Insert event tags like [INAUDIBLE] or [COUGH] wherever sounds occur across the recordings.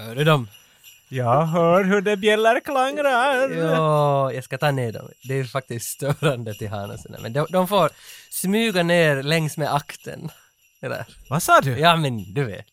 Hör du dem? Jag hör hur det bjällar klangrar. Ja, jag ska ta ner dem. Det är faktiskt störande till Hanasarna. Men de, de får smyga ner längs med akten. Eller? Vad sa du? Ja, men du vet.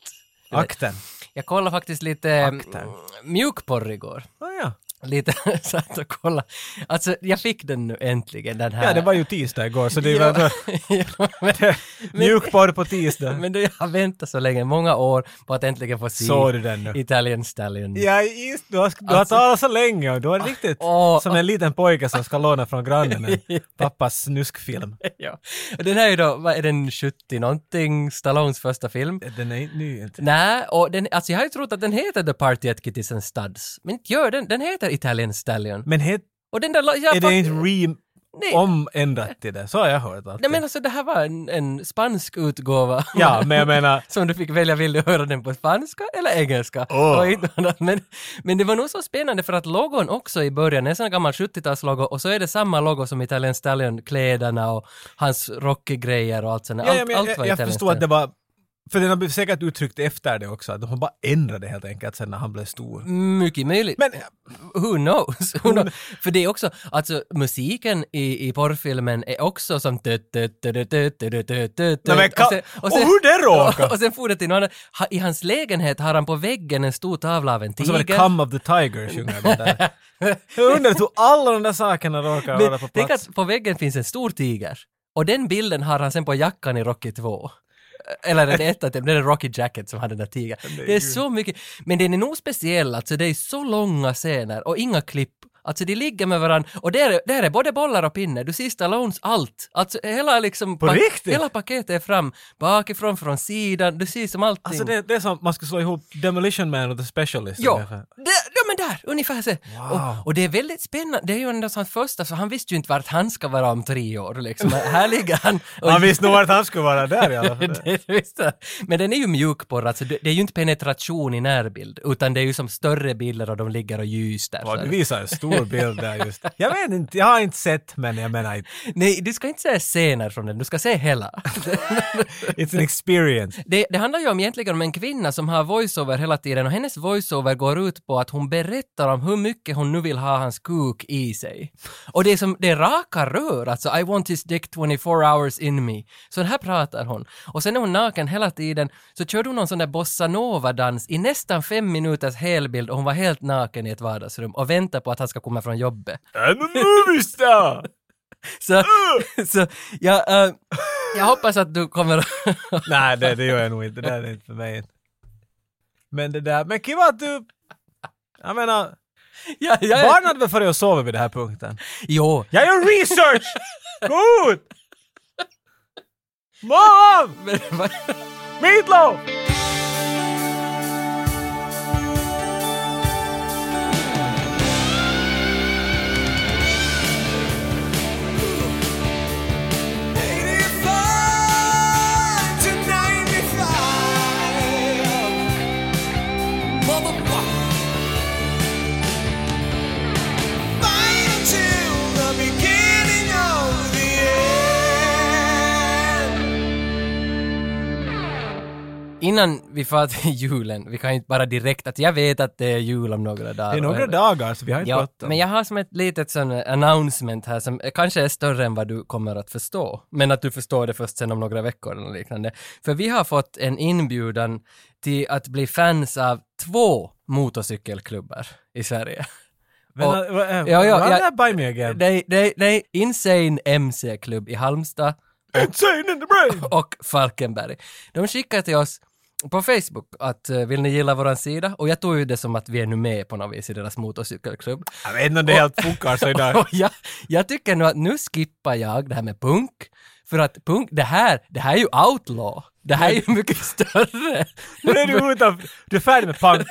Du vet. Akten. Jag kollade faktiskt lite Akten. mm, mjukporr igår. Oh, ja. Lite [LAUGHS] satt och kolla. Alltså, jag fick den nu äntligen, den här. ja, det var ju tisdag igår så det är Ja, [LAUGHS] [LAUGHS] mjukporr på tisdag. men du, jag har väntat så länge, många år, på att äntligen få se Såg du den nu? Italian Stallion. Ja, just, du har, du har Alltså- talat så länge och du är riktigt Åh, som en liten pojke som ska låna från grannen en pappas snuskfilm. ja. Och den här är ju då, vad är den, 70 någonting, Stallones första film. Den är ny inte. Nej, och den, alltså jag har ju trott att den heter The Party at Kitties and Studs. Men inte gör den, den heter Italian Stallion. Men het, Och den där, jag är det inte re Nej. omändrat till det? Så har jag hört alltid. Nej men alltså det här var en, en spansk utgåva. Ja, men jag menar, [LAUGHS] som du fick välja, vill du höra den på spanska eller engelska? Åh. Och inte annat. Men, men det var nog så spännande för att logon också i början, är en sån gammal 70-talslogo och så är det samma logo som Italian Stallion, kläderna och hans rockig-grejer och allt sånt. Allt, ja, men allt jag, var jag Italian förstår att det var för den har säkert uttryckt efter det också, att de har bara ändrat det helt enkelt sen när han blev stor. Mycket möjligt. Men Who knows? Who knows? För det är också, alltså musiken i, i porrfilmen är också som Nej, men och sen- och hur det råkar? [LAUGHS] Och sen for det till någon annan. Ha- I hans lägenhet har han på väggen en stor tavla av en och så var det tiger. Come of the Tiger sjunger de där. [LAUGHS] Jag undrar hur alla de där sakerna råkar vara på tänk plats. att på väggen finns en stor tiger. Och den bilden har han sen på jackan i Rocky 2. Eller är det ett av dem, det är Rocky Jacket som har den där tigern. Det är så mycket, men den är nog speciell, alltså det är så långa scener och inga klipp. Alltså de ligger med varandra och där är, där är både bollar och pinne. Du ser Stallones allt. Alltså hela liksom... På riktigt? Hela paketet är fram. Bakifrån, från sidan. Du ser som allting. Alltså det, det är som man ska slå ihop Demolition Man och The Specialist. Ja, ungefär. det, ja men där, ungefär så. Och, och det är väldigt spännande, det är ju ändå hans första, så han visste ju inte vart han ska vara om tre år liksom. här ligger han. [LAUGHS] och- Han visste nog vart han skulle vara där i alla fall. [LAUGHS] det visste. Men den är ju mjukporr, alltså det, det är ju inte penetration i närbild, utan det är ju som större bilder och de ligger och ljus där. Ja, så du visar en stor bild där just. Jag vet inte, jag har inte sett men jag menar inte. Nej, du ska inte säga scener från den, du ska se hela. [LAUGHS] It's an experience. Det, det handlar ju om egentligen om en kvinna som har voiceover hela tiden och hennes voiceover går ut på att hon berättar om hur mycket hon nu vill ha hans kuk i sig. Och det är som, det är raka rör, alltså I want his dick 24 hours in me. Så här pratar hon. Och sen är hon naken hela tiden, så körde hon någon sån där bossa nova-dans i nästan fem minuters helbild och hon var helt naken i ett vardagsrum och väntar på att han ska komma från jobbet. I'm a movie star! Så, så jag, äh, jag hoppas att du kommer. [LAUGHS] Nej, det, det gör jag nog inte. Det där är inte för mig. Men det där, men kiva att du... Jag menar, ja, ja, barnen hade väl för dig att sova vid den här punkten? Jo, Jag gör research! Gå ut! [LAUGHS] Mom! Meatloaf! Innan vi far till [LAUGHS] julen, vi kan inte bara direkt att jag vet att det är jul om några dagar. Det är några Och- dagar så vi har inte Ja, bråttom. men jag har som ett litet sån announcement här som kanske är större än vad du kommer att förstå. Men att du förstår det först sen om några veckor eller liknande. För vi har fått en inbjudan till att bli fans av två motorcykelklubbar i Sverige. Men, och- uh, ja, ja, ja. by me again. Det- det är Insane MC-klubb i Halmstad Insane in the brain! och Falkenberg. De skickade till oss på Facebook att eh, vill ni gilla våran sida? Och jag tog ju det som att vi är nu med på något vis i deras motorcykelklubb. Jag vet inte om det är helt funkar så idag. [LAUGHS] Jag, jag tycker nu att nu skippar jag det här med punk. För att punk, det här, det här är ju outlaw. Det här är ju mycket större. Nu är du utav, du är färdig med punk.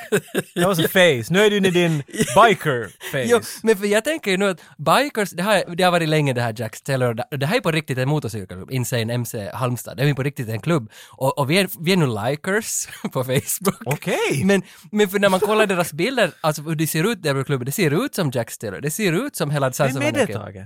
Det var så face. Nu är du inne i din biker Jo, men för jag tänker ju nu att bikers, det har, det har varit länge det här Jack Taylor, det- här är på riktigt en motorcykelklubb, Insane MC Halmstad, det är på riktigt en klubb. Och, och vi, är, vi är nu likers [LAUGHS] på Facebook. Okej. Men, men för när man kollar deras bilder, alltså hur det ser ut där på klubben, det ser ut som Jack Taylor, det ser ut som hela Vem är det Tage?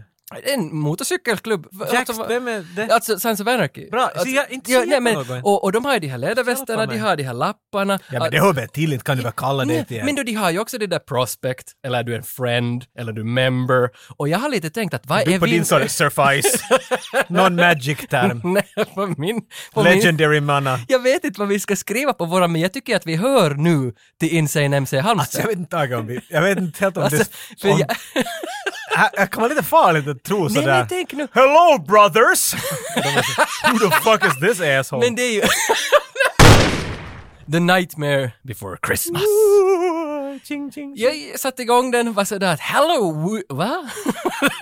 En motorcykelklubb. Jack, Alltså, vem är det? Alltså Sons of Anarchy. Bra, Alltså, så jag inte ja, nej, på men, något. och, och de har ju de här lädervästarna, de har de här lapparna. Ja men det hör väl till, inte kan du väl kalla det till men då, de har ju också det där prospect, eller är du en friend, eller du member. Och jag har lite tänkt att vad är På vi... din sorts suffice. [LAUGHS] Non-magic-term. [LAUGHS] Nej, på min... På min Legendary manna. jag vet inte vad vi ska skriva på våra, men jag tycker att vi hör nu till Insane MC Alltså Halmstad. jag vet inte om vi, jag vet inte helt om Alltså, det... Om, jag, Här kan vara lite farligt att tro nej sådär. men tänk nu, Hello brothers! Who the fuck is this asshole? men det är ju... [LAUGHS] The Nightmare Before Christmas. Ching, ching, ching. Jag satte igång den och var sådär att hello, wo- va?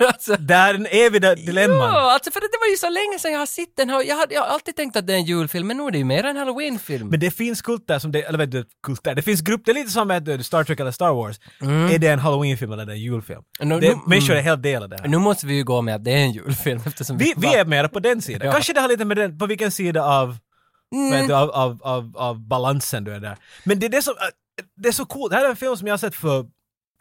[LAUGHS] alltså, Det är den eviga dilemman. ja, alltså för det var ju så länge sedan jag har sett den. Jag har, jag har alltid tänkt att det är en julfilm, men nu är det ju mer en halloween-film. Men det finns kulter som det, eller vet du, kulter, det finns grupper, det är lite som med eh, Star Trek eller Star Wars. Är det en halloween-film eller är det en julfilm? Nu- det, nu- människor är helt delade här. Nu måste vi ju gå med att det är en julfilm [LAUGHS] eftersom Vi, vi är mer på den sidan. Ja. Kanske det har lite med den, på vilken sida av, vet du, av, av, av, av balansen du är där. Men det är det som, det är så coolt. Det här är en film som jag har sett för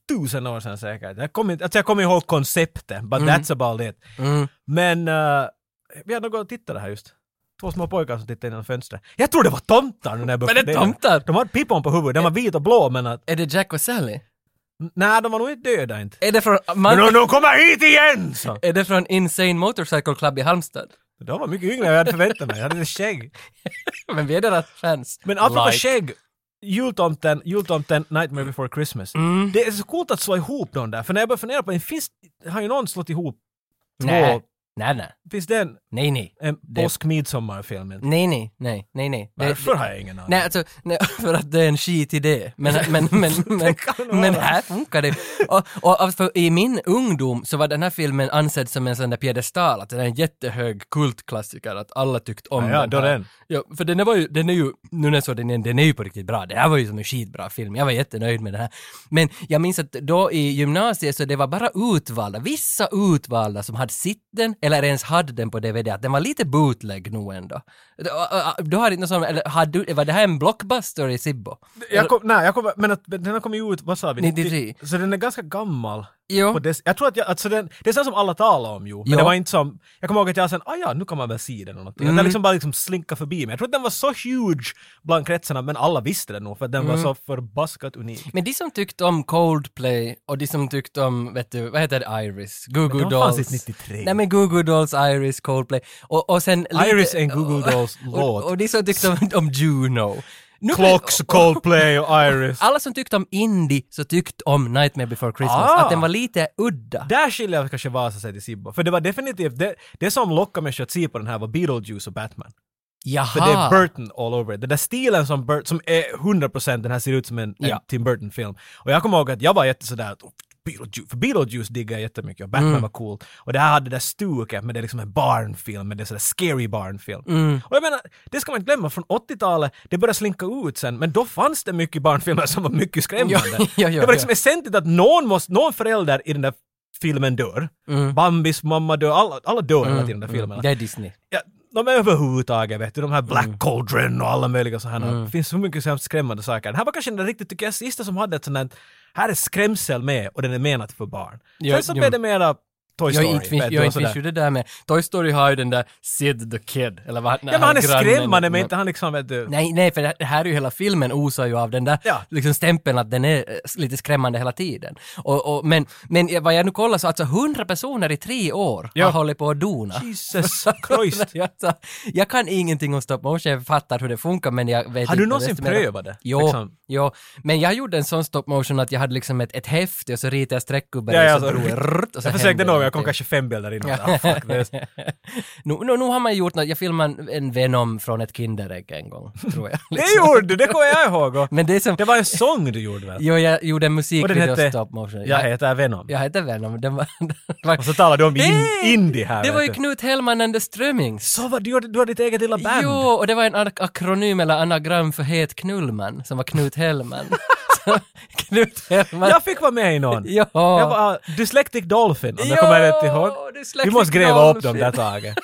tusen år sedan säkert. Jag kommer, alltså jag kommer ihåg konceptet, but that's about it. Mm. Men uh, vi hade gått och tittat här just. Två små pojkar som tittade genom fönstret. Jag tror det var tomtar när jag började Men det tomtar? De hade pippon på huvudet, de var vit och blå men att... Är det Jack och Sally? Nej, de var nog inte döda inte. Är det från, Men man, de, de kommer hit igen! Så. är det från Insane Motorcycle Club i Halmstad? De var mycket yngre än jag hade förväntat mig. Jag hade skägg. [LAUGHS] Men vi är deras fans. Men apropå Like. skägg, jultomten, jultomten Nightmare before Christmas. Mm. Det är så coolt att slå ihop dem där, för när jag började fundera på det, finns, har ju någon slått ihop två, Nej, nej, nej, finns det en, nej, nej, en Det- påsk-midsommarfilm? nej, nej, nej, nej, nej. Varför det- har jag ingen aning? Nej, alltså, nej, [LAUGHS] för att det är en skit idé. Men, men, [LAUGHS] men, men, men här funkar det. Och, och alltså, för i min ungdom så var den här filmen ansedd som en sån där piedestal, att den är en jättehög kultklassiker, att alla tyckt om Ja, ja, den då den. Ja, för den är, var ju, den är ju, nu när jag såg den igen, den är ju på riktigt bra. Det här var ju som en skitbra film. Jag var jättenöjd med den här. Men jag minns att då i gymnasiet så det var bara utvalda, vissa utvalda som hade sett den eller ens hade den på DVD, att den var lite bootleg nog ändå. Då- Du har inte någon sån, eller hade du, var det här en blockbuster i Sibbo? Jag kom, nej, jag kom, men att, den har kommit ut, vad sa vi? 93. Så den är ganska gammal. Jo. På det, jag tror att jag, alltså den, det är sånt som alla talar om ju, men Jo. det var inte som, jag kommer ihåg att jag sen, ah ja, nu kan man väl se den och någonting. Mm. Den liksom bara liksom slinka förbi mig. Jag tror att den var så huge bland kretsarna, men alla visste det nog, för att den Mm. var så förbaskat unik. Men de som tyckte om Coldplay och de som tyckte om, vet du, vad heter det, Iris? Goo Goo Men de fanns Dolls. inte 93. Nej men Goo Goo Dolls, Iris, Coldplay. Och, och sen lite- Iris är en Goo Goo Dolls [LAUGHS] låt. Och, och de som tyckte om, om Juno. Nu- Clocks, [LAUGHS] Coldplay och Iris. Alla som tyckte om indie så tyckte om Nightmare before Christmas, Ah. att den var lite udda. Där skiljer kanske Vasa sig till Sibbo. För det var definitivt, det, det som lockade mig att se på den här var Beetlejuice och Batman. Jaha. För det är Burton all over it. Den där stilen som, Burt, som är 100% den här ser ut som en, en Ja. Tim Burton-film. Och jag kommer ihåg att jag var jätte sådär att, "Oh, Beetlejuice, för Beetlejuice diggar jag jättemycket och Batman Mm. var cool. Och det här hade det där stuket med det är liksom en barnfilm, med det är sådär scary barnfilm. Mm. Och jag menar, det ska man inte glömma, från 80-talet, det började slinka ut sen, men då fanns det mycket barnfilmer som var mycket skrämmande. Ja, [LAUGHS] ja, ja, det var liksom ja. essentiellt att någon, måste, någon förälder i den där filmen dör. Mm. Bambis mamma dör, alla, alla dör hela tiden i de där filmerna. Det är Disney. Ja, de är överhuvudtaget vet du, de här Black Mm. Cauldron och alla möjliga sådana. Det finns så mycket skrämmande saker. Den här var kanske den riktigt, tycker jag, sista som hade ett sånt här, här är skrämsel med och den är menad för barn. Ja, Sen så jo. blev det mera Toy Jag Story. inte jag inte sådär. finns ju det där med, Toy Story har ju den där Sid the Kid, eller vad Ja men han är skrämmande men inte han liksom vet du. Nej, nej, för det här är ju hela filmen osar ju av den där Ja. liksom stämpeln att den är eh, lite skrämmande hela tiden. Och, och, men, men vad jag nu kollar så alltså 100 personer i tre år Ja. har hållit på att dona. Jesus [LAUGHS] Christ. jag, jag kan ingenting om stop motion, jag fattar hur det funkar men jag vet Har du inte någonsin prövat det? Jo, Liksom? jo, men jag gjorde en sån stop motion att jag hade liksom ett, ett häfte och så ritade jag streckgubbar Ja, och så så- drog jag Jag försökte nog, jag kom kanske fem bilder in och ah, fuck this. [LAUGHS] nu, nu, nu har man gjort något, jag filmade en Venom från ett Kinderägg en gång, tror jag. [LAUGHS] Det gjorde du, det kommer jag ihåg. [LAUGHS] Men det som, Det var en sång du gjorde väl? jo, jag gjorde en musikvideo stop motion. Jag heter Venom. jag heter Venom, den var... den var Och så talar du om in, indie här. det var ju. Knut Hellman and the Strömmings. Så var du, gjorde- du har ditt eget lilla band. Jo, och det var en ak- akronym eller anagram för Het Knullman, som var Knut Hellman. Knut Hellman. Jag fick vara med i någon. Ja. Jag var uh, Dyslectic Dolphin, om jag kommer rätt ihåg. Vi måste gräva upp Dolphin. dem där taget.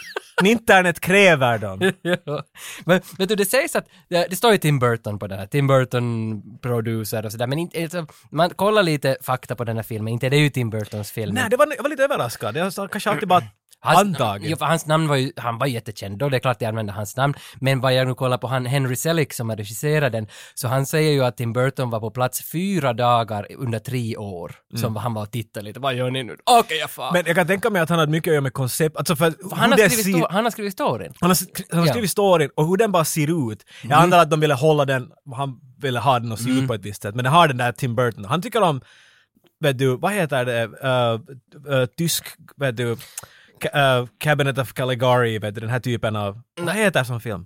Internet kräver dem. [LAUGHS] ja. Men vet du, det sägs att, det, det står ju Tim Burton på den här, Tim Burton producer och sådär, men inte, alltså, man kollar lite fakta på den här filmen, inte det är ju Tim Burtons film. Nej, det var, jag var lite överraskad. Jag har kanske alltid bara Hans, antagit. Jo, för hans namn var ju, han var jättekänd och det är klart jag använde hans namn. Men vad jag nu kollar på han Henry Selick som har regisserat den, så han säger ju att Tim Burton var på plats fyra dagar under tre år. Som han var och tittade lite, vad gör ni nu? Okej, jag far. Mm. Men jag kan tänka mig att han hade mycket att göra med koncept, alltså för han, har skrivit ser- sto- han har skrivit storyn. Han har, han har Ja. skrivit storyn och hur den bara ser ut. Jag antar att de ville hålla den, han ville ha den att se ut på ett visst sätt, men den har den där Tim Burton. Han tycker om, vet du, vad heter det, uh, uh, tysk, vet du, uh, Cabinet of Caligari, vet du, den här typen av, vad heter som film?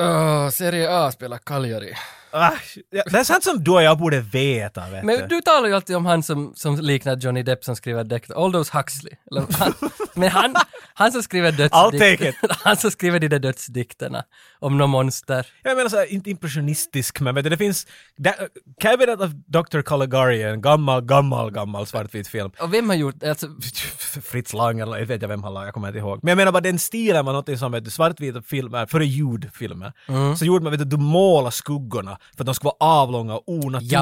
Uh, serie A spelar Cagliari. Ah, ja, det är sånt som du och jag borde veta, vet Men du. talar ju alltid om han som, som liknar Johnny Depp som skriver deck, Aldous Huxley. Eller, han, men han, han som skriver I'll take dödsdikt, [LAUGHS] han som skriver de där dödsdikterna om något monster. Jag menar såhär, inte impressionistisk, men vet du, det finns, da, Cabinet of Dr. Caligari en gammal, gammal, gammal svartvit film. Och vem har gjort, alltså, [LAUGHS] Fritz Lang eller jag vet jag vem han la, jag kommer inte ihåg. Men jag menar bara den stilen var något som vet du, svartvita filmer, före ljudfilmer, Mm. så gjorde man, vet du, du målade skuggorna för att de skulle vara avlånga och Ja,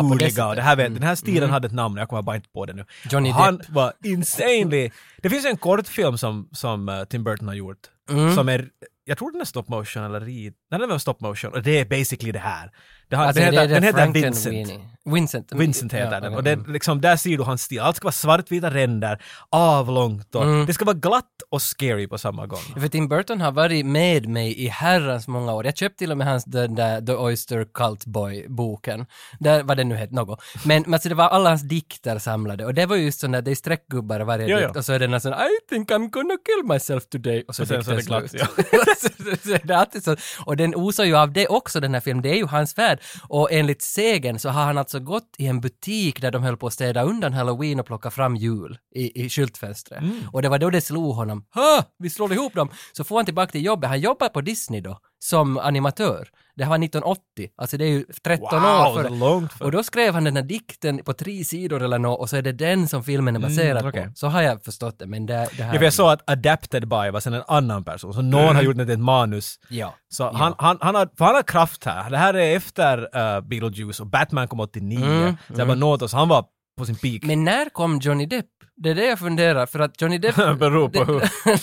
onaturliga. och det här, vet, Den här stilen hade ett namn, jag kommer bara inte på det nu. Johnny han Depp. var insanely... Det finns en kortfilm som, som eh, Tim Burton har gjort, Mm. som är jag tror den är stop motion eller rid... Nej, den är stop motion och det är basically det här. Det har, alltså den heter, den heter Vincent. Weenie. Vincent. Vincent heter Ja, den. Och det, liksom, där ser du hans stil. Allt ska vara svartvita ränder, avlångt och Mm. det ska vara glatt och scary på samma gång. För Tim Burton har varit med mig i herrans många år. Jag köpte till och med hans den där The Oyster Cult Boy-boken. Där, vad det nu hette, något. Men, men alltså, det var alla hans dikter samlade och det var ju just där, det är streckgubbar varje Ja, ja. dikt och så är det en sån I think I'm gonna kill myself today och så, Och sen så är det glatt, slut. [LAUGHS] Så det är alltid så. Och den osar ju av det också den här filmen, det är ju hans värld. Och enligt sägen så har han alltså gått i en butik där de höll på att städa undan halloween och plocka fram jul i, i skyltfönstret. Mm. Och det var då det slog honom. Ha! Vi slår ihop dem! Så får han tillbaka till jobbet. Han jobbar på Disney då, som animatör. Det här var 1980, alltså det är ju 13 år Wow, före. så långt för... Och då skrev han den här dikten på tre sidor eller något och så är det den som filmen är baserad Mm, okej. på. Så har jag förstått det, men det, det här... Ja, för jag såg att Adapted by var sen en annan person, så någon har gjort det till ett manus. Ja. Så han, han, han, har, han har kraft här. Det här är efter uh, Beetlejuice och Batman kom 89. Mm, så det var något, så han var på sin peak. Men när kom Johnny Depp? Det är det jag funderar, för att Johnny Depp... [LAUGHS] Beror på hur.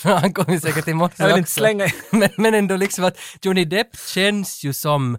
[LAUGHS] han kom ju säkert i morse Jag vill inte slänga... [LAUGHS] men, men ändå liksom att Johnny Depp känns ju som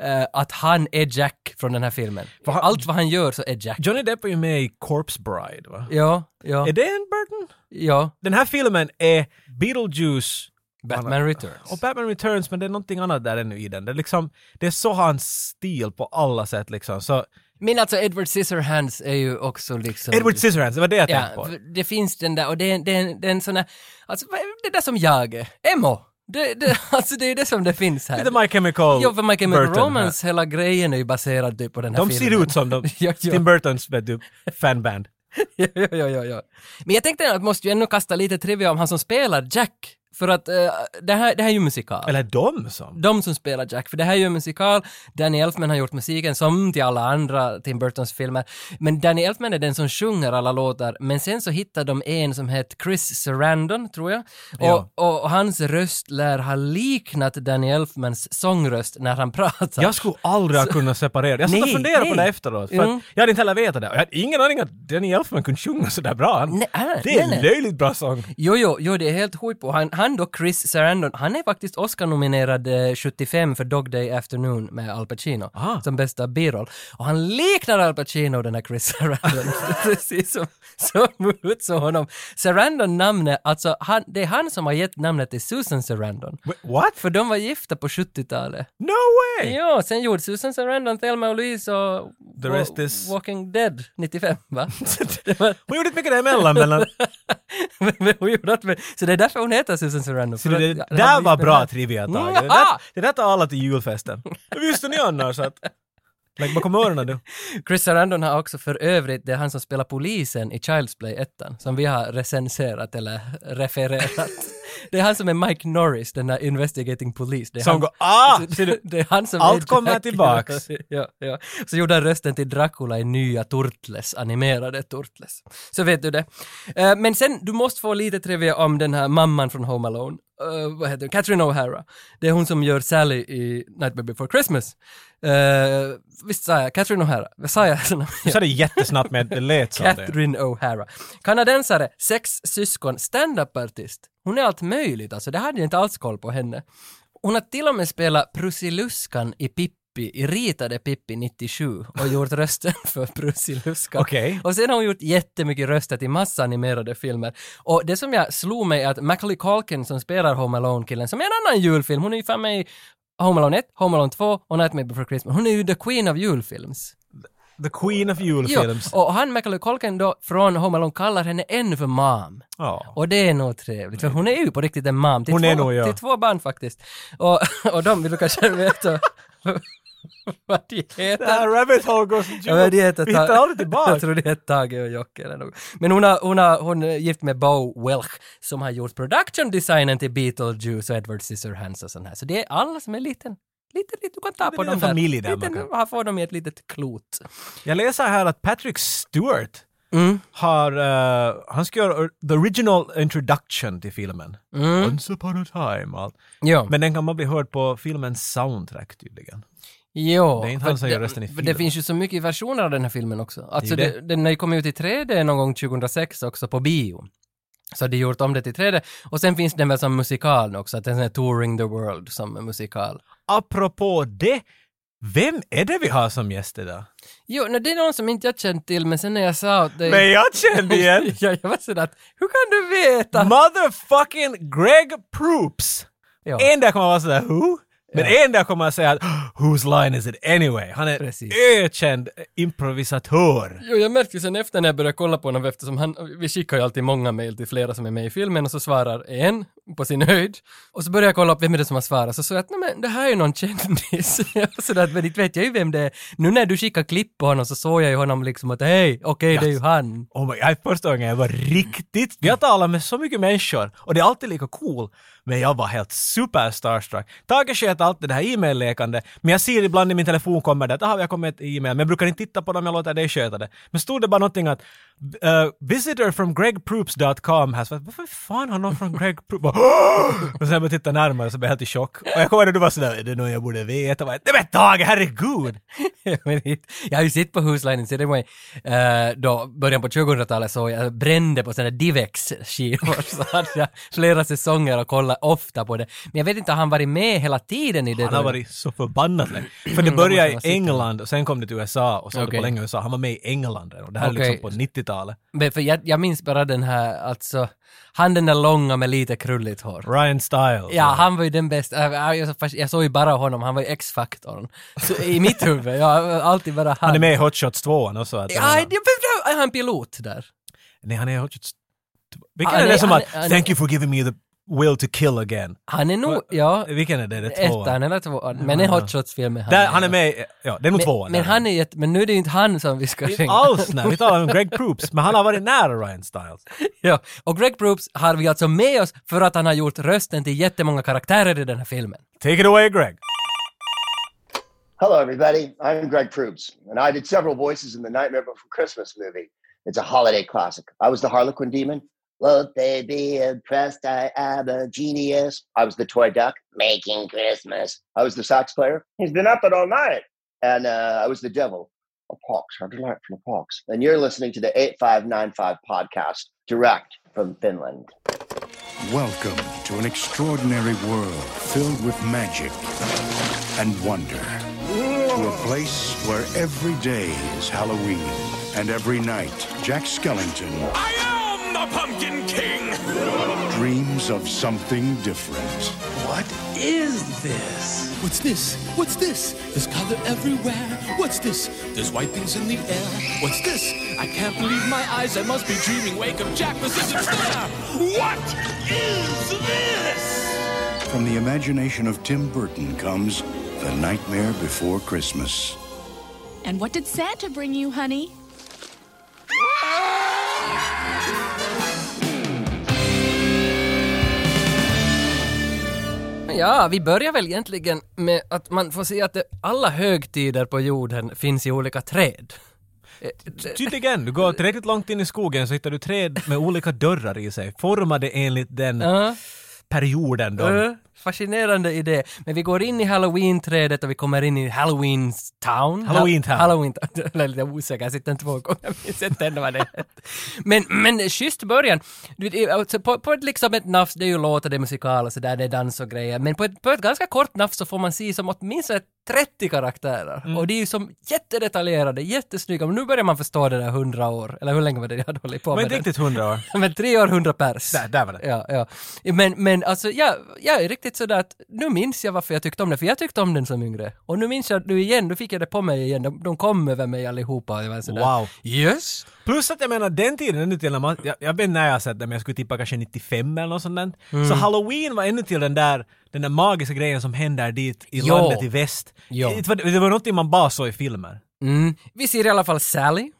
eh, att han är Jack från den här filmen. För han- Allt vad han gör så är Jack. Johnny Depp är ju med i Corpse Bride, va? Ja, ja, Är det en Burton? ja. Den här filmen är Beetlejuice Batman Returns. och Batman Returns, men det är någonting annat där ännu i den. Det är liksom, det är så hans stil på alla sätt liksom. Så Men alltså Edward Scissorhands är ju också liksom... Edward Scissorhands, det var det jag Ja, tänkte på. för det finns den där och det är, det är, det är en sån där, alltså det där som jag är, emo. Det, det, [LAUGHS] alltså det är det som det finns här. Lite My Chemical Jo, för My Chemical Burton. Romance, hela grejen är ju baserad typ på den här De filmen. ser ut som de, [LAUGHS] ja, ja. Tim Burtons du, fanband. [LAUGHS] ja, ja, ja, ja, ja. Men jag tänkte att jag måste ju ännu kasta lite trivia om han som spelar Jack. För att eh, det, här, det här är ju musikal. Eller de som. De som spelar Jack, för det här är ju en musikal. Danny Elfman har gjort musiken som till alla andra Tim Burtons filmer. Men Danny Elfman är den som sjunger alla låtar. Men sen så hittar de en som heter Chris Sarandon, tror jag. Ja. Och, och, och hans röst lär ha liknat Danny Elfmans sångröst när han pratar. Jag skulle aldrig ha kunnat separera. Jag satt och funderade på det efteråt. För Mm. jag hade inte heller vetat det. Jag hade ingen aning att Danny Elfman kunde sjunga sådär bra. Han, Nej, äh, det är nej, en löjligt bra sång. Jo, jo, jo, det är helt sjukt på. Han, han då, Chris Sarandon, han är faktiskt Oscar-nominerad eh, 75 för Dog Day Afternoon med Al Pacino Ah. som bästa biroll. Och han liknar Al Pacino, den här Chris [LAUGHS] Sarandon. Precis som, som ut som honom. Sarandon namnet, alltså han, det är han som har gett namnet till Susan Sarandon. Wait, What? För de var gifta på 70-talet. No way! Ja, sen gjorde Susan Sarandon Thelma och Louise och The rest is- Walking Dead 95, va? [LAUGHS] Hon gjorde inte mycket däremellan mellan... [LAUGHS] Men hon gjorde med, så det är därför hon heter Susan Sarandon. Så För det, där var bra trivia Tage. Det, där, tar alla till julfesten. Visste ni annars att... Lägg bakom öronen du. [LAUGHS] Chris Sarandon har också för övrigt, det är han som spelar polisen i Child's Play 1, som vi har recenserat eller refererat. det är han som är Mike Norris, den där investigating police. Det är Som han, går... Ah! [LAUGHS] Det, det är han som Allt kommer tillbaks. [LAUGHS] ja, ja. Så gjorde han rösten till Dracula i nya Turtles, animerade Turtles. Så vet du det. Eh, men sen, du måste få lite trivia om den här mamman från Home Alone. Eh, vad heter hon, Catherine O'Hara. Det är hon som gör Sally i Nightmare Before Christmas. Uh, visst sa jag Catherine O'Hara? Vad sa jag? [LAUGHS] Du sa det jättesnabbt men det lät som det. Catherine O'Hara. Kanadensare, sex syskon, stand-up-artist. Hon är allt möjligt alltså, det hade jag inte alls koll på henne. Hon har till och med spelat Prussiluskan i Pippi, i ritade Pippi 97 och gjort rösten [LAUGHS] för Prussiluskan. Okej. Och sen har hon gjort jättemycket röster till massa animerade filmer. Och det som jag slog mig är att Macaulay Culkin som spelar Home Alone-killen, som är en annan julfilm, hon är ju fan med i Home Alone 1, Home Alone 2 och Nightmare Before Christmas. Hon är ju the queen of julfilms. The Queen of Jo, julfilms. och han Macaulay Culkin då från Home Alone kallar henne en för mom. Ja. Och det är nog trevligt, för hon är ju på riktigt en mom till, Hon två, är nog, ja. till två barn faktiskt. Och, [LAUGHS] och de vill du kanske veta [LAUGHS] [LAUGHS] vad de Det heter. här rabbit hole så Ja, men de heter Vi hittar Ta- aldrig tillbaka. Jag tror det heter Tage och Jocke eller något. Men hon, har, hon, har, hon är gift med Bo Welch som har gjort production designen till Beetlejuice och Edward Scissorhands och sånt här. Så det är alla som är liten. Lite, lite, du kan ta Det på dem där. familj där man kan- här får de i ett litet klot. Jag läser här att Patrick Stewart Mm. har, eh, han ska göra the original introduction till filmen. Mm. Once upon a time. Allt. Ja. Men den kan man bli hörd på filmens soundtrack tydligen. Jo, Det är inte han som det- gör i filmen. Det finns ju så mycket versioner av den här filmen också. Alltså Det är det, den kommit ut i 3D någon gång 2006 också på bio. Så de gjort om det till 3D. Och sen finns den väl som musikal också, att den är Touring the World som musikal. Apropå det, vem är det vi har som gäst idag? Jo, nej, det är någon som inte jag känt till, men sen när jag sa åt dig... Men jag kände igen [LAUGHS] ja, jag var sådär att, hur kan du veta? motherfucking Greg Proops! ja. En där kommer vara sådär who? Men Ja. en där kommer man säga att whose line is it anyway? Han är Precis. ökänd improvisatör. Jo, jag märkte sen efter när jag började kolla på honom eftersom han, vi skickar ju alltid många mejl till flera som är med i filmen och så svarar en på sin höjd. Och så började jag kolla upp vem är det som har svarat så såg jag att nej men det här är ju någon kändis. [LAUGHS] Jag att men inte vet jag ju vem det är. Nu när du skickar klipp på honom så såg jag ju honom liksom att hej, okej det är ju han. Oh my, jag, första gången jag var riktigt... Vi har talat med så mycket människor och det är alltid lika cool. Men jag var helt super starstruck. Tage sköt alltid det här e-mail-lekande, men jag ser ibland i min telefon kommer det att ah, jag kommer ett e-mail, men jag brukar inte titta på dem, jag låter dig sköta det. Men stod det bara någonting att uh, “Visitor from gregproops.com has...” Varför fan har någon från Greg Proops... [GASPS] och sen jag började titta närmare så blev jag helt i chock. Och jag kommer att du var sådär “Är det någon jag borde veta?” Nej men Tage, herregud! [LAUGHS] Jag har ju sett på Whose så det var uh, då början på 2000-talet så jag brände på sådana Divex-skivor [LAUGHS] så hade jag flera säsonger och kollade ofta på det. Men jag vet inte, har han varit med hela tiden i det? Han har varit så förbannat länge. [CLEARS THROAT] För det började man i. England och sen kom det till USA och så det Okej. på länge i USA. Han var med i England redan. och det här är Okej. liksom på 90-talet. Men för jag, jag minns bara den här, alltså, han den där långa med lite krulligt hår. Ryan Stiles. Ja, han var ju den bästa. Jag, jag, fast jag såg ju bara honom, han var ju X-faktorn. I mitt huvud, jag alltid bara han. Han är med i Hot Shots 2 också. Att Ja, han, jag, jag, är han pilot där? nej, han är Hot Shots 2. Vilken Han är är- det som han att han “Thank är- you for giving me the will to kill again”? Han är nog, ja, Vilken är det? Det är ettan eller tvåan. Men en Hot Shots-film är han. Där, han är med i- ja, det är nog Men, tvåan. men han är jätte, men nu är det ju inte han som vi ska Inte ringa. alls nej, vi talar om [LAUGHS] Greg Proops, men han har varit nära Ryan Stiles. Ja, och Greg Proops har vi alltså med oss för att han har gjort rösten till jättemånga karaktärer i den här filmen. Take it away Greg! Hello, everybody. I'm Greg Proops, and I did several voices in the Nightmare Before Christmas movie. It's a holiday classic. I was the Harlequin demon. Won't they be impressed? I am a genius. I was the toy duck making Christmas. I was the sax player. He's been up it all night. And uh, I was the devil. A pox, how delightful a pox. And you're listening to the 8595 podcast, direct from Finland. Welcome to an extraordinary world filled with magic and wonder. To a place where every day is Halloween and every night Jack Skellington I am the Pumpkin King! dreams of something different. What is this? What's this? What's this? There's color everywhere. What's this? There's white things in the air. What's this? I can't believe my eyes. I must be dreaming. Wake up, Jack. This isn't fair. What is this? From the imagination of Tim Burton comes The Nightmare Before Christmas. And what did Santa bring you, honey? Ja, vi börjar väl egentligen med att man får se att det, alla högtider på jorden finns i olika träd. Tydligen, du går tillräckligt långt in i skogen så hittar du träd med olika dörrar i sig, formade enligt den Ja. perioden då. Ö, fascinerande idé. Men vi går in i halloween-trädet och vi kommer in i Halloweens town. Halloween town. Halloween town. [LAUGHS] Jag är lite osäker, jag sitter två gånger, jag minns inte ändå vad det heter. Men, men schysst början. Alltså, på, på ett, liksom ett nafs, det är ju låtar, det är musikal och sådär, det är dans och grejer. Men på ett, på ett ganska kort nafs så får man se som åtminstone 30 karaktärer. Mm. Och det är ju som jättedetaljerade, jättesnygga. Men nu börjar man förstå det där 100 år, eller hur länge var det jag hade hållit på Men med den? riktigt hundra år. [LAUGHS] Men tre år, hundra pers. Där, där var det. Ja, ja. Men, men alltså, jag, jag är riktigt sådär att nu minns jag varför jag tyckte om den, för jag tyckte om den som yngre. Och nu minns jag nu igen, nu fick jag det på mig igen, de, de kom över mig allihopa jag var sådär. Wow. Yes! Plus att jag menar den tiden ännu till när man, jag, jag vet inte när jag har sett den men jag skulle tippa kanske 95 eller något sånt där. Mm. Så halloween var ännu till den där, den där magiska grejen som händer dit i Jo. landet i väst. Jo. Det var, det var någonting man bara såg i filmer. Mm. Vi ser i alla fall Sally.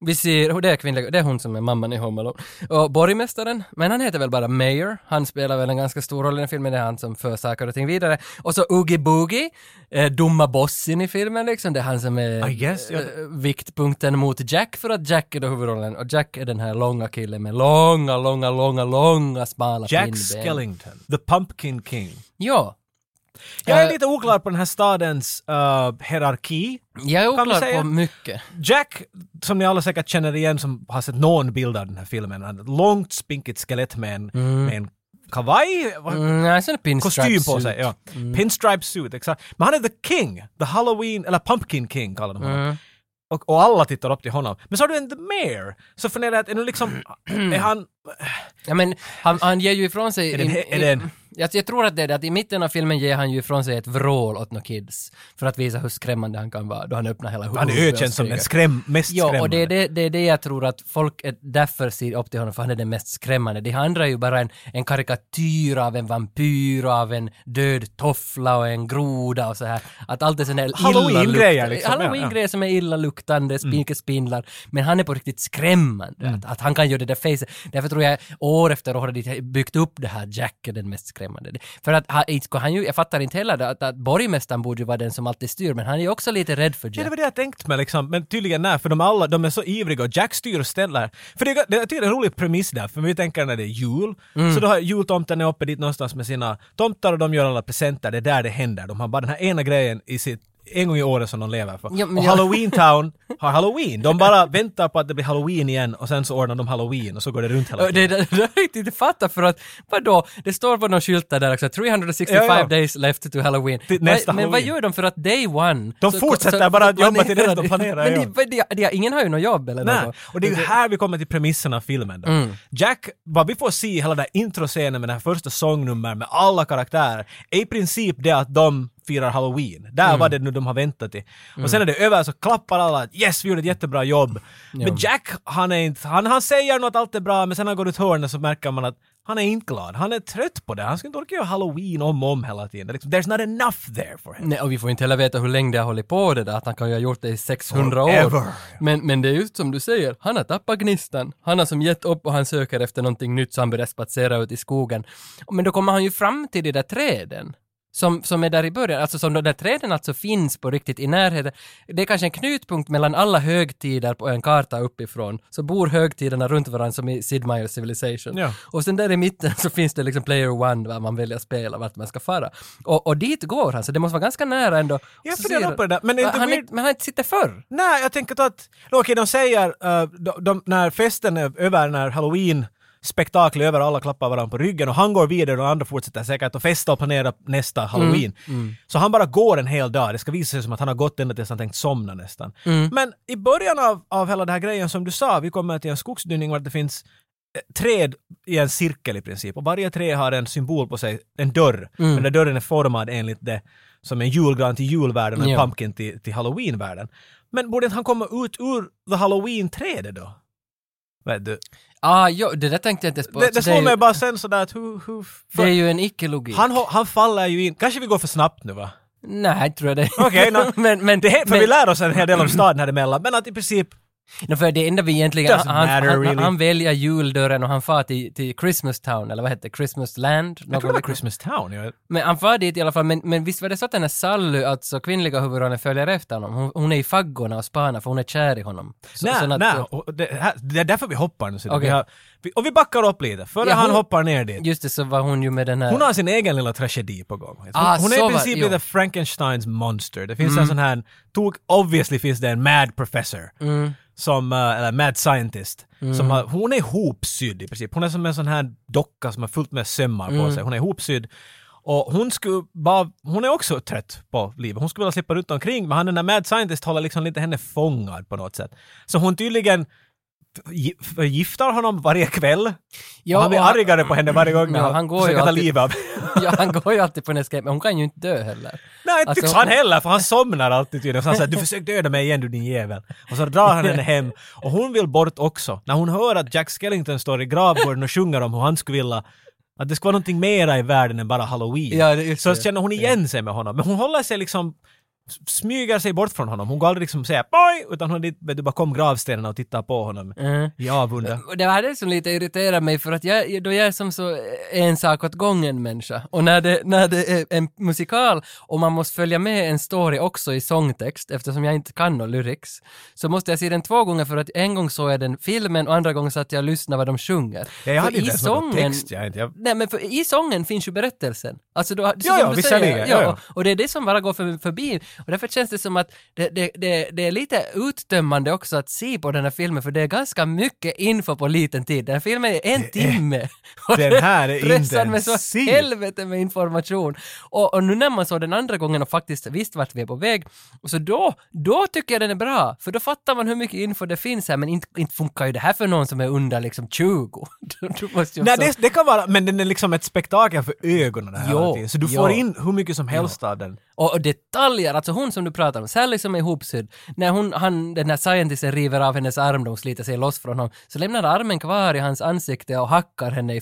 Vi ser, och det är kvinnliga, det är hon som är mamman i Home Alone. Och borgmästaren, men han heter väl bara Mayor. Han spelar väl en ganska stor roll i den filmen, det är han som för saker och ting vidare. Och så Oogie Boogie, eh, dumma bossen i filmen liksom, det är han som är guess, ja. eh, viktpunkten mot Jack för att Jack är då huvudrollen. Och Jack är den här långa killen med långa, långa, långa, långa, smala Jack pinnben. Skellington, the Pumpkin King. Ja. Jag är Eh, lite oklar på den här stadens uh, hierarki. Jag är oklar på mycket. Jack, som ni alla säkert känner igen som har sett någon bild av den här filmen, ett långt spinkigt skelett med en, med en kavaj, Mm, nej, sen pinstripe kostym på suit. sig. Ja. Pinstripe suit, exakt. Men han är the king, the halloween, eller pumpkin king kallar de honom. Mm. Och, och alla tittar upp till honom. Men så har du en the mayor, så funderar jag att är nu liksom, [CLEARS THROAT] är han, Ja men han, han ger ju ifrån sig... Är det en- i- är det en- jag, jag tror att det är det, att i mitten av filmen ger han ju ifrån sig ett vrål åt några kids. För att visa hur skrämmande han kan vara då han öppnar hela huvudet. han är ökänd som den skräm, mest Ja, skrämmande. och det är det, det är det jag tror att folk är därför ser upp till honom, för han är den mest skrämmande. De andra är ju bara en, en karikatyr av en vampyr, och av en död toffla och en groda och så här. Att allt är sådana här Halloween-grejer liksom, ja, ja. Halloween-grejer som är illaluktande, spinkelspindlar. Men han är på riktigt skrämmande. Att, att han kan göra det där facet. Därför tror jag år efter år har de byggt upp det här Jack är den mest skrämmande. För att han, han ju, jag fattar inte heller att, att borgmästaren borde ju vara den som alltid styr, men han är ju också lite rädd för Ja, Jack. det var det jag tänkt mig liksom. Men tydligen nej, för de alla, de är så ivriga och Jack styr och ställer. För det, det, jag tycker det är en rolig premiss där, för vi tänker när det är jul, Mm. så då har jultomten är uppe dit någonstans med sina tomtar och de gör alla presenter, det är där det händer. De har bara den här ena grejen i sitt en gång i året som de lever för. Ja, och jag- Halloween Town [LAUGHS] har Halloween. De bara väntar på att det blir Halloween igen och sen så ordnar de Halloween och så går det runt hela Och Det, det, det har jag inte fattat för att, vadå, det står på någon skyltar där också, 365 Ja, ja. days left to halloween. Till nästa men, men vad gör de för att day one? De fortsätter bara att jobba till dess de planerar, Men ja. de, de, de, ingen har ju något jobb eller Nej, något. och det är ju här vi kommer till premissen av filmen då. Mm. Jack, vad vi får se i hela den här introscenen med den här första sångnummer med alla karaktärer, är i princip det att de firar halloween. Där Mm. var det nu de har väntat till. Och sen är det över så klappar alla att yes, vi gjorde ett jättebra jobb. Men Jack, han är inte, han, han säger nog att allt är bra, men sen när han går ut hörnet så märker man att han är inte glad. Han är trött på det. Han skulle inte orka göra halloween om och om hela tiden. Är liksom, There's not enough there for him. Nej, och vi får inte heller veta hur länge det har hållit på det där, att han kan ju ha gjort det i 600 Forever. år. Men, men det är just som du säger, han har tappat gnistan. Han har som gett upp och han söker efter någonting nytt så han börjar spatsera ut i skogen. Men då kommer han ju fram till de där träden. Som, som är där i början, alltså som de där träden alltså finns på riktigt i närheten. Det är kanske en knutpunkt mellan alla högtider på en karta uppifrån. Så bor högtiderna runt varandra som i Sid Meier's Civilization. Ja. Och sen där i mitten så finns det liksom player one, var man väljer att spela, vart man ska fara. Och, och dit går han, så det måste vara ganska nära ändå. Funderar ser- på det där, men inte han weird- men han inte sitter förr. Nej, jag tänker att... Okej, de säger... eh, de, de, när festen är över, när halloween spektaklet är över, alla klappar varandra på ryggen och han går vidare och andra fortsätter säkert att festa och planera nästa halloween. Så han bara går en hel dag. Det ska visa sig som att han har gått ända tills han tänkt somna nästan. Men i början av, av hela den här grejen som du sa, vi kommer till en skogsdynning där det finns eh, träd i en cirkel i princip och varje träd har en symbol på sig, en dörr. Den där dörren är formad enligt det som en julgran till julvärlden och en Ja. pumpkin till, till halloweenvärlden. Men borde inte han komma ut ur the halloween-trädet då? Vet du? Ah, jo, det där tänkte jag inte ens på. Det, det slår mig bara sen sådär att hur... hur Det är ju en icke-logik. han, han faller ju in, kanske vi går för snabbt nu va? Nej, tror jag det. Okej, nå- [LAUGHS] men, men, Det, är- för men, vi lär oss en hel del om staden här emellan, men att i princip... No, för det enda vi egentligen, Doesn't han, matter, han, really. han väljer juldörren och han far till, till Christmas Town, eller vad heter det? Christmas Land? Jag tror det var. Christmas Town. Jag, Men han far dit i alla fall, men, men visst var det så att den här Sally, alltså kvinnliga huvudrollen, följer efter honom? Hon, hon är i faggorna och spanar för hon är kär i honom. Så, nej, så att- nej, och det, här, det är därför vi hoppar nu. Så Okej. vi, har, Vi- Och vi backar upp lite, före Ja, han hon- hoppar ner dit. Just det, så var hon ju med den här... Hon har sin egen lilla tragedi på gång. Hon, Ah, hon är så i var- princip jo. Mm. lite Frankensteins monster. Det finns en sån här, tog, obviously finns det en mad professor. Som, eh, eller mad scientist. Mm. Som har, hon är ihopsydd i princip. Hon är som en sån här docka som har fullt med sömmar Mm. på sig. Hon är ihopsydd. Och hon skulle bara, hon är också trött på livet. Hon skulle vilja slippa runt omkring men han den där mad scientist håller liksom lite henne fångad på något sätt. Så hon tydligen förgiftar honom varje kväll. Ja, och han blir och han- argare på henne varje gång Ja, han, han går försöker ta livet av [LAUGHS] ja, han går ju alltid på den skräp, men hon kan ju inte dö heller. Nej, inte Alltså, tycks han heller för han somnar alltid tydligen. Så han säger du försökte döda mig igen du din jävel. Och så drar han henne hem. Och hon vill bort också. När hon hör att Jack Skellington står i gravgården och sjunger om hur han skulle vilja att det ska vara någonting mera i världen än bara halloween. Ja, så det. känner hon igen sig med honom. Men hon håller sig liksom smyger sig bort från honom. Hon går aldrig liksom säga boy! Utan hon är dit, du, bakom gravstenarna och tittar på honom. Mm. i avund. Och det var det som lite irriterade mig för att jag, då jag är som så en sak åt gången människa. Och när det, när det är en musikal och man måste följa med en story också i sångtext eftersom jag inte kan någon lyrics så måste jag se den två gånger för att en gång såg jag den filmen och andra gången satt jag och lyssnade vad de sjunger. Ja, jag För hade inte ens någon text. Jag, inte- jag, Nej men för, i sången finns ju berättelsen. Alltså då, Ja, ja, du visserligen, ja, ja. och, och det är det som bara går för, förbi. Och därför känns det som att det, det, det, det är lite uttömmande också att se på den här filmen för det är ganska mycket info på liten tid. Den här filmen är en timme. Och [LAUGHS] Den här är pressar med så intensiv. helvete med information. Och, och nu när man såg den andra gången och faktiskt visste vart vi är på väg, och så då, då tycker jag den är bra. För då fattar man hur mycket info det finns här, men inte, inte funkar ju det här för någon som är under liksom 20. [LAUGHS] Du, måste ju Nej, det, det kan vara, men den är liksom ett spektakel för ögonen här Jo, hela tiden. Så du jo. får in hur mycket som helst av den. Och, detaljer, alltså hon som du pratar om, Sally som är ihopsydd, när hon, han, den här scientisten river av hennes arm då hon sliter sig loss från honom, så lämnar armen kvar i hans ansikte och hackar henne i.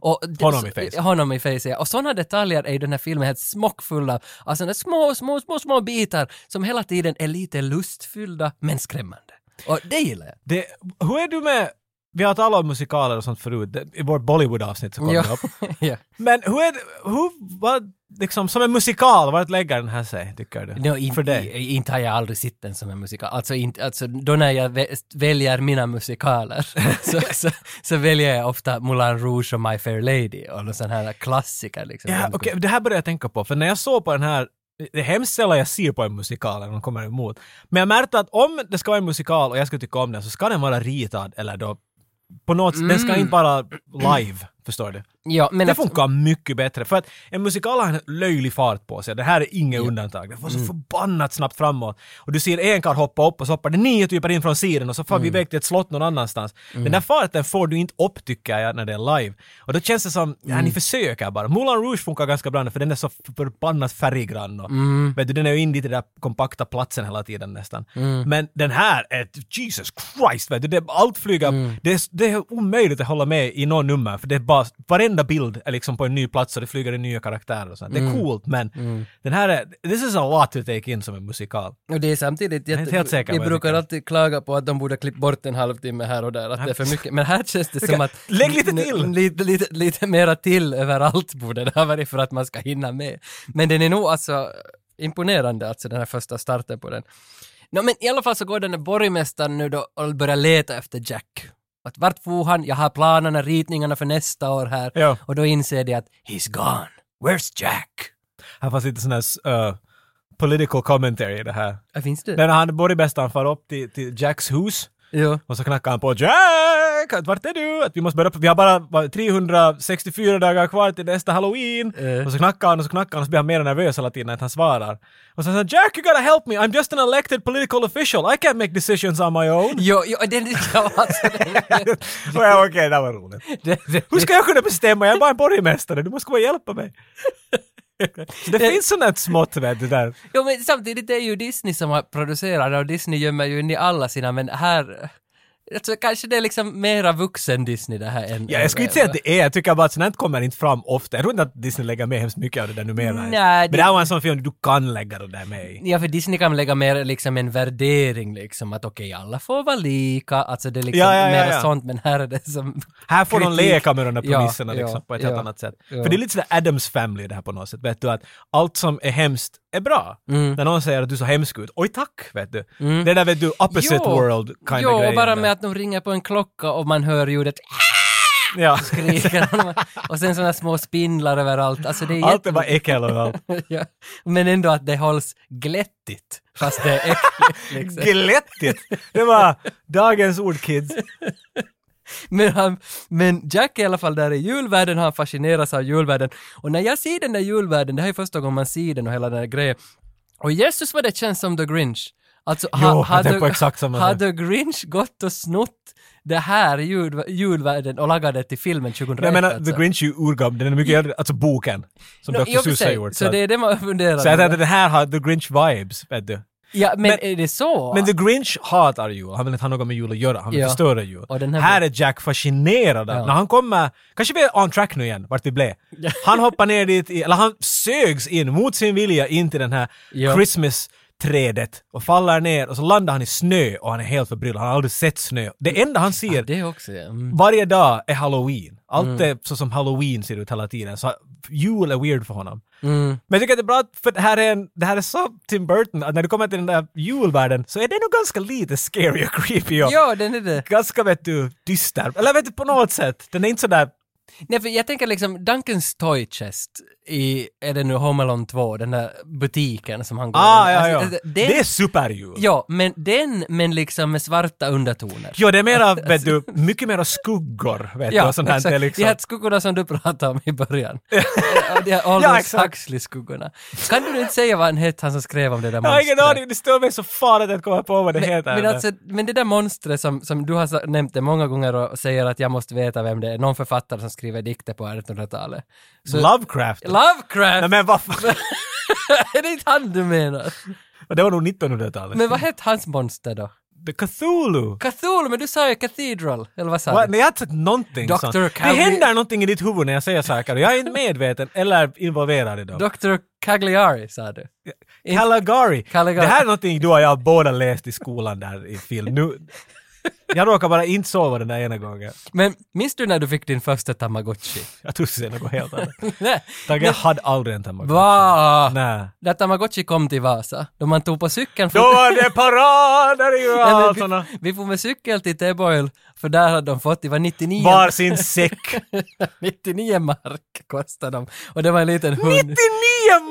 Och det- Honom i facet. Honom i facet, ja. Och sådana detaljer är ju den här filmen helt smockfulla av sådana små, små, små, små bitar som hela tiden är lite lustfyllda men skrämmande. Och det gillar jag. Det, hur är du med, vi har talat om musikaler och sånt förut, i vårt Bollywood-avsnitt så kom Ja. det upp. [LAUGHS] Men hur är det, hur, vad, liksom som en musikal, vart lägger den här sig, tycker du? No, in, för dig? Inte har jag aldrig sett den som en musikal. Alltså, inte, alltså då när jag vä- väljer mina musikaler [LAUGHS] så, så, så väljer jag ofta Moulin Rouge och My Fair Lady och någon sån här klassiker liksom. Ja, okej, det här började jag tänka på, för när jag såg på den här det är hemskt sällan jag ser på en musikal när de kommer emot. Men jag märkte att om det ska vara en musikal och jag ska tycka om den så ska den vara ritad eller då på något den ska inte vara live, förstår du? Ja, men det att- funkar mycket bättre för att en musikal har en löjlig fart på sig. Det här är inget undantag. Det får så förbannat snabbt framåt. Och du ser en karl hoppa upp och så hoppar det nio typer in från sidan och så får vi iväg till ett slott någon annanstans. Den där farten får du inte upp tycker jag när det är live. Och då känns det som, ja ni försöker bara. Moulin Rouge funkar ganska bra nu för den är så förbannat färggrann och vet du, den är ju inne i den där kompakta platsen hela tiden nästan. Men den här är, Jesus Christ vet du, det, allt flyger, det, är, det är omöjligt att hålla med i någon nummer för det är bara, varenda bild är liksom på en ny plats och det flyger in nya karaktärer och sånt. Det är coolt men den här är, this is a lot to take in som en musikal. Och det är samtidigt, är inte helt säker vi jag brukar alltid klaga på att de borde klippa bort en halvtimme här och där, att det är för mycket. Men här känns det som att... Lägg lite till! Lite, lite, lite mera till överallt borde det ha varit för att man ska hinna med. Men den är nog alltså imponerande, alltså den här första starten på den. Nå, men i alla fall så går den här borgmästaren nu då och börjar leta efter Jack. Att vart for han? Jag har planerna, ritningarna för nästa år här. Ja. Och då inser de att he's gone. Where's Jack? Här fanns lite sån här uh, political commentary i det här. Ja, finns det? När han, borgmästaren far upp till, till Jacks hus Jo. och så knackar han på Jack! Att vart är du? Att vi måste börja, vi har bara vad, 364 dagar kvar till nästa halloween. Eh. Och så knackar han och så knackar han och så blir han mer nervös hela tiden när han svarar. Och så säger Jack you gotta help me, I'm just an elected political official, I can't make decisions on my own. Jo, jo, den, alltså, [LAUGHS] Okej, det var roligt. [LAUGHS] det, det, Hur ska jag kunna bestämma? Jag är bara en borgmästare, du måste komma och hjälpa mig. Det [LAUGHS] finns sånt smått vet du där. Jo men samtidigt är det ju Disney som har producerat det och Disney gömmer ju in i alla sina men här Alltså kanske det är liksom mera vuxen Disney det här än... Ja, jag skulle inte säga att det är, jag tycker bara att sånt här kommer inte fram ofta. Jag tror inte att Disney lägger med hemskt mycket av det där numera. Nej, Men det- här var en sån film du kan lägga det där med i. Ja, för Disney kan lägga mer liksom en värdering liksom att okej, alla får vara lika, alltså det är liksom Ja, ja, ja, mer ja. sånt, men här är det som... Här får de kritik. leka med de där premisserna liksom, på ett helt annat sätt. För det är lite sådär Adams Family det här på något sätt. Vet du att allt som är hemskt är bra. Mm. När någon säger att du ser hemsk ut. Oj tack, vet du. Det där vet du, opposite Jo. world kind Jo, of grejen. bara där. med att de ringer på en klocka och man hör ljudet Ja. [LAUGHS] skriker. och sen sådana små spindlar överallt. Alltså det är Allt är bara äckel och allt. [LAUGHS] ja. Men ändå att det hålls glättigt, fast det är äckligt. Liksom. Glättigt! Det var dagens ord kids. Men, han, men Jack är i alla fall där i julvärlden, han fascineras av julvärlden. Och när jag ser den där julvärlden, det här är första gången man ser den och hela den där grejen. Och Jesus vad det känns som The Grinch. Alltså, Jo, jag hade, på Grinch gått och snott det här jul, julvärlden och lagat det till filmen 2001 Jag menar, alltså. The Grinch är ju urgammal, den är mycket äldre, alltså boken. Som No, Dr. Seuss har gjort. Så det är det man funderar så jag på. tänkte den här har The Grinch vibes, vet du. Ja, men, men- är det så? Men The Grinch hatar jul, han vill inte ha något med jul att göra, han vill Ja. förstöra jul. Här- här är Jack fascinerad Ja. när han kommer, kanske vi är on track nu igen, vart vi blev. Han hoppar ner dit, i, eller han sögs in mot sin vilja in till den här Ja. Christmas trädet och faller ner och så landar han i snö och han är helt förbryllad, han har aldrig sett snö. Det enda han ser Det också, ja. Mm. varje dag är halloween. Allt är så som halloween ser ut hela tiden. Så jul är weird för honom. Mm. Men jag tycker att det är bra för det här är, en, det här är så Tim Burton att när du kommer till den där julvärlden så är det nog ganska lite scary och creepy och Ja, den är det. ganska vet du dyster. Eller vet du på något sätt. Den är inte sådär Nej, för jag tänker liksom Duncans Toy Chest i, är det nu Home Alone 2, den där butiken som han går Ah, in ja, Alltså, ja. alltså, Den, Det är superjul. Ja, men den, men liksom med svarta undertoner. Jo, det är mera, [LAUGHS] vet du, mycket mera skuggor, vet du, och sånt här. Det är liksom... De här skuggorna som du pratade om i början. de här [LAUGHS] Ja, Aldous exakt. Huxley-skuggorna. Kan du inte säga vad han hette, han som skrev om det där Jag har ingen monstret? aning, det står mig så farligt att komma på vad det heter. Men, alltså, men det där monstret som, som du har nämnt det många gånger och säger att jag måste veta vem det är, någon författare som skriver dikter på 1800-talet. Så- Lovecraft. Lovecraft! Nej men vad fan. [LAUGHS] är det inte han du menar? Det var nog 1900-talet. Men vad hette hans monster då? The Cthulhu. Cthulhu, men du sa ju Cathedral, eller vad sa Va? du? Nej, jag har inte sagt någonting Dr. sånt. Det händer någonting i ditt huvud när jag säger saker och jag är inte medveten eller involverad i dem. Dr. Cagliari, sa du. Caligari. Caligari. Det här är någonting du och jag båda läst i skolan där i film. Nu, jag råkar bara inte sova den där ena gången. Men minns du när du fick din första Tamagotchi? Jag du säger något helt annat. [LAUGHS] Nej. Tack, jag hade aldrig en tamagotchi. Va? Nej. När Tamagotchi kom till Vasa, då man tog på cykeln Då var det parader i [LAUGHS] Vasalna. vi, vi får med cykel till Teboil, för där hade de fått, det var 99, Var sin säck. [LAUGHS] 99 mark kostade de. Och det var en liten hund. 99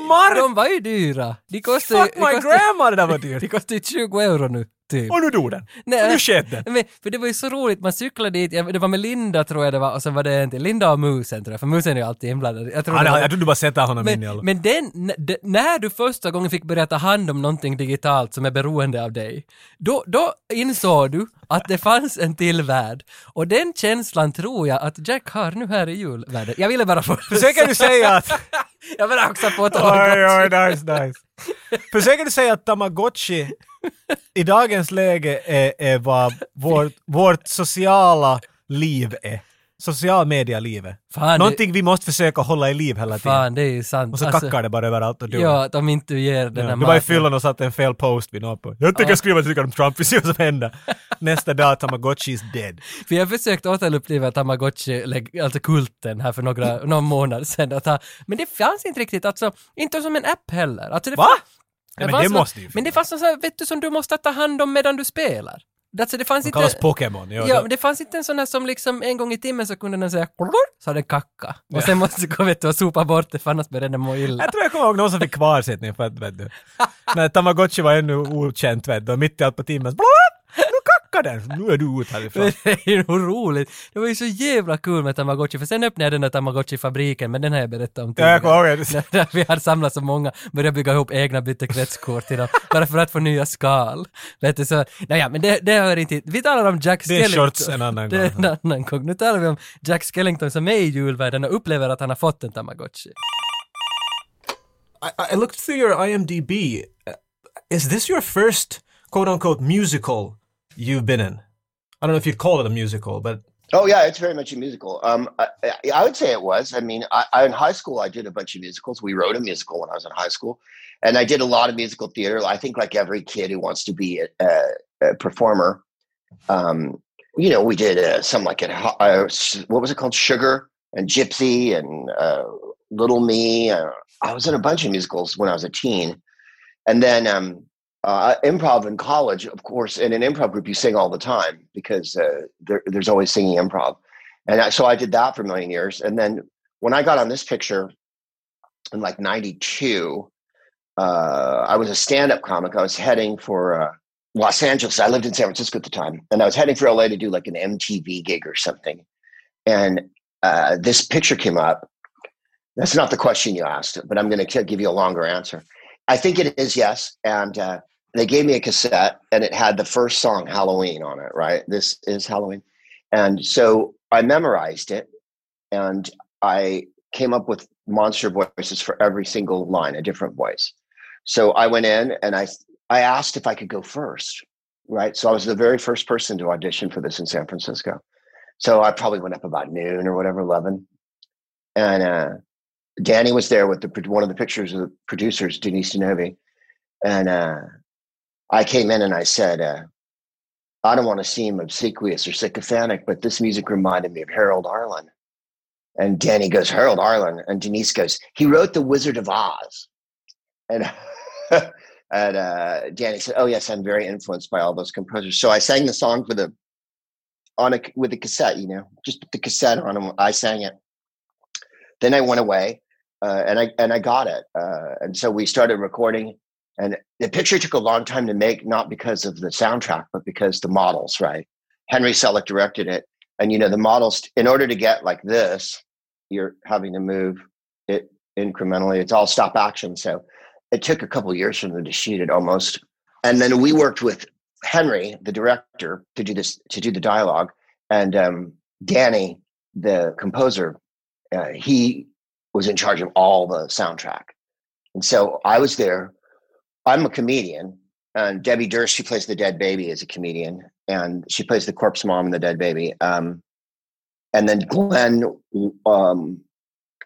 mark! De var ju dyra. De kostade, Fuck de my kostade, grandma det där var dyrt. [LAUGHS] de kostade 20 euro nu, typ. Och nu dog den. Nej, Och nu sket den. Men, för det var ju så roligt, man cyklade dit, jag- det var med Linda tror jag det var, och sen var det en till, Linda och musen tror jag, för musen är ju alltid inblandad. Jag tror det det- var- jag tror du bara sätter honom in i alla men, men den, när du första gången fick börja ta hand om någonting digitalt som är beroende av dig, då, då insåg du att det fanns en till värld. Och den känslan tror jag att Jack har nu här i julvärlden. Jag ville bara få... Försöker du säga att... [LAUGHS] jag vill också få ett Oj, oj, nice, nice. Försöker du säga att Tamagotchi i dagens läge är, är vad vårt, vårt sociala liv är? Social media-livet. Fan, Någonting vi måste försöka hålla i liv hela det, tiden. fan, det är sant. Och så Alltså, kackar det bara överallt och dör. Ja, att om inte du ger den Ja, här du var i fyllan och satte en fel post vid något på. Jag tänker skriva tycker om Trump, vi ser vad som händer. [LAUGHS] Nästa dag, Tamagotchi is dead. För jag försökte återuppliva Tamagotchi, alltså kulten här för några, [LAUGHS] någon månad sedan. Att ha, men det fanns inte riktigt, alltså, inte som en app heller. Alltså det Va? fanns- Nej, men det måste ju Men det fanns något vet du, som du måste ta hand om medan du spelar. Alltså det fanns De inte... kallas Pokémon. Ja, Ja, men det fanns inte en sån här som liksom en gång i timmen så kunde den säga så hade den kacka. Och sen måste du gå vet och sopa bort det för annars började den må illa. Jag tror jag kommer ihåg någon som fick kvarsittning för att, vet du, när Tamagotchi var ännu okänt, vet du, och mitt i allt på timmen, kackar den, nu är du ute härifrån. [LAUGHS] Det är ju roligt. Det var ju så jävla kul med Tamagotchi, för sen öppnade jag den där Tamagotchi-fabriken, men den har jag berättat om Ja, jag ihåg När- [LAUGHS] när vi hade samlat så många, började bygga ihop egna byttekretskort till dem, bara för att få nya skal. Vet du, så, naja, men det, det hör inte. Vi talar om Jack Det är Skellington. shorts en annan Det är gång. en annan gång. Nu talar vi om Jack Skellington som är i julvärlden och upplever att han har fått en Tamagotchi. I, I looked through your IMDb. Is this your first quote unquote musical you've been in? I don't know if you'd call it a musical, but Oh yeah, it's very much a musical. Um, I, I- would say it was. I mean, I, I, in high school, I did a bunch of musicals. We wrote a musical when I was in high school, and I did a lot of musical theater. I think like every kid who wants to be a, a, a performer, um, you know, we did uh, some like Ho- uh, what was it called, Sugar and Gypsy and uh, Little Me. Uh, I was in a bunch of musicals when I was a teen. and then um, uh, improv in college, of course, in an improv group, you sing all the time because uh, there, there's always singing improv. And I, so I did that for a million years. And then when I got on this picture in like 92, uh, I was a stand up comic. I was heading for uh, Los Angeles. I lived in San Francisco at the time. And I was heading for LA to do like an MTV gig or something. And uh, this picture came up. That's not the question you asked, but I'm going to give you a longer answer. I think it is yes. And uh, they gave me a cassette and it had the first song Halloween on it, right? This is Halloween. And so I memorized it and I came up with monster voices for every single line, a different voice. So I went in and I I asked if I could go first, right? So I was the very first person to audition for this in San Francisco. So I probably went up about noon or whatever, eleven, and uh, Danny was there with the one of the pictures of the producers, Denise Denovi, and uh, I came in and I said, uh, I don't want to seem obsequious or sycophantic, but this music reminded me of Harold Arlen. And Danny goes, Harold Arlen. And Denise goes, he wrote The Wizard of Oz. And, [LAUGHS] and uh, Danny said, oh, yes, I'm very influenced by all those composers. So I sang the song for the, on a, with a cassette, you know, just put the cassette on and I sang it. Then I went away uh, and I, and I got it. Uh, and so we started recording and the picture took a long time to make, not because of the soundtrack, but because the models, right? Henry Selick directed it. And, you know, the models, in order to get like this, you're having to move it incrementally. It's all stop action. So it took a couple years for them to shoot it almost. And then we worked with Henry, the director, to do this, to do the dialogue. And um, Danny, the composer, uh, he was in charge of all the soundtrack. And so I was there I'm a comedian, and Debbie Durst, she plays the dead baby, is a comedian, and she plays the corpse mom and the dead baby. Um, and then Glenn um,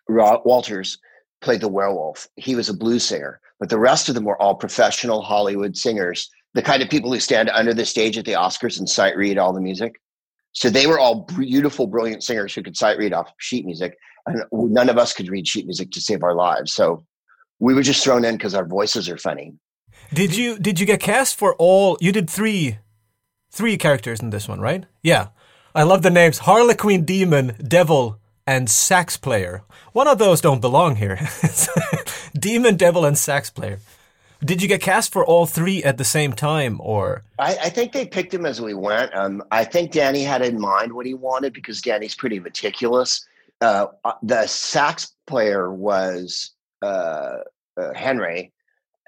Walters played the werewolf. He was a blues singer, but the rest of them were all professional Hollywood singers, the kind of people who stand under the stage at the Oscars and sight read all the music. So they were all beautiful, brilliant singers who could sight read off sheet music, and none of us could read sheet music to save our lives. So we were just thrown in because our voices are funny. Did you did you get cast for all? You did three, three characters in this one, right? Yeah, I love the names: Harlequin, Demon, Devil, and Sax Player. One of those don't belong here. [LAUGHS] Demon, Devil, and Sax Player. Did you get cast for all three at the same time, or? I, I think they picked him as we went. Um, I think Danny had in mind what he wanted because Danny's pretty meticulous. Uh, uh the sax player was uh, uh, Henry,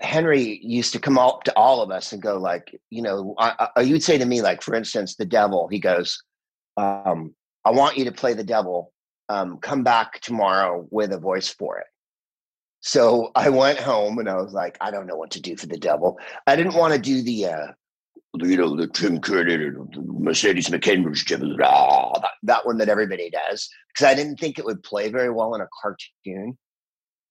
Henry used to come up to all of us and go like, you know, I, I, you'd say to me like, for instance, the devil. He goes, um, "I want you to play the devil. Um, come back tomorrow with a voice for it." So I went home and I was like, I don't know what to do for the devil. I didn't want to do the, uh, you know, the Tim Curtin, Mercedes McCambridge devil, that, that one that everybody does, because I didn't think it would play very well in a cartoon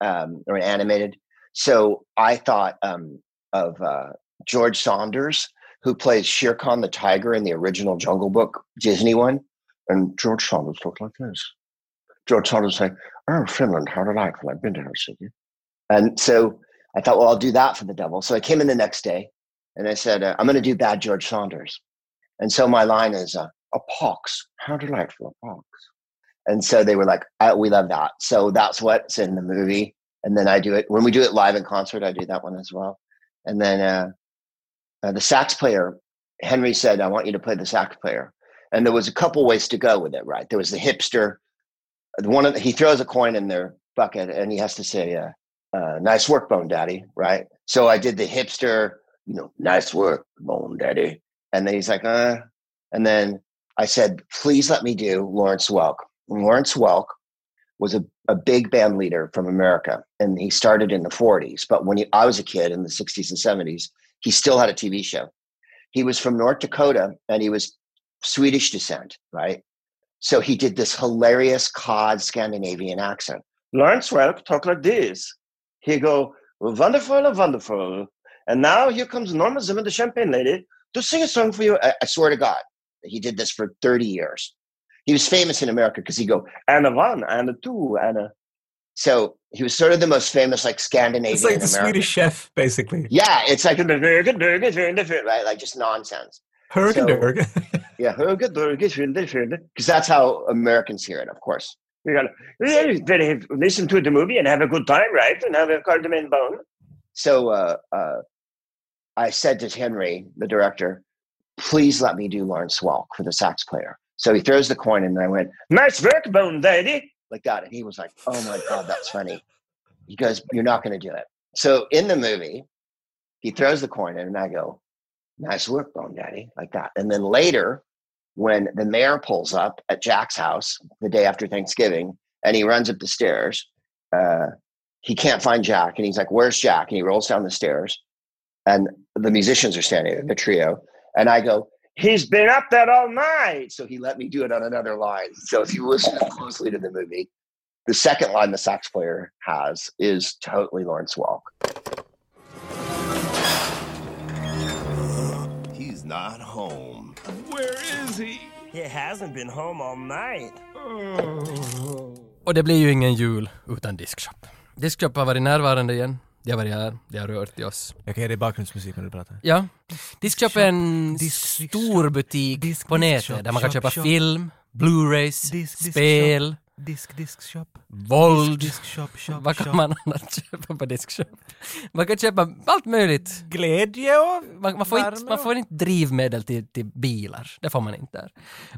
um, or an animated. So I thought um, of uh, George Saunders, who plays Shere Khan the tiger in the original Jungle Book Disney one. And George Saunders looked like this. George Saunders saying, "Oh, Finland, how delightful! I've been to Helsinki." And so I thought, well, I'll do that for the devil. So I came in the next day, and I said, uh, "I'm going to do bad George Saunders." And so my line is, uh, "A pox, how delightful a pox!" And so they were like, "We love that." So that's what's in the movie and then I do it when we do it live in concert. I do that one as well. And then uh, uh, the sax player, Henry said, "I want you to play the sax player." And there was a couple ways to go with it. Right, there was the hipster. One of the, he throws a coin in their bucket, and he has to say, uh, uh, "Nice work, Bone Daddy." Right. So I did the hipster. You know, nice work, Bone Daddy. And then he's like, "Uh," and then I said, "Please let me do Lawrence Welk." And Lawrence Welk was a, a big band leader from America, and he started in the 40s. But when he, I was a kid in the 60s and 70s, he still had a TV show. He was from North Dakota, and he was Swedish descent, right? So he did this hilarious cod Scandinavian accent. Lawrence Welk talk like this. He go, wonderful, wonderful. And now here comes Norma Zimmer, the champagne lady, to sing a song for you. I, I swear to God, he did this for 30 years he was famous in America because he go and a one and a two and a So he was sort of the most famous like Scandinavian It's like the American. Swedish chef, basically. Yeah, it's like right, like just nonsense. Hergenberg. [LAUGHS] Yeah, because that's how Americans hear it, of course. You gotta listen to the movie and have a good time, right? And have a cardamom bone. So uh, uh, I said to Henry, the director, please let me do Lawrence Welk for the sax player. So he throws the coin in, and I went Nice work, Bone Daddy. like that, and he was like, "Oh my god, that's funny." He goes, "You're not going to do it." So in the movie, he throws the coin in, and I go, "Nice work, Bone Daddy," like that. And then later, when the mayor pulls up at Jack's house the day after Thanksgiving, and he runs up the stairs, uh, he can't find Jack, and he's like, "Where's Jack?" And he rolls down the stairs, and the musicians are standing there, the trio, and I go, He's been up there all night. so he let me do it on another line. So if you listen closely to the movie, the second line the sax player has is totally Lawrence Welk. He's not home. Where is he? He hasn't been home all night. Oh. Och det blir ju ingen jul utan Diskshop. Diskshop har varit närvarande igen. De har varit här, de har rört i oss. Jag kan ge dig bakgrundsmusik när du pratar. Ja. Diskshop är en disk- disk- stor butik disk- på disk- nätet shop, där man kan shop, köpa shop. film, Blu-rays, Disk- disk- spel, Disk, disk, shop. våld. Disk, shop, shop, Vad kan man annat köpa på Diskshop? Man kan köpa allt möjligt. Glädje och Man, man, får, inte, man får inte drivmedel till, till bilar, det får man inte där.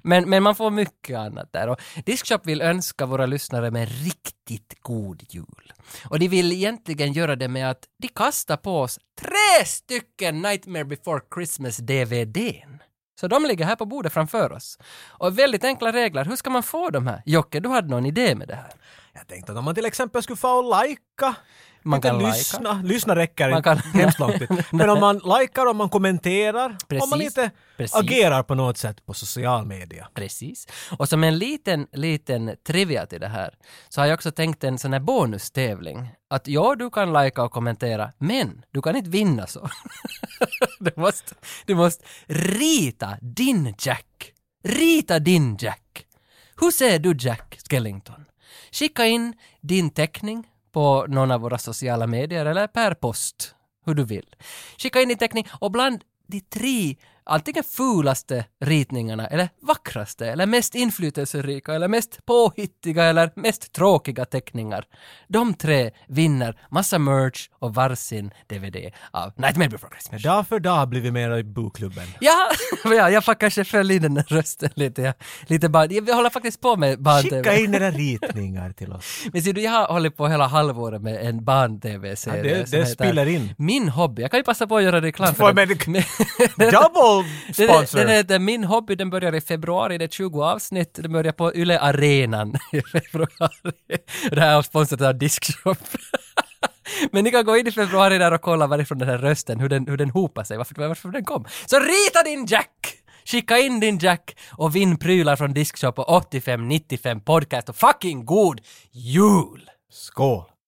Men, men man får mycket annat där. Och Diskshop vill önska våra lyssnare med riktigt god jul. Och de vill egentligen göra det med att de kastar på oss tre stycken Nightmare before Christmas DVDn. Så de ligger här på bordet framför oss. Och väldigt enkla regler, hur ska man få de här? Jocke, du hade någon idé med det här? Jag tänkte att om man till exempel skulle få och lajka, Man kan lyssna, lyssna räcker Man inte kan- [LAUGHS] hemskt långt. [LAUGHS] Men om man likar, om man kommenterar, om man Precis. inte Precis. agerar på något sätt på social media. Precis. Och som en liten, liten trivia till det här så har jag också tänkt en sån här bonustävling. Att ja, du kan lajka och kommentera, men du kan inte vinna så. [LAUGHS] du, måste, du måste rita din Jack. Rita din Jack. Hur ser du Jack Skellington? Skicka in din teckning på någon av våra sociala medier eller per post, hur du vill. Skicka in din teckning och bland de tre antingen fulaste ritningarna eller vackraste eller mest inflytelserika eller mest påhittiga eller mest tråkiga teckningar. De tre vinner massa merch och varsin DVD av Nightmare Before Christmas. Dag för dag blir vi mer i bokklubben. Ja, [LAUGHS] ja, jag får kanske följa in den där rösten lite. Jag, lite barn. Jag håller faktiskt på med barn-tv. Skicka in era ritningar till oss. [LAUGHS] Men ser du, jag har hållit på hela halvåret med en barn-tv-serie. Ja, det- det spiller in. Min hobby. Jag kan ju passa på att göra reklam Får den. med- [LAUGHS] Double [LAUGHS] sponsor! den heter Min hobby, den börjar i februari, det är 20 avsnitt, den börjar på Yle Arenan [LAUGHS] i februari. Det här är sponsrat av Diskshop. [LAUGHS] Men ni kan gå in i februari där och kolla varifrån den här rösten, hur den, hur den hopar sig, varför, varför den kom. Så rita din Jack! Skicka in din Jack och vinn prylar från Diskshop och 8595 podcast och fucking god jul! Skål!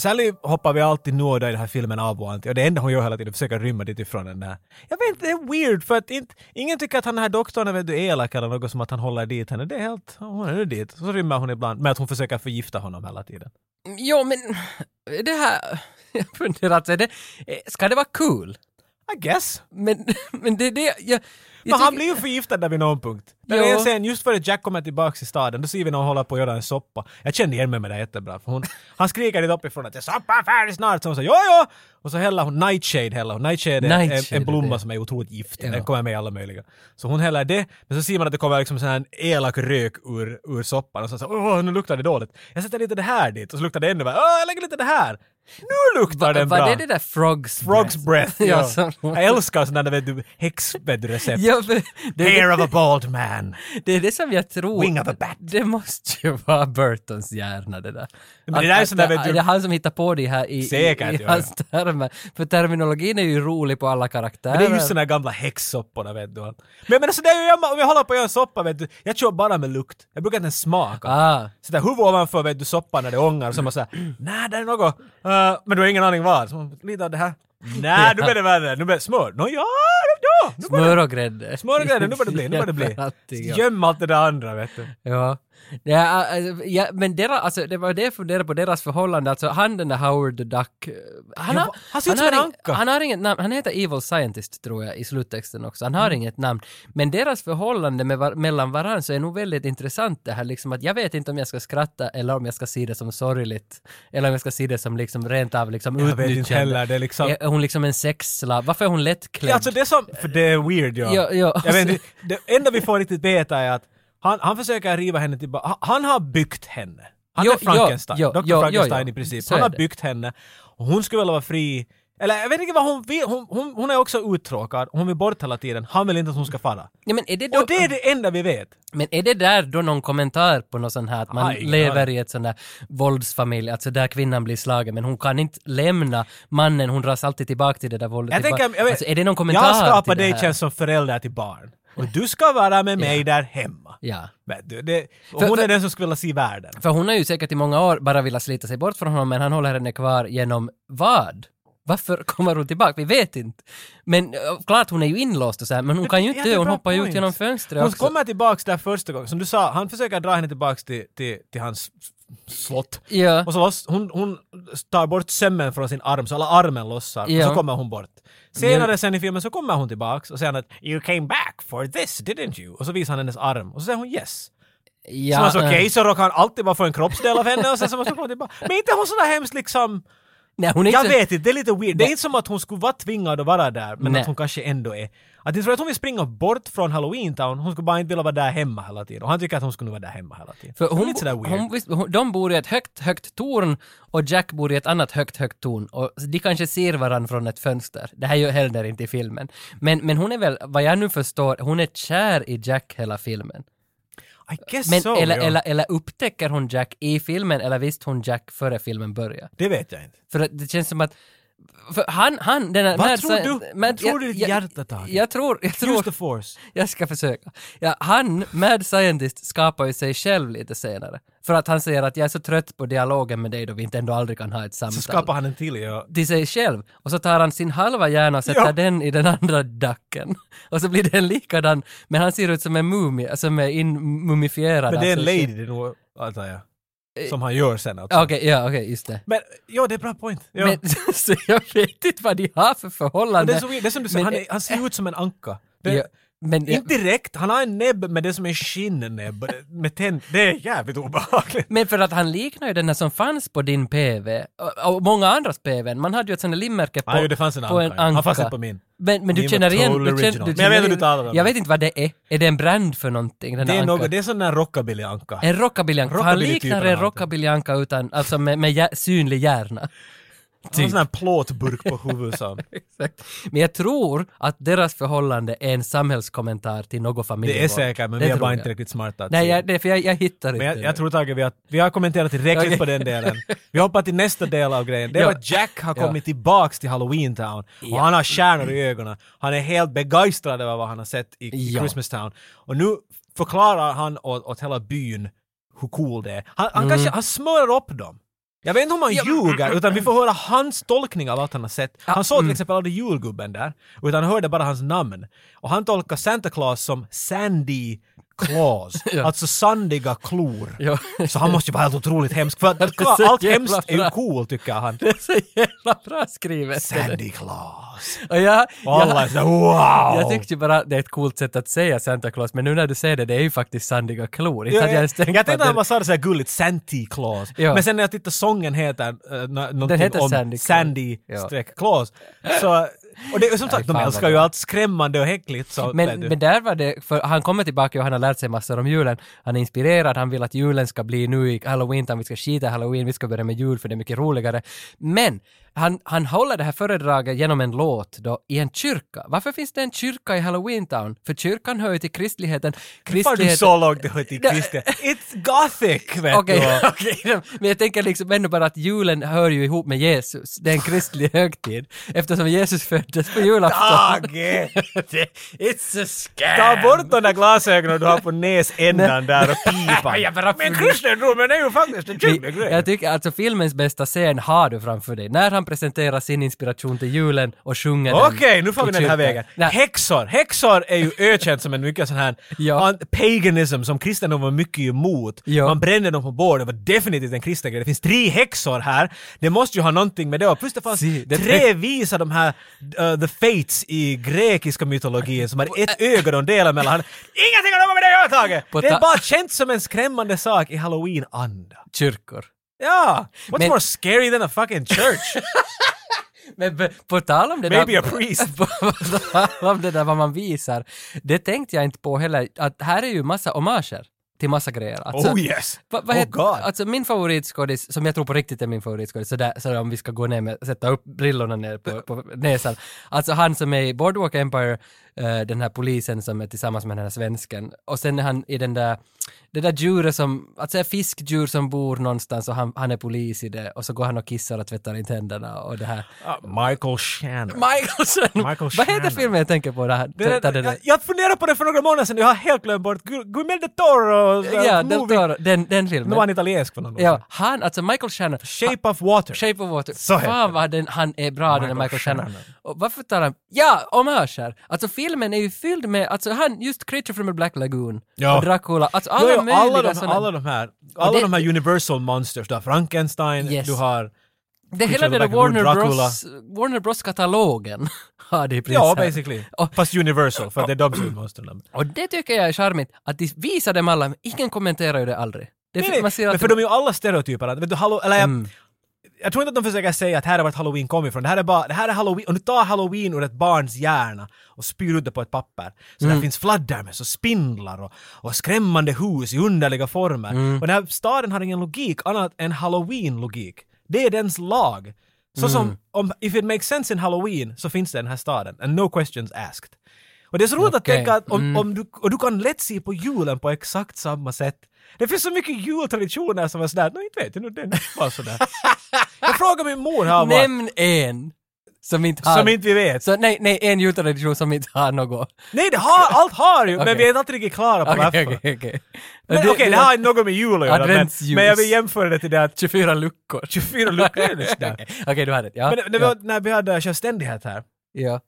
Sally hoppar vi alltid nåda i den här filmen av och anti och det enda hon gör hela tiden är att försöka rymma dit ifrån den där. Jag vet inte, det är weird för att inte, ingen tycker att han den här doktorn är vet du, elak eller något som att han håller dit henne. Det är helt, hon är nu dit. Så rymmer hon ibland med att hon försöker förgifta honom hela tiden. Jo, men det här... Jag funderar, alltså, det, ska det vara cool? I guess. Men, men det är det... Jag Men han blir ju förgiftad där vid någon punkt. Det Jo. är en scen just före Jack kommer tillbaks till staden, då ser vi när hon håller på att göra en soppa. Jag kände igen mig med det jättebra, för hon, [LAUGHS] han skriker dit uppifrån att soppa är färdig snart, så hon säger jo jo! Och så häller hon nightshade, häller hon. Nightshade är Nightshade en, en blomma det. som är otroligt giftig, Ja. den kommer med i alla möjliga. Så hon häller det, men så ser man att det kommer liksom sån här elak rök ur, ur soppan och så säger åh nu luktar det dåligt. Jag sätter lite det här dit och så luktar det ännu värre, åh jag lägger lite det här! Nu luktar den Var bra! det det där Frogs Frogs breath, ja. ja, som, Jag älskar sådana där vet du, häx vet du, recept. ja, för det, Hair of a bald man. det är det som jag tror. Wing of a bat. Det måste ju vara Burtons hjärna det där. Men det där är där, vet du- Det är han som hittar på det här i, Säkert, i, i ja, hans termer. För terminologin är ju rolig på alla karaktärer. Men det är just här gamla häxsopporna vet du. Men jag menar så det är ju, jag- om jag håller på att göra en soppa vet du, jag kör bara med lukt. Jag brukar inte ens smaka. Ah, Så där huvud ovanför vet du soppan när det ångar och så man säger [CLEARS THROAT] nej det är något, uh, men du har ingen aning vad. Så lite av det här. Nej, nu blir det värre. Nu blir det smör. Nå ja, Smör och grädde. Smör och grädde, nu börjar det bli, nu börjar det bli. [LAUGHS] Göm allt det där andra vet du. Ja. Ja, alltså, ja, men deras, alltså, det var det jag funderade på, deras förhållande, alltså han den där Howard the Duck, eh, han, har, han ser ut som har en anka. han har inget namn, han heter Evil Scientist tror jag i sluttexten också, han har Mm. inget namn. Men deras förhållande med var, mellan varandra så är nog väldigt intressant det här liksom att jag vet inte om jag ska skratta eller om jag ska se det som sorgligt, eller om jag ska se det som liksom rent av liksom Jag vet inte heller, det är liksom... Är hon liksom en sexslav? Varför är hon lättklädd? Ja, alltså det är som, för det är weird ja. Ja, ja, jag vet, inte, det enda vi får riktigt veta är att han, han försöker riva henne tillbaka. Han, han har byggt henne. Han Jo, är Frankenstein, jo, jo, Dr. Frankenstein i princip. så Han har byggt henne. Och hon skulle väl vara fri. Eller jag vet inte vad hon vill. Hon, hon, hon är också uttråkad. Hon vill bort hela tiden. Han vill inte att hon ska fara. Ja, men är det då, Och det är det enda vi vet. Men är det där då någon kommentar på något sånt här att man Aj, lever aj. i ett sånt där våldsfamilj, alltså där kvinnan blir slagen men hon kan inte lämna mannen, hon dras alltid tillbaka till det där våldet. Jag tänker, jag, vet, alltså, är det någon kommentar jag skapar dig känns som förälder till barn. Och du ska vara med mig där hemma. Ja. Vet du, det, och För- hon är för- den som skulle vilja se världen. För hon har ju säkert i många år bara velat slita sig bort från honom men han håller henne kvar genom vad? Varför [LAUGHS] kommer hon tillbaka? Vi vet inte. Men uh, klart hon är ju inlåst och så här, men hon kan ju inte det dö, hon hoppar ju ut genom fönstret Hon också. kommer tillbaks där första gången. Som du sa, han försöker dra henne tillbaks till, till, till hans slott. Ja. Och så loss, hon, hon tar bort sömmen från sin arm, så alla armen lossar. Ja. Och så kommer hon bort. Senare sen i filmen så kommer hon tillbaks och säger att “You came back for this, didn't you?” Och så visar han hennes arm och så säger hon “Yes”. Ja, så man så äh, okej, så råkar han alltid bara få en kroppsdel av henne och sen så måste hon komma tillbaka. Men inte hon sådär hemskt liksom... nej, hon är Jag så- vet inte, det är lite weird. Det är inte som att hon skulle vara tvingad att vara där, men Nej. att hon kanske ändå är. Att jag tror att hon vill springa bort från Halloween Town, hon skulle bara inte vilja vara där hemma hela tiden. Och han tycker att hon skulle vara där hemma hela tiden. För det är hon, lite hon, visst, hon, de bor i ett högt, högt torn och Jack bor i ett annat högt, högt torn. Och de kanske ser varandra från ett fönster. Det här heller inte i filmen. Men, men hon är väl, vad jag nu förstår, hon är kär i Jack hela filmen. I guess Men so, eller, ja. eller, eller upptäcker hon Jack i filmen eller visste hon Jack före filmen börjar? Det vet jag inte. För det känns som att för han, han, den här... Vad Mad tror Sci- du? Mad- tror du ditt jag- hjärta, Tage? Jag tror, jag tror... Use the force. Jag ska försöka. Ja, han, Mad Scientist, skapar ju sig själv lite senare. För att han säger att jag är så trött på dialogen med dig då vi inte ändå aldrig kan ha ett samtal. Så skapar han en till, ja. till sig själv. Och så tar han sin halva hjärna och sätter Ja. den i den andra dacken. Och så blir den likadan, men han ser ut som en mumie, som är inmumifierad. Men det är en sig lady, det nog, antar jag. Som han gör sen alltså. Ja, Okej, ja okej, just det. Men, ja det är bra point. Ja. Men, [LAUGHS] så jag vet inte vad de har för förhållande. det är weird, det är som du säger, Men- han, är, han ser ut som en anka. Det, Ja, men, Inte direkt, han har en näbb men det är som en skinnnäbb med tänd. Det är jävligt obehagligt. Men för att han liknar ju den där som fanns på din PV och, och många andras PV. Man hade ju ett sånt där limmärke på, Ja, jo, det fanns en på anka, ja. Han fanns inte på min. Men, men du känner igen... Du känner, du Men jag vet känner vad du in- talar om. Jag vet inte vad det är. Är det en brand för någonting? Den Det är, ankan? något, det är sån där rockabilly-anka. En rockabilly-anka. För Han liknar en anka. rockabilly-anka utan, alltså med, med synlig hjärna. Har en sån här plåtburk på huvudet. [LAUGHS] Exakt. Men jag tror att deras förhållande är en samhällskommentar till något familjevåld. Det är säkert, men Det vi är bara jag. inte riktigt smarta Nej, jag, det, för jag, jag hittar inte Men jag, det. jag tror Tage, vi har, vi har kommenterat tillräckligt på den delen. Vi hoppar till nästa del av grejen. Det är Ja. att Jack har Ja. kommit tillbaks till Halloween Town och Ja. han har stjärnor i ögonen. Han är helt begeistrad över vad han har sett i, i Ja. Christmas Town. Och nu förklarar han åt, åt hela byn hur cool det är. Han, han Mm. kanske, han smörar upp dem. Jag vet inte om han ljuger, utan vi får höra hans tolkning av allt han har sett. Han såg mm. till exempel aldrig julgubben där, utan hörde bara hans namn. Och han tolkar Santa Claus som Sandy Claus, [LAUGHS] Ja. alltså sandiga klor. Ja. Så han måste ju vara helt otroligt hemsk, för att, [LAUGHS] så allt hemskt är ju cool tycker han. Det är så jävla bra skrivet. Sandy Claus. [LAUGHS] Och jag, Och alla jag, såhär wow! jag tyckte bara det är ett coolt sätt att säga Santa Claus, men nu när du säger det, det är ju faktiskt sandiga klor. Ja, jag jag, jag tänkte att att man sa det såhär gulligt, Santy Claus. Ja. Men sen när jag tittade sången heter uh, någonting heter om Sandy. Sandy Ja. streck Claus. Så, och det är som sagt, de älskar ju allt skrämmande och häckligt. Så, Men, men där var det, för han kommer tillbaka och han har lärt sig massor om julen. Han är inspirerad, han vill att julen ska bli nu i halloween, vi ska skita halloween, vi ska börja med jul för det är mycket roligare. Men han, han håller det här föredraget genom en låt då i en kyrka. Varför finns det en kyrka i Halloween Town? För kyrkan hör ju till kristligheten. Var du kristligheten så långt det hör till. Christian? It's gothic, vet Okej, du. [LAUGHS] okej. Men jag tänker liksom ändå bara att julen hör ju ihop med Jesus. Det är en kristlig högtid. Eftersom Jesus föddes på julafton. [LAUGHS] It's a scam! Ta bort de där glasögonen du har på näsändan där och pipan. [LAUGHS] Men kristendomen är ju faktiskt en kycklig grej. Jag tycker alltså filmens bästa scen har du framför dig. När han presenterar sin inspiration till julen och sjunger Okej, den nu får vi den här vägen. Nej, Häxor! Häxor är ju ökänt som en mycket sån här Ja. an- paganism som kristendom var mycket emot. Ja. Man brände dem på bål, det var definitivt en kristen grej. Det finns tre häxor här. Det måste ju ha någonting med det och plus det fanns Se, det- tre visa de här uh, the fates i grekiska mytologin som hade ett öga de delar mellan. Ingenting har något med det att! På Det är bara känt som en skrämmande sak i halloween-anda. kyrkor. Ja! What's Men- more scary than a fucking church? [LAUGHS] Men b- på tal om det Maybe där... a priest. [LAUGHS] på tal om det där vad man visar. Det tänkte jag inte på heller, att här är ju massa homager till massa grejer. Alltså, oh yes! Va, vad oh het, god! alltså min favoritskådis, som jag tror på riktigt är min favoritskådis, så, där, så om vi ska gå ner med, sätta upp brillorna ner på, på näsan. Alltså han som är i Boardwalk Empire, eh, den här polisen som är tillsammans med den här svensken. Och sen är han i den där, det där djuret som, alltså ett fiskdjur som bor någonstans och han, han är polis i det och så går han och kissar och tvättar in tänderna och det här. Ah, Michael Shannon. Michael Shannon! Michael Vad heter filmen jag tänker på? Det här, Det där, där. jag, jag funderade på det för några månader sedan, jag har helt glömt bort. Gu- Guillermo del Toro, uh, Ja, Del. Toro, den, den filmen. Nu var han italiensk för någon Ja, han, alltså Michael Shannon. Shape of Water. Shape of Water. Så Fan det. vad den, han är bra den där Michael Michael Shannon. Shannon. Och varför talar han... Ja, homager! Alltså filmen är ju fylld med, alltså han, just Creature from the Black Lagoon Ja. och Dracula, alltså alla Jo, jo, möjliga alla, de, såna... alla de här, alla det- de här Universal Monsters. Du har Frankenstein, Yes. du har... det hela den där Warner Bros, Warner Bros-katalogen [LAUGHS] har det i princip. Ja, basically. Och- Fast Universal, för det är de som är monstren. Och det tycker jag är charmigt, att de visar dem alla, men ingen kommenterar ju det aldrig. Det, Nej, nej, men för de är ju alla stereotyper. Vet du, hallo, eller Mm. Jag tror inte att de försöker säga att här är vart halloween kommer ifrån. Det här är bara, det här är halloween, och du tar halloween ur ett barns hjärna och spyr ut det på ett papper. Så Mm. där finns fladdermöss och spindlar och, och skrämmande hus i underliga former. Mm. Och den här staden har ingen logik annat än halloween-logik. Det är dens lag. Så som, Mm. om, if it makes sense in halloween så finns det den här staden. And no questions asked. Och det är så roligt Okej. att tänka att om, Mm. om du, och du kan lätt se på julen på exakt samma sätt. Det finns så mycket jultraditioner som är sådär, nej inte vet jag nu, den var sådär. [LAUGHS] jag frågar min mor här Nämn en som inte har... som inte vi vet. Så nej, nej, en jultradition som inte har något. Nej det har, allt har ju, men Okej. vi är inte alltid riktigt klara på Okej, varför. okej, okej. Men Du- Okej, du- det har inte något med jul att göra, men, men jag vill jämföra det till det att 24 luckor. 24 luckor är det. Okej, [LAUGHS] Okej, du hade det. Ja. Men när vi, var- när vi hade självständighet här, ja.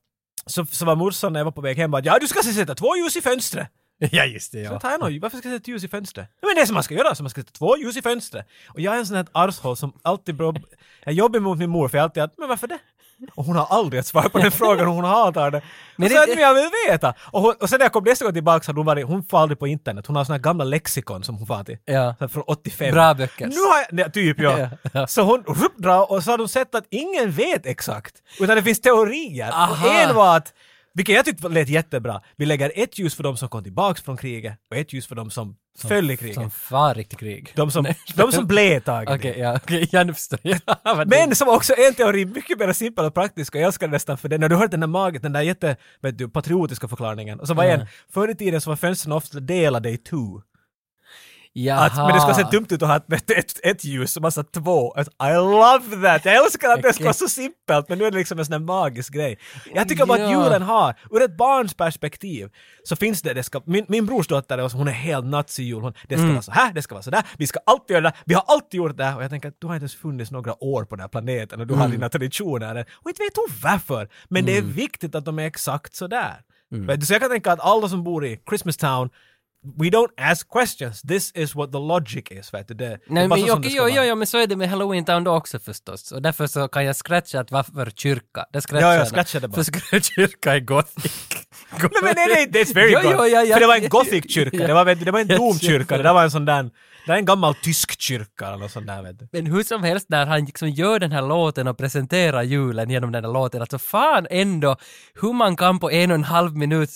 Så, så var morsan när jag var på väg hem bara ja du ska sätta två ljus i fönstret. [LAUGHS] ja, just det. Så Ja. tar jag något, varför ska jag sätta ljus i fönstret? Men det är som man ska göra, så man ska sätta två ljus i fönstret. Och jag är en sån här arshåll som alltid bro, jag jobbar mot min mor för jag alltid att, men varför det? Och hon har aldrig ett svar på den frågan [LAUGHS] och hon hatar det. Men det- så att, men jag vill veta! Och, hon, och sen när jag kom nästa gång tillbaka så hade hon varit, hon får aldrig på internet, hon har såna här gamla lexikon som hon får till. Ja. Från 85. Bra böcker. Nu har jag, nej, typ ja. Ja, [LAUGHS] ja. Så hon rup, dra, och så hade hon sett att ingen vet exakt. Utan det finns teorier. Aha. Och en var att, vilket jag tyckte lät jättebra, vi lägger ett ljus för de som kom tillbaks från kriget och ett ljus för de som, föll i kriget. Som far riktigt krig. de som, de som blev tagna. Okej, ja, okej, jag nu förstår. [LAUGHS] Ja, Men som också är en teori, mycket mer simpel och praktisk och jag älskar det nästan för det. När du hört den där maget, den där jätte, vet du, patriotiska förklaringen. Och så var en, förr i tiden så var fönstren ofta delade i two. Jaha. Att, men det skulle se dumt ut att ha ett, ett, ett ljus och massa två. Alltså, I love that! Jag älskar att det ska vara så simpelt men nu är det liksom en sån här magisk grej. Jag tycker bara Ja. att julen har, ur ett barns perspektiv, så finns det, det ska, min, min brors dotter, hon är helt nuts i jul. Hon, det ska Mm. vara så här, det ska vara så där, vi ska alltid göra det, vi har alltid gjort det här. Och jag tänker att du har inte ens funnits några år på den här planeten och du Mm. har dina traditioner. Och inte vet hon varför, men det är viktigt att de är exakt så där. Mm. Så jag kan tänka att alla som bor i Christmas Town We don't ask questions. This is what the logic is. Vet du? Det, det Nej bara men det jo, jo, vara. jo, men så är det med Halloween Town då också förstås. Och därför så kan jag scratcha att varför kyrka. Det scratchar Ja, ja, jag. scratcha det bara. För kyrka är gothic. Nej men nej, nej, that's very Jo, jo, ja, ja. För det var en gothic-kyrka, det var, det var en domkyrka, det var en sån där, det är en gammal tysk kyrka eller något sånt där vet du. Men hur som helst när han liksom gör den här låten och presenterar julen genom den här låten, alltså fan ändå hur man kan på en och en halv minut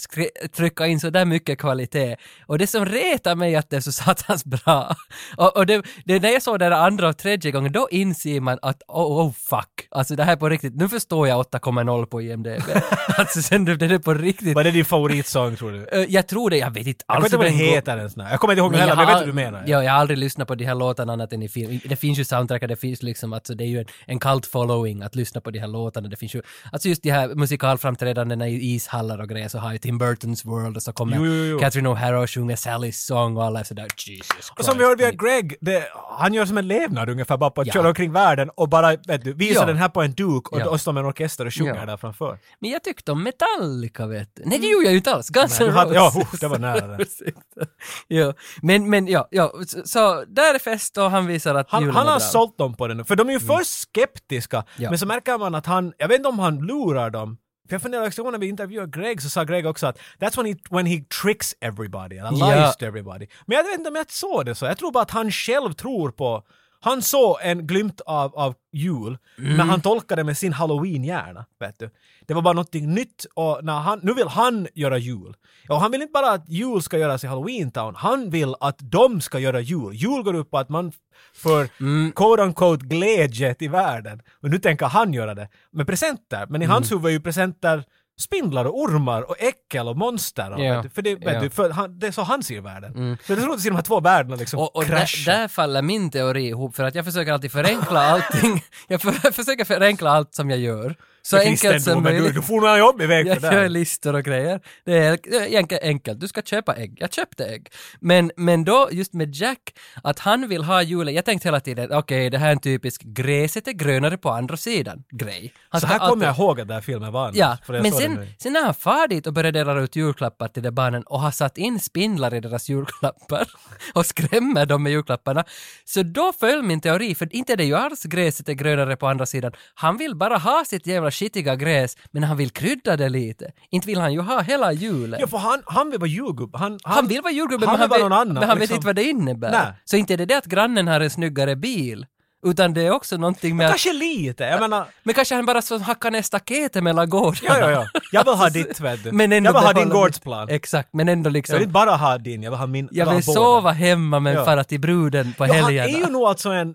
trycka in så där mycket kvalitet. Och det som retar mig att det är så [LAUGHS] satans bra. Och, och det, det är när jag såg det där andra och tredje gången, då inser man att oh, oh fuck, alltså det här är på riktigt, nu förstår jag 8,0 på IMDB. [LAUGHS] alltså sen det det är på riktigt. But Vad är din favoritsång tror du? Eh, Jag tror det, jag vet inte Jag alls kommer inte ihåg vad den heter ens. nu. Jag kommer inte ihåg Nej, heller, men jag vet vad du menar. Ja, jag har aldrig lyssnat på de här låtarna annat än i film. Det finns ju soundtrackar, det finns liksom, alltså det är ju en, en cult following att lyssna på de här låtarna. Det finns ju, alltså just de här musikalframträdandena i ishallar och grejer så har ju Tim Burtons World och så kommer Jo, jo, jo. Catherine O'Hara och sjunger Sallys sång och alla är sådär Jesus Christ. Och som vi hörde via Greg, det, han gör som en levnad ungefär bara på att Ja. köra omkring världen och bara vet du, visa Ja. den här på en duk och, Ja. och med en orkester och sjunga Ja. där framför. Men jag tyckte om Metallica vet du. Nej det gjorde jag ju inte alls. Guns N' Roses. ja, uff, det var nära det. [LAUGHS] Ja. Men, men ja, ja. Så, där är fest och han visar att Han, han har sålt dem på det nu, för de är ju först skeptiska, Mm. Ja. men så märker man att han, jag vet inte om han lurar dem, för jag funderar också när vi intervjuade Greg så sa Greg också att that's when he, when he tricks everybody, eller Ja. lies to everybody. Men jag vet inte om jag såg det så, jag tror bara att han själv tror på han såg en glimt av, av jul Mm. när han tolkade med sin halloween-hjärna. Vet du. Det var bara någonting nytt och när han, nu vill han göra jul. Och han vill inte bara att jul ska göras i Halloween Town, han vill att de ska göra jul. Jul går ut på att man för Mm. quote unquote glädje till världen. Och nu tänker han göra det med presenter. Men i hans Mm. huvud är ju presenter spindlar och ormar och äckel och monster. Och, du, för det. Mm. du, för han, det är så han ser världen. Så det är roligt att se de här två världarna liksom Och, och där, där faller min teori ihop för att jag försöker alltid förenkla [LAUGHS] allting. jag för, [LAUGHS] försöker förenkla allt som jag gör. Så enkelt som möjligt. du får några jobb iväg för Jag gör listor och grejer. Det är är enkelt. Du ska köpa ägg. Jag köpte ägg. Men, men då just med Jack, att han vill ha julen. Jag tänkte hela tiden, okej, det här är en typisk gräset är grönare på andra sidan grej. Han Så här kommer jag alltid- ihåg att den här filmen var. Ja, men sen, sen när han far dit och börjar dela ut julklappar till de barnen och har satt in spindlar i deras julklappar [LAUGHS] och skrämmer dem med julklapparna, så då föll min teori, för inte är det ju alls gräset är grönare på andra sidan. Han vill bara ha sitt jävla skitiga gräs, men han vill krydda det lite. Inte vill han ju ha hela julen. Ja, för han, han vill vara julgubbe. Han, han, han vill vara julgubbe, han men, han vill vet, någon annan, men han vet liksom. inte vad det innebär. Nej. Så inte är det det att grannen har en snyggare bil, utan det är också någonting med att Kanske lite, jag menar... men kanske han bara så hackar ner staketet mellan gårdarna. Ja, ja, ja. Jag vill ha [LAUGHS] ditt, vet du. Men ändå jag vill ha din gårdsplan. Exakt, men ändå Jag liksom... vill inte bara ha din, jag vill ha min. Jag vill båda. sova hemma men Ja. fara till bruden på Ja, han helgerna. är ju nog alltså en...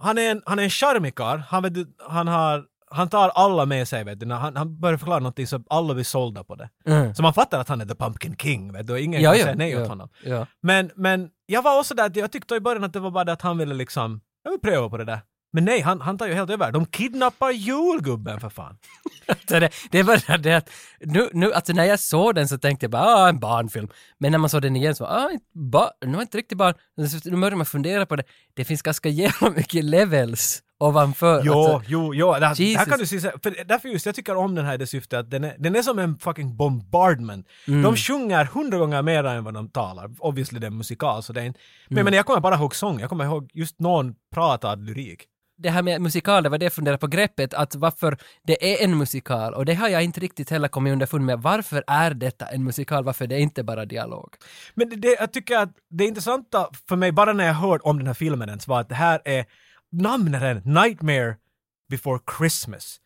Han är en, han är en charmig karl. Han, vet han har... Han tar alla med sig, vet du. När han, han börjar förklara någonting så alla blir sålda på det. Mm. Så man fattar att han är the pumpkin king, vet du. och Ingen Ja, kan ja, säga nej ja, åt honom. ja. Men, men jag var också där, jag tyckte i början att det var bara det att han ville liksom... Jag vill pröva på det där. Men nej, han, han tar ju helt över. De kidnappar julgubben för fan. [LAUGHS] Det, det är bara det att nu, nu, alltså när jag såg den så tänkte jag bara ah, en barnfilm. Men när man såg den igen så ah, ba, nu var inte riktigt barn. Nu börjar man fundera på det. Det finns ganska jävla mycket levels ovanför. Jo, Alltså, jo, det här Jesus. kan du se, för därför just jag tycker om den här i det syftet att den är, den är som en fucking bombardment. Mm. De sjunger hundra gånger mer än vad de talar. Obviously det är musikal så det är inte... Men, Mm. men jag kommer bara ihåg sång, jag kommer ihåg just någon pratad lyrik. det här med musikal, det var det jag funderade på greppet, att varför det är en musikal. Och det har jag inte riktigt heller kommit underfund med. Varför är detta en musikal? Varför det är inte bara dialog? Men det, jag tycker att det intressanta för mig, bara när jag hörde om den här filmen ens, var att det här är namnet är Nightmare before Christmas.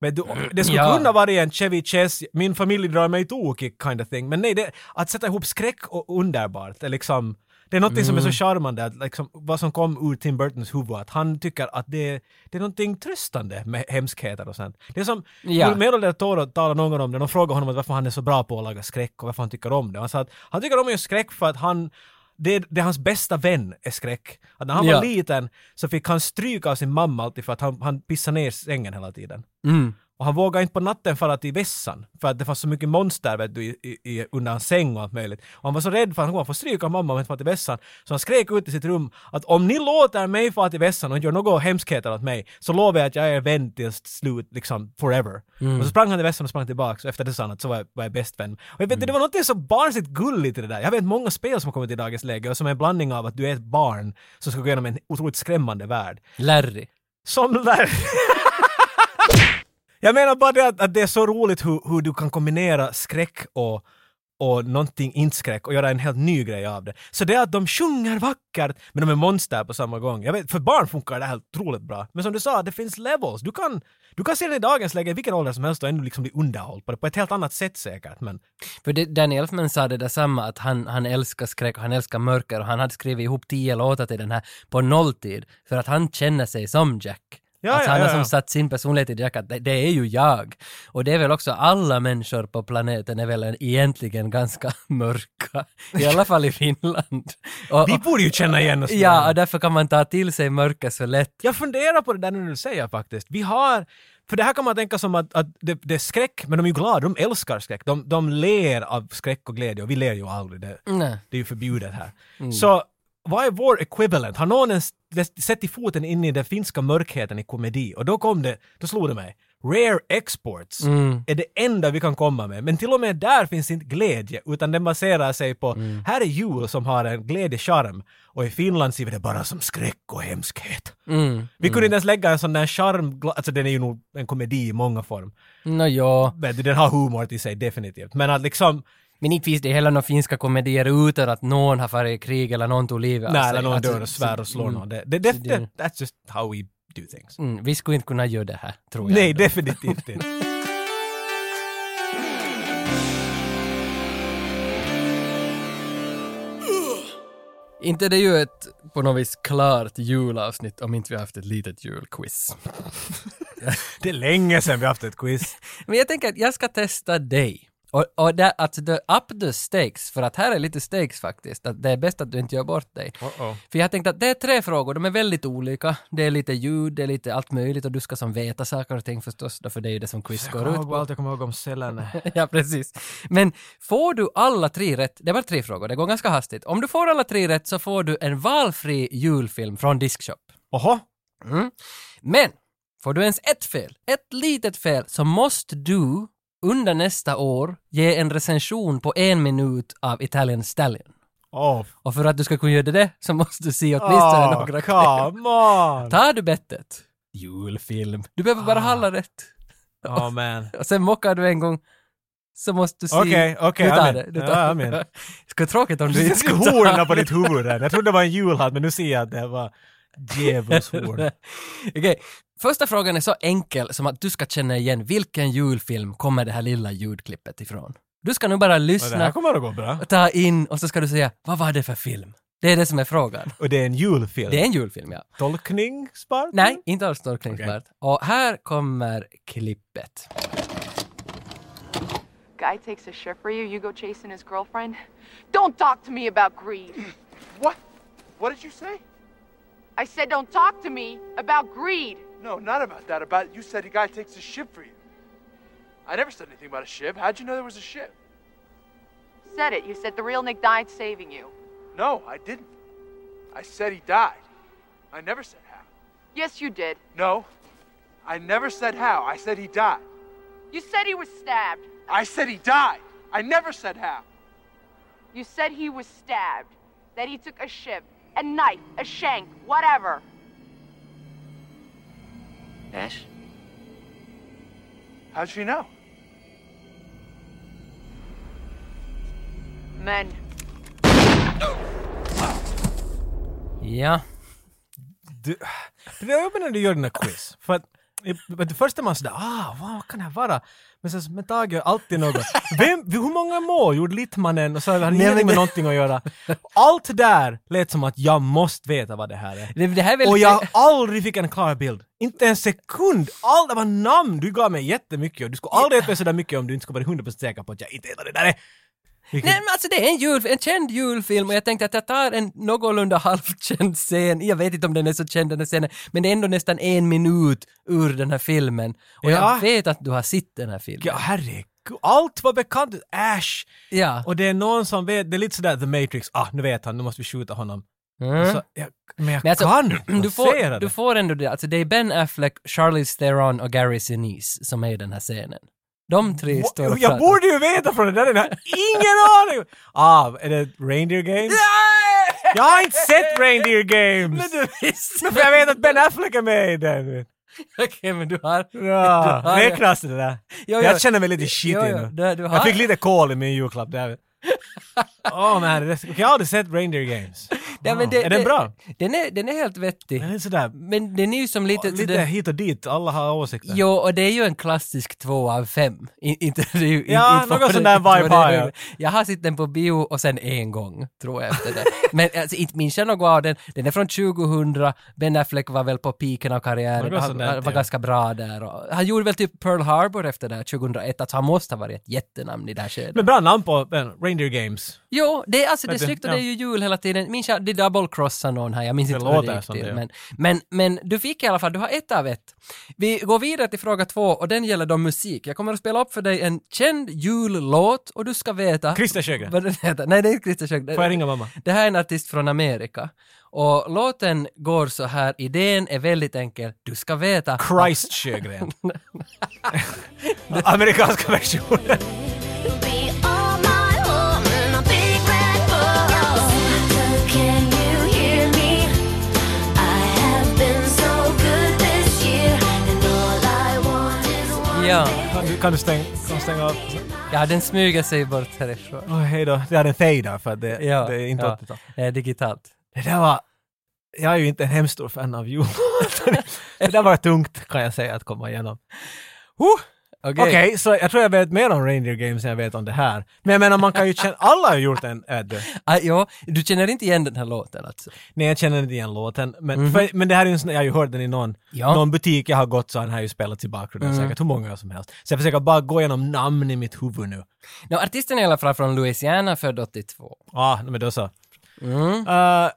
Men du, det skulle Ja. kunna vara en Chevy Chase, min familj drar mig tokig kind of thing. Men nej, det, att sätta ihop skräck och underbart är liksom det är något som är så Mm. charmande, att liksom, vad som kom ur Tim Burtons huvud, att han tycker att det, det är någonting tröstande med hemskheter och sånt. Det är som Ja. Guillermo del Toro talar någon gång om det, de frågar honom varför han är så bra på att laga skräck och varför han tycker om det. Han sa att han tycker om just skräck för att han det, det är hans bästa vän är skräck. Att när han Ja. var liten så fick han stryka av sin mamma alltid för att han, han pissade ner sängen hela tiden. Mm. Och han vågade inte på natten fara till vässan för att det fanns så mycket monster vet du, i, i, under hans säng och allt möjligt. Och han var så rädd för att han kommer få stryka mamma om han inte far till vässan. Så han skrek ut i sitt rum att om ni låter mig fara till vässan och gör något hemskheter åt mig så lovar jag att jag är vän till slut, liksom forever. Och så sprang han till vässan och sprang tillbaks och efter det sa han att så var jag, var jag bäst vän. Och jag vet, det var något så barnsligt gulligt i det där. Jag vet många spel som har kommit i dagens läge och som är en blandning av att du är ett barn som ska gå igenom en otroligt skrämmande värld. Larry. Som där. [LAUGHS] Jag menar bara det att, att det är så roligt hur, hur du kan kombinera skräck och, och någonting inte skräck och göra en helt ny grej av det. Så det är att de sjunger vackert men de är monster på samma gång. Jag vet, för barn funkar det här otroligt bra. Men som du sa, det finns levels. Du kan, du kan se den i dagens läge i vilken ålder som helst och ändå liksom bli underhålld på det på ett helt annat sätt säkert. Men För det, Danny Elfman sa det där samma, att han, han älskar skräck och han älskar mörker och han hade skrivit ihop tio låtar till den här på nolltid för att han känner sig som Jack. Ja, alltså ja, han har som satt sin personlighet i Jack att det, det är ju jag. Och det är väl också alla människor på planeten är väl en- egentligen ganska [LAUGHS] mörka. I alla fall i Finland. Och, Vi borde ju känna igen oss. [LAUGHS] Ja, och därför kan man ta till sig mörker så lätt. Jag funderar på det där när du säger faktiskt. Vi har, för det här kan man tänka som att, att det, det är skräck, men de är ju glada, de älskar skräck. De, de ler av skräck och glädje och vi ler ju aldrig. Det, det är ju förbjudet här. Så vad är vår equivalent? Har någon ens sett i foten in i den finska mörkheten i komedi? Och då kom det, då slog det mig. Rare Exports är det enda vi kan komma med. Men till och med där finns inte glädje, utan den baserar sig på, här är jul som har en glädjecharm och i Finland ser vi det bara som skräck och hemskhet. Mm. Vi kunde inte ens lägga en sån där charm, alltså den är ju nog en komedi i många form. Nå ja, Men den har humor i sig definitivt. Men att liksom, men inte finns det heller några finska komedier utan att någon har farit i krig eller någon tog livet nej, eller någon Alltså, dör och svär och slår mm. någon. Det, that's just how we do things. Mm, vi skulle inte kunna göra det här, tror jag. Nej, ändå. definitivt inte. Inte det är ju ett på något vis klart julavsnitt om inte vi har haft ett litet julquiz. [LAUGHS] Det är länge sedan vi haft ett quiz. Men jag tänker att jag ska testa dig. Och, och där, alltså the, up the stakes, för att här är lite stakes faktiskt, att det är bäst att du inte gör bort dig. Uh-oh. För jag tänkte att det är tre frågor, de är väldigt olika. Det är lite ljud, det är lite allt möjligt och du ska som veta saker och ting förstås, för det är ju det som quiz går ut på. allt, jag kommer ihåg om cellerna. [LAUGHS] ja, precis. Men får du alla tre rätt, det var tre frågor, det går ganska hastigt. Om du får alla tre rätt så får du en valfri julfilm från Diskshop. Oho! Mm. Men, får du ens ett fel, ett litet fel, så måste du under nästa år ge en recension på en minut av Italian Stallion. Oh, Och för att du ska kunna göra det så måste du se åtminstone oh några come on! Tar du bettet? Julfilm. Du behöver bara alla rätt. Oh man. [LAUGHS] Och sen mockar du en gång så måste du se... Okej, okej, du tar jag är det. med. Du Ja, tar med. det. [LAUGHS] Ska tråkigt om du inte ska skulle ta horna på det. ditt huvud där. Jag trodde det var en julhatt men nu ser jag att det var [LAUGHS] djävulshorn. Okej, första frågan är så enkel som att du ska känna igen vilken julfilm kommer det här lilla ljudklippet ifrån. Du ska nu bara Och det här lyssna, kommer att gå bra. ta in och så ska du säga vad var det för film? Det är det som är frågan. Och det är en julfilm. Det är en julfilm, ja. Tolkningsbart? Nej, inte alls tolkningsbart. Och här kommer klippet. Guy takes a shit for you, you go chasing his girlfriend. Don't talk to me about greed. What? What did you say? I said don't talk to me about greed. No, not about that. About you said a guy takes a ship for you. I never said anything about a ship. How'd you know there was a ship? Said it. You said the real Nick died saving you. No, I didn't. I said he died. I never said how. Yes, you did. No, I never said how. I said he died. You said he was stabbed. I said he died. I never said how. You said he was stabbed. That he took a ship, a knife, a shank, whatever. Ash? How'd she know? Men. Ja. Du, det är uppe när du gör dina quiz. För att men det första man sådär, ah, vad kan det här vara? Men sen, men Tage gör alltid något. Vem, hur många mål gjorde Littmannen? Och så har han ingenting med någonting att göra. Allt där lät som att jag måste veta vad det här är. Det, det här är väl... Och jag aldrig fick en klar bild. Inte en sekund. Allt det var namn. Du gav mig jättemycket och du skulle aldrig veta sådär mycket om du inte skulle vara 100% säker på att jag inte vet vad det där är. Vilket- Nej men alltså det är en, jul, en känd julfilm och jag tänkte att jag tar en någorlunda [LAUGHS] halvkänd scen, jag vet inte om den är så känd den här scenen, men det är ändå nästan en minut ur den här filmen. Och Ja. jag vet att du har sett den här filmen. Ja, herregud. Allt var bekant. Ash. Ja. Och det är någon som vet, det är lite sådär The Matrix, ah nu vet han, nu måste vi skjuta honom. Mm. Så, jag, men jag Men alltså, kan [CLEARS THROAT] du, får, det. du får ändå det, alltså det är Ben Affleck, Charlize Theron och Gary Sinise som är i den här scenen. De tre står och jag pratar. borde ju veta från det där, jag har ingen [LAUGHS] aning! Ah, är det Reindeer Games? Jag har inte sett Reindeer Games! Men du visste! För jag vet att Ben Affleck är med i den. Okej men du har... Ja, du har- räknas det där? Jo. Jag känner mig lite jo, nu. du- du har- Jag fick lite kol i min julklapp där. Åh oh, man, jag har aldrig sett Reindeer Games. Ja, men det, är den bra? Den är, den är helt vettig. Den är sådär, Men den är ju som lite... lite det, hit och dit, alla har åsikter. Jo, och det är ju en klassisk två av fem. Inte, Ja, inte någon sån där vibe har jag. Jag har sett den på bio och sen en gång, tror jag efter det. Men alltså, inte minns jag något av den. Den är från 2000, Ben Affleck var väl på piken av karriären, han där, var, ja. ganska bra där. Och han gjorde väl typ Pearl Harbor efter det här 2001, alltså han måste ha varit ett jättenamn i det här skedet. Men bra namn på eh, Reindeer Games. Jo, det är alltså det är snyggt och ja. det är ju jul hela tiden. Minns jag, det double crossar någon här, jag minns Det inte vad det gick till. Men, men, men du fick i alla fall, du har ett av ett. Vi går vidare till fråga två och den gäller då musik. Jag kommer att spela upp för dig en känd jullåt och du ska veta... Christer Sjögren. Vad den heter. Nej, det är inte Christer Sjögren. Får jag ringa mamma? Det här är en artist från Amerika. Och låten går så här, idén är väldigt enkel. Du ska veta... Christ Sjögren. [LAUGHS] [LAUGHS] Amerikanska versionen. Ja. Kan du, kan du stänga, kan stänga av? Ja, den smyger sig bort härifrån. Åh, hej då. Det är en fader för det, Ja, det är inte ja. 80-tal. Det är digitalt. Det där var... Jag är ju inte en hemskt stor fan av jul. [LAUGHS] det där var tungt kan jag säga att komma igenom. Huh! Okej. Okej, så jag tror jag vet mer om Reindeer Games än jag vet om det här. Men jag menar man kan ju känna, [LAUGHS] alla har gjort en öde. Ah, ja, du känner inte igen den här låten alltså? Nej, jag känner inte igen låten. Men, för, men det här är ju en sån, jag har ju hört den i någon. Ja. någon butik jag har gått så har den här ju spelats i bakgrunden Mm. säkert hur många som helst. Så jag försöker bara gå igenom namn i mitt huvud nu. No, artisten är i alla fall från Louisiana, född 82. Ja, men då så. Mm. Uh, uh,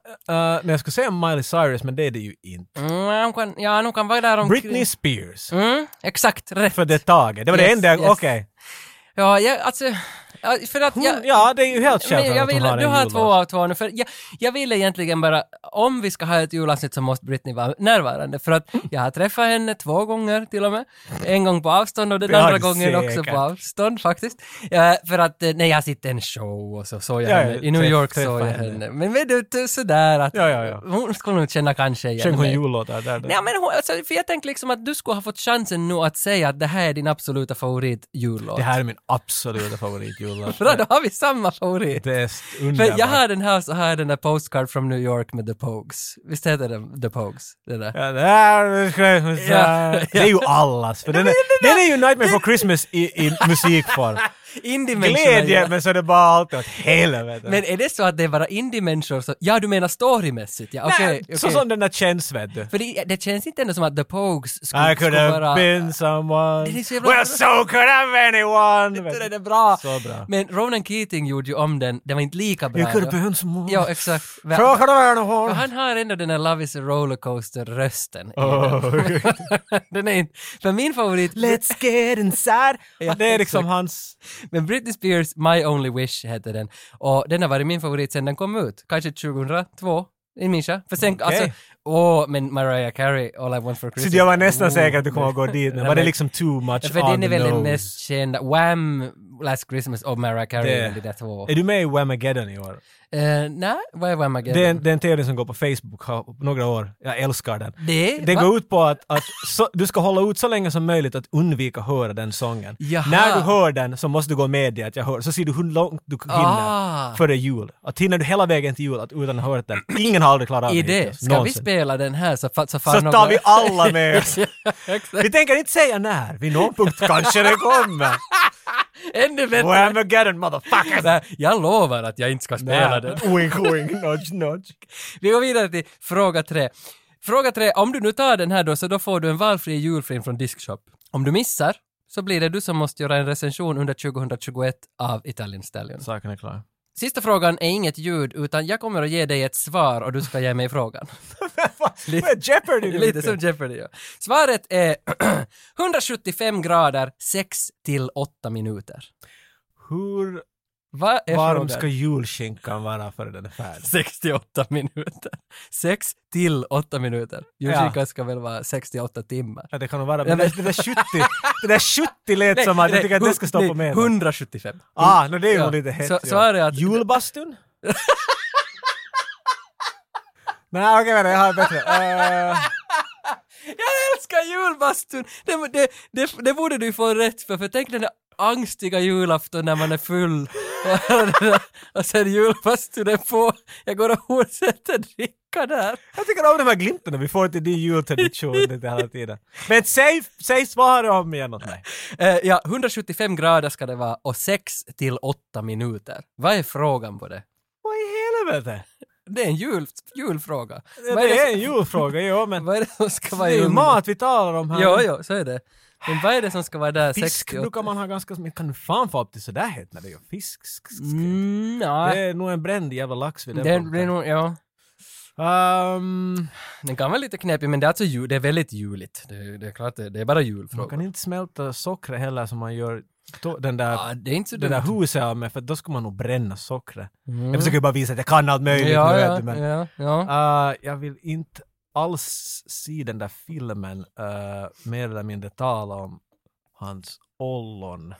men jag skulle säga Miley Cyrus, men det är det ju inte. Mm, hon kan, ja, hon kan vara där omkring. Britney Spears. Mm, exakt, rätt. För det taget. Det var det Yes, enda jag... yes. Okej. Ja, jag, alltså... ja, För att Hon- jag, Ja, det är ju helt självklart jag hon vill, har du har jullåt. två av två nu, för jag, jag vill egentligen bara, om vi ska ha ett julavsnitt så måste Britney vara närvarande, för att jag har träffat henne två gånger till och med. En gång på avstånd och den har andra gången också på avstånd faktiskt. Ja, för att eh, när jag sitter i en show och så såg jag Ja, henne, i New York såg jag henne. henne. Men vet du, sådär att Ja, ja, ja. hon skulle nog känna kanske igen Sjöng hon jullåtar där? där. Nej men hon, alltså, för jag tänkte liksom att du skulle ha fått chansen nu att säga att det här är din absoluta favoritjullåt. Det här är min absoluta Bra, då har vi samma favorit. Det är underbart. jag har den här så har jag den där postcard from New York med The Pogues. Visst heter den The Pogues? Det där. Ja, det, Ja, det är ju allas. För den, är, den är ju Nightmare for Christmas i, i [LAUGHS] musikform. Glädje, men så är det bara alltid åt helvete. Men är det så att det är bara indie-människor som... Ja, du menar storymässigt? Ja, okej. Nej, okej. Så som den där känns vet du. För det, det känns inte ändå som att The Pogues skulle, I could skulle have vara... been someone. Det well, bra. so could have anyone. vet Det du. är bra. Så bra. Men Ronan Keating gjorde ju om den, den var inte lika bra. You could have been someone. Ja, exakt. [LAUGHS] Fråga det någon. han har ändå den där Love is a rollercoaster-rösten. Oh, den. [LAUGHS] den är inte... För min favorit... Let's get inside. Ja, det är liksom hans... Men Britney Spears My Only Wish heter den. Och den har varit min favorit sen den kom ut. Kanske 2002. Det minns jag. För sen, Okej. alltså, åh, men Mariah Carey, All I Want For Christmas. Så jag var nästan Oh, säker att du kommer att gå dit, men var det liksom too much För on den är väl den mest kända. Wham! Last Christmas och Mariah Carey, Det- de där två. Är du med i Whamageddon i år? Uh, nej, vad är Whamageddon? Det är, en, det är en teori som går på Facebook har några år. Jag älskar den. Det? Va? går ut på att, att så, du ska hålla ut så länge som möjligt att undvika att höra den sången. Jaha. När du hör den så måste du gå med i att jag hör, så ser du hur långt du hinner Ah. före jul. Att hinner du hela vägen till jul att, utan att ha hört den. Ingen har aldrig klarat av det det, hittills, ska vi någonsin. spela den här så, så, Så några- tar vi alla med [LAUGHS] oss. Vi tänker inte säga när, vid någon punkt kanske det kommer. [LAUGHS] Ännu bättre! Whamageddon motherfuckers! Nej, Jag lovar att jag inte ska spela den. Wink wink, nudge nudge. Vi går vidare till fråga tre. Fråga tre, om du nu tar den här då, så då får du en valfri julfilm från Diskshop. Om du missar, så blir det du som måste göra en recension under 2021 av Italian Stallion. Saken är klar. Sista frågan är inget ljud, utan jag kommer att ge dig ett svar och du ska ge mig frågan. [LAUGHS] Är Jeopardy nu? Lite som Jeopardy, ja. Svaret är [CLEARS THROAT] 175 grader, 6 till 8 minuter. Hur Vad är frågan? ska julskinkan vara före den är färdig? 68 minuter. 6 till 8 minuter. Julskinkan ska väl vara 68 timmar. Ja, det kan nog vara. Ja, Men det, det där 70, det där 70 lät som att jag tycker att det ska stå på nej, med. 175. Ah, no, det är ju Ja. lite hett. Så, ja. så är det att... Julbastun? [LAUGHS] Nej, okej, vänta, jag har bättre. Uh, [LAUGHS] Jag älskar julbastun! Det, det, det, det borde du få rätt för, för tänk den där angstiga julafton när man är full. [LAUGHS] och sen julfastun är på. Jag går och fortsätter dricka där. Jag tycker om de här glimtarna vi får till din jultradition lite hela tiden. Men säg, säg svaret om igen åt mig. Eh, ja, 175 grader ska det vara och 6 till 8 minuter. Vad är frågan på det? Vad i helvete? Det är en jul, julfråga. Ja, Vad det är en julfråga, ja men [LAUGHS] Vad är det som ska det vara är i ju mat vi talar om här. Jo, jo, så är det. Men vad är det som ska vara där? Fisk 68? brukar man ha ganska... Men kan du fan få upp till sådär hett när det är fisk? Mm, Det är nog en bränd jävla lax vid Det, den det är nog, ja. Um, Den kan vara lite knepig, men det är alltså jul, det är väldigt juligt. Det, det är klart, det, det är bara man julfråga. kan inte smälta sockret heller som man gör to- den där, Ja, det är inte så där dumt. huset av med för då ska man nog bränna sockret. Mm. Jag försöker bara visa att jag kan allt möjligt ja, nu ja, men ja, ja. Uh, jag vill inte alls se den där filmen uh, mer eller mindre tala om hans ollon.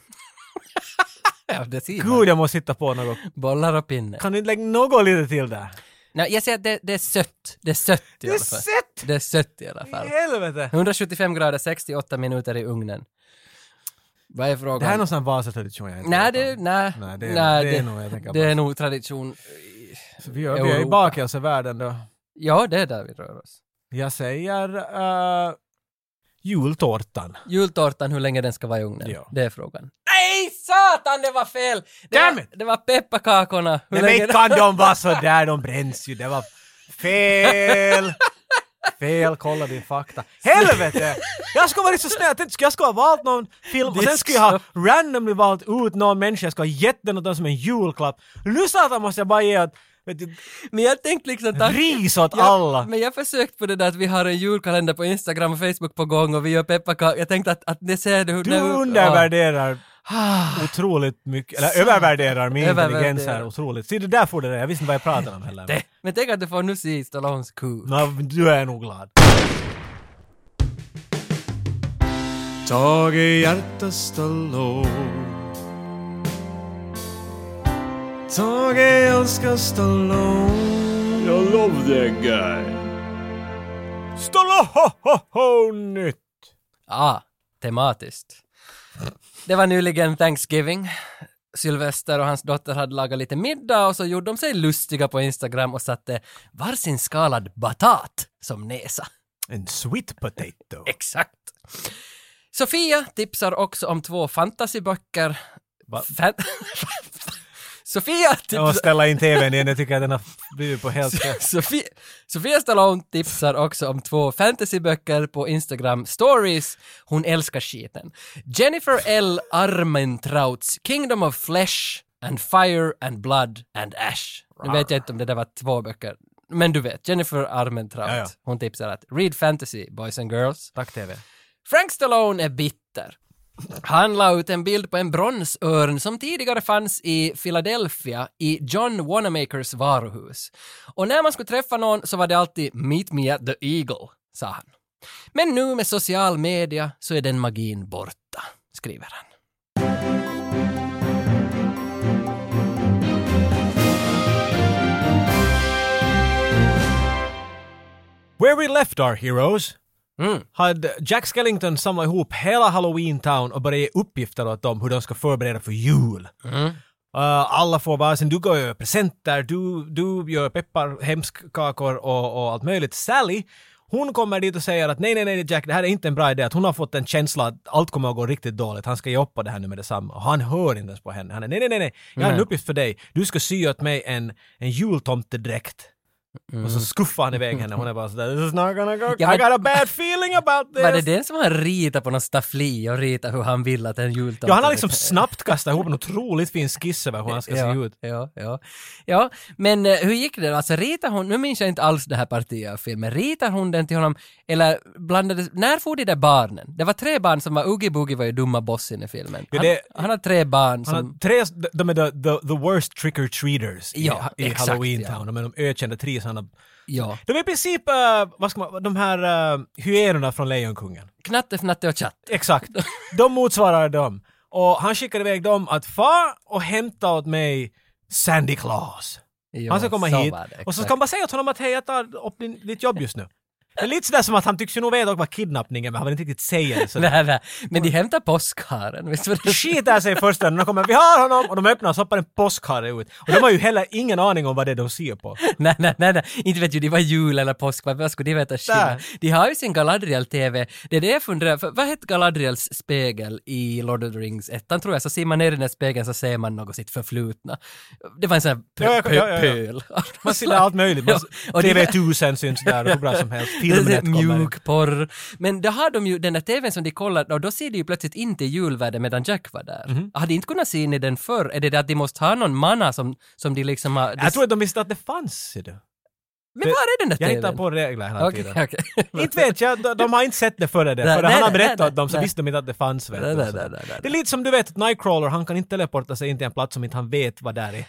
[LAUGHS] ja, det ser man. Gud, jag måste hitta på något. Bollar och pinne. Kan du inte lägga något lite till där? Nej, jag säger att det, det är sött. Det är sött i Det är alla fall. sött! Det är sött i alla I fall. helvete! 175 grader, 68 minuter i ugnen. Vad är frågan? Det här är någon sån Vasa-tradition jag inte Nej, det, nej, Nej, det är- nej, det är det, nog, jag tänker det är nog tradition. Så vi, är, vi är i bakelsevärlden då. Ja, det är där vi rör oss. Jag säger uh, jultårtan. Jultårtan, hur länge den ska vara i ugnen? Ja. Det är frågan. Nej, satan, det var fel! Det Damn var, it! det var pepparkakorna. Hur Nej länge men kan de vara så [LAUGHS] där? De bränns ju. Det var fel! Fel, kolla din fakta. Helvete! Jag skulle varit så snäll, jag tänkte, jag skulle ha valt någon film och sen skulle jag ha randomly valt ut någon människa, jag skulle ha gett den åt dem som en julklapp. Nu satan måste jag bara ge åt, vet du, Men jag tänkte liksom att... ris åt Ja, alla. Men jag försökt på det där att vi har en julkalender på Instagram och Facebook på gång och vi gör pepparkakor. Jag tänkte att, att det ser du... Du undervärderar otroligt mycket, eller övervärderar min Övervärderar. intelligens här otroligt. Se det där får det där, jag visste inte vad jag pratade om heller. Det. Men tänk att du får nu se Stallones kuk. Nå, du är nog glad. Tage Hjärta Stallone Tage älskar Stallone I love that guy. Stallone-nytt! Ah, tematiskt. Det var nyligen Thanksgiving. Sylvester och hans dotter hade lagat lite middag och så gjorde de sig lustiga på Instagram och satte varsin skalad batat som näsa. En sweet potato. [LAUGHS] Exakt. Sofia tipsar också om två fantasyböcker. Va? Fan- [LAUGHS] Sofia Jag måste tipsar... ställa in tvn igen, jag tycker att den har blivit på helt fel. Sofia, Sofia Stallone tipsar också om två fantasyböcker på Instagram stories. Hon älskar skiten. Jennifer L. Armentrauts Kingdom of Flesh and Fire and Blood and Ash. Nu vet jag inte om det där var två böcker. Men du vet, Jennifer Armentrout. Ja, ja. Hon tipsar att read fantasy, boys and girls. Tack TV. Frank Stallone är bitter. Han la ut en bild på en bronsörn som tidigare fanns i Philadelphia i John Wanamakers varuhus. Och när man skulle träffa någon så var det alltid “Meet me at the Eagle”, sa han. Men nu med social media så är den magin borta, skriver han. Where we left our heroes Mm. hade Jack Skellington samlat ihop hela Halloween Town och börjat ge uppgifter åt dem hur de ska förbereda för jul. Mm. Uh, alla får varsin, du går gör presenter, du, du gör peppar, hemskkakor och, och allt möjligt. Sally, hon kommer dit och säger att nej, nej, nej Jack, det här är inte en bra idé. Att hon har fått en känsla att allt kommer att gå riktigt dåligt. Han ska ge upp på det här nu med detsamma. Och han hör inte ens på henne. Han är nej, nej, nej, nej. Jag har en uppgift för dig. Du ska sy åt mig en, en jultomtedräkt. Och så skuffar han iväg henne. Hon är bara sådär, this is not gonna go. Ja, I got a bad feeling about this. Var det den som han ritat på någon staffli och ritat hur han vill att en jultomte... Ja, han har liksom snabbt kastat ihop en otroligt fin skiss över hur han ska ja, se ut. Ja, ja. ja, men eh, hur gick det då? Alltså ritar hon, nu minns jag inte alls det här partiet av filmen, ritar hon den till honom eller blandades, när får de där barnen? Det var tre barn som var, Oogie Boogie var ju dumma bossen i filmen. Ja, Han, det- han har tre barn som... Han har tre, de är the, the, the worst trick-or-treaters i, Ja, i exakt, Halloween ja. Town. De är de ökända trisarna. Ja. De är i princip, uh, vad ska man, de här uh, hyenorna från Lejonkungen. Knatte, Fnatte och Chatt. Exakt. De motsvarar dem. Och han skickar iväg dem att fa och hämta åt mig Sandy Claus. Ja, han ska komma hit det, och så ska han bara säga åt honom att hej, jag tar upp din, ditt jobb just nu. Det är lite sådär som att han tycks ju nog veta vad kidnappning är men han vill inte riktigt säga det. Så nej, nej. Men de hämtar påskharen. Visst var det? skiter sig först när de kommer vi har honom och de öppnar och så hoppar en påskhare ut. Och de har ju heller ingen aning om vad det är de ser på. nej, nej, nej, nej. Inte vet ju de var jul eller påsk, vad skulle de veta skillnad? De har ju sin Galadriel-TV. Det är det jag funderar, för vad hette Galadriels spegel i Lord of the Rings 1? tror jag, så ser man ner i den här spegeln så ser man något sitt förflutna. Det var en sån här pö- ja. pöl. Man ser allt möjligt. Man, [LAUGHS] Ja, och det- TV1000 syns där och hur bra som helst. [LAUGHS] Det Filmnet kommer. mjukporr. Men då har de ju den där TVn som de kollar och då ser de ju plötsligt inte julvärden medan Jack var där. Mhm. Har de inte kunnat se in i den förr? Är det det att de måste ha någon manna som, som de liksom har... Jag tror att de visste att det fanns. du. Men var är den där Jag TVn? hittar på regler hela Okej, tiden. okej. Inte vet jag, de, de har inte sett det före det. Nej, han har berättat nej, dem så nej. visste de inte att det fanns. Vet Nej, nej, nej. Det är lite som du vet Nightcrawler, han kan inte teleporta sig in till en plats som inte han vet vad där är.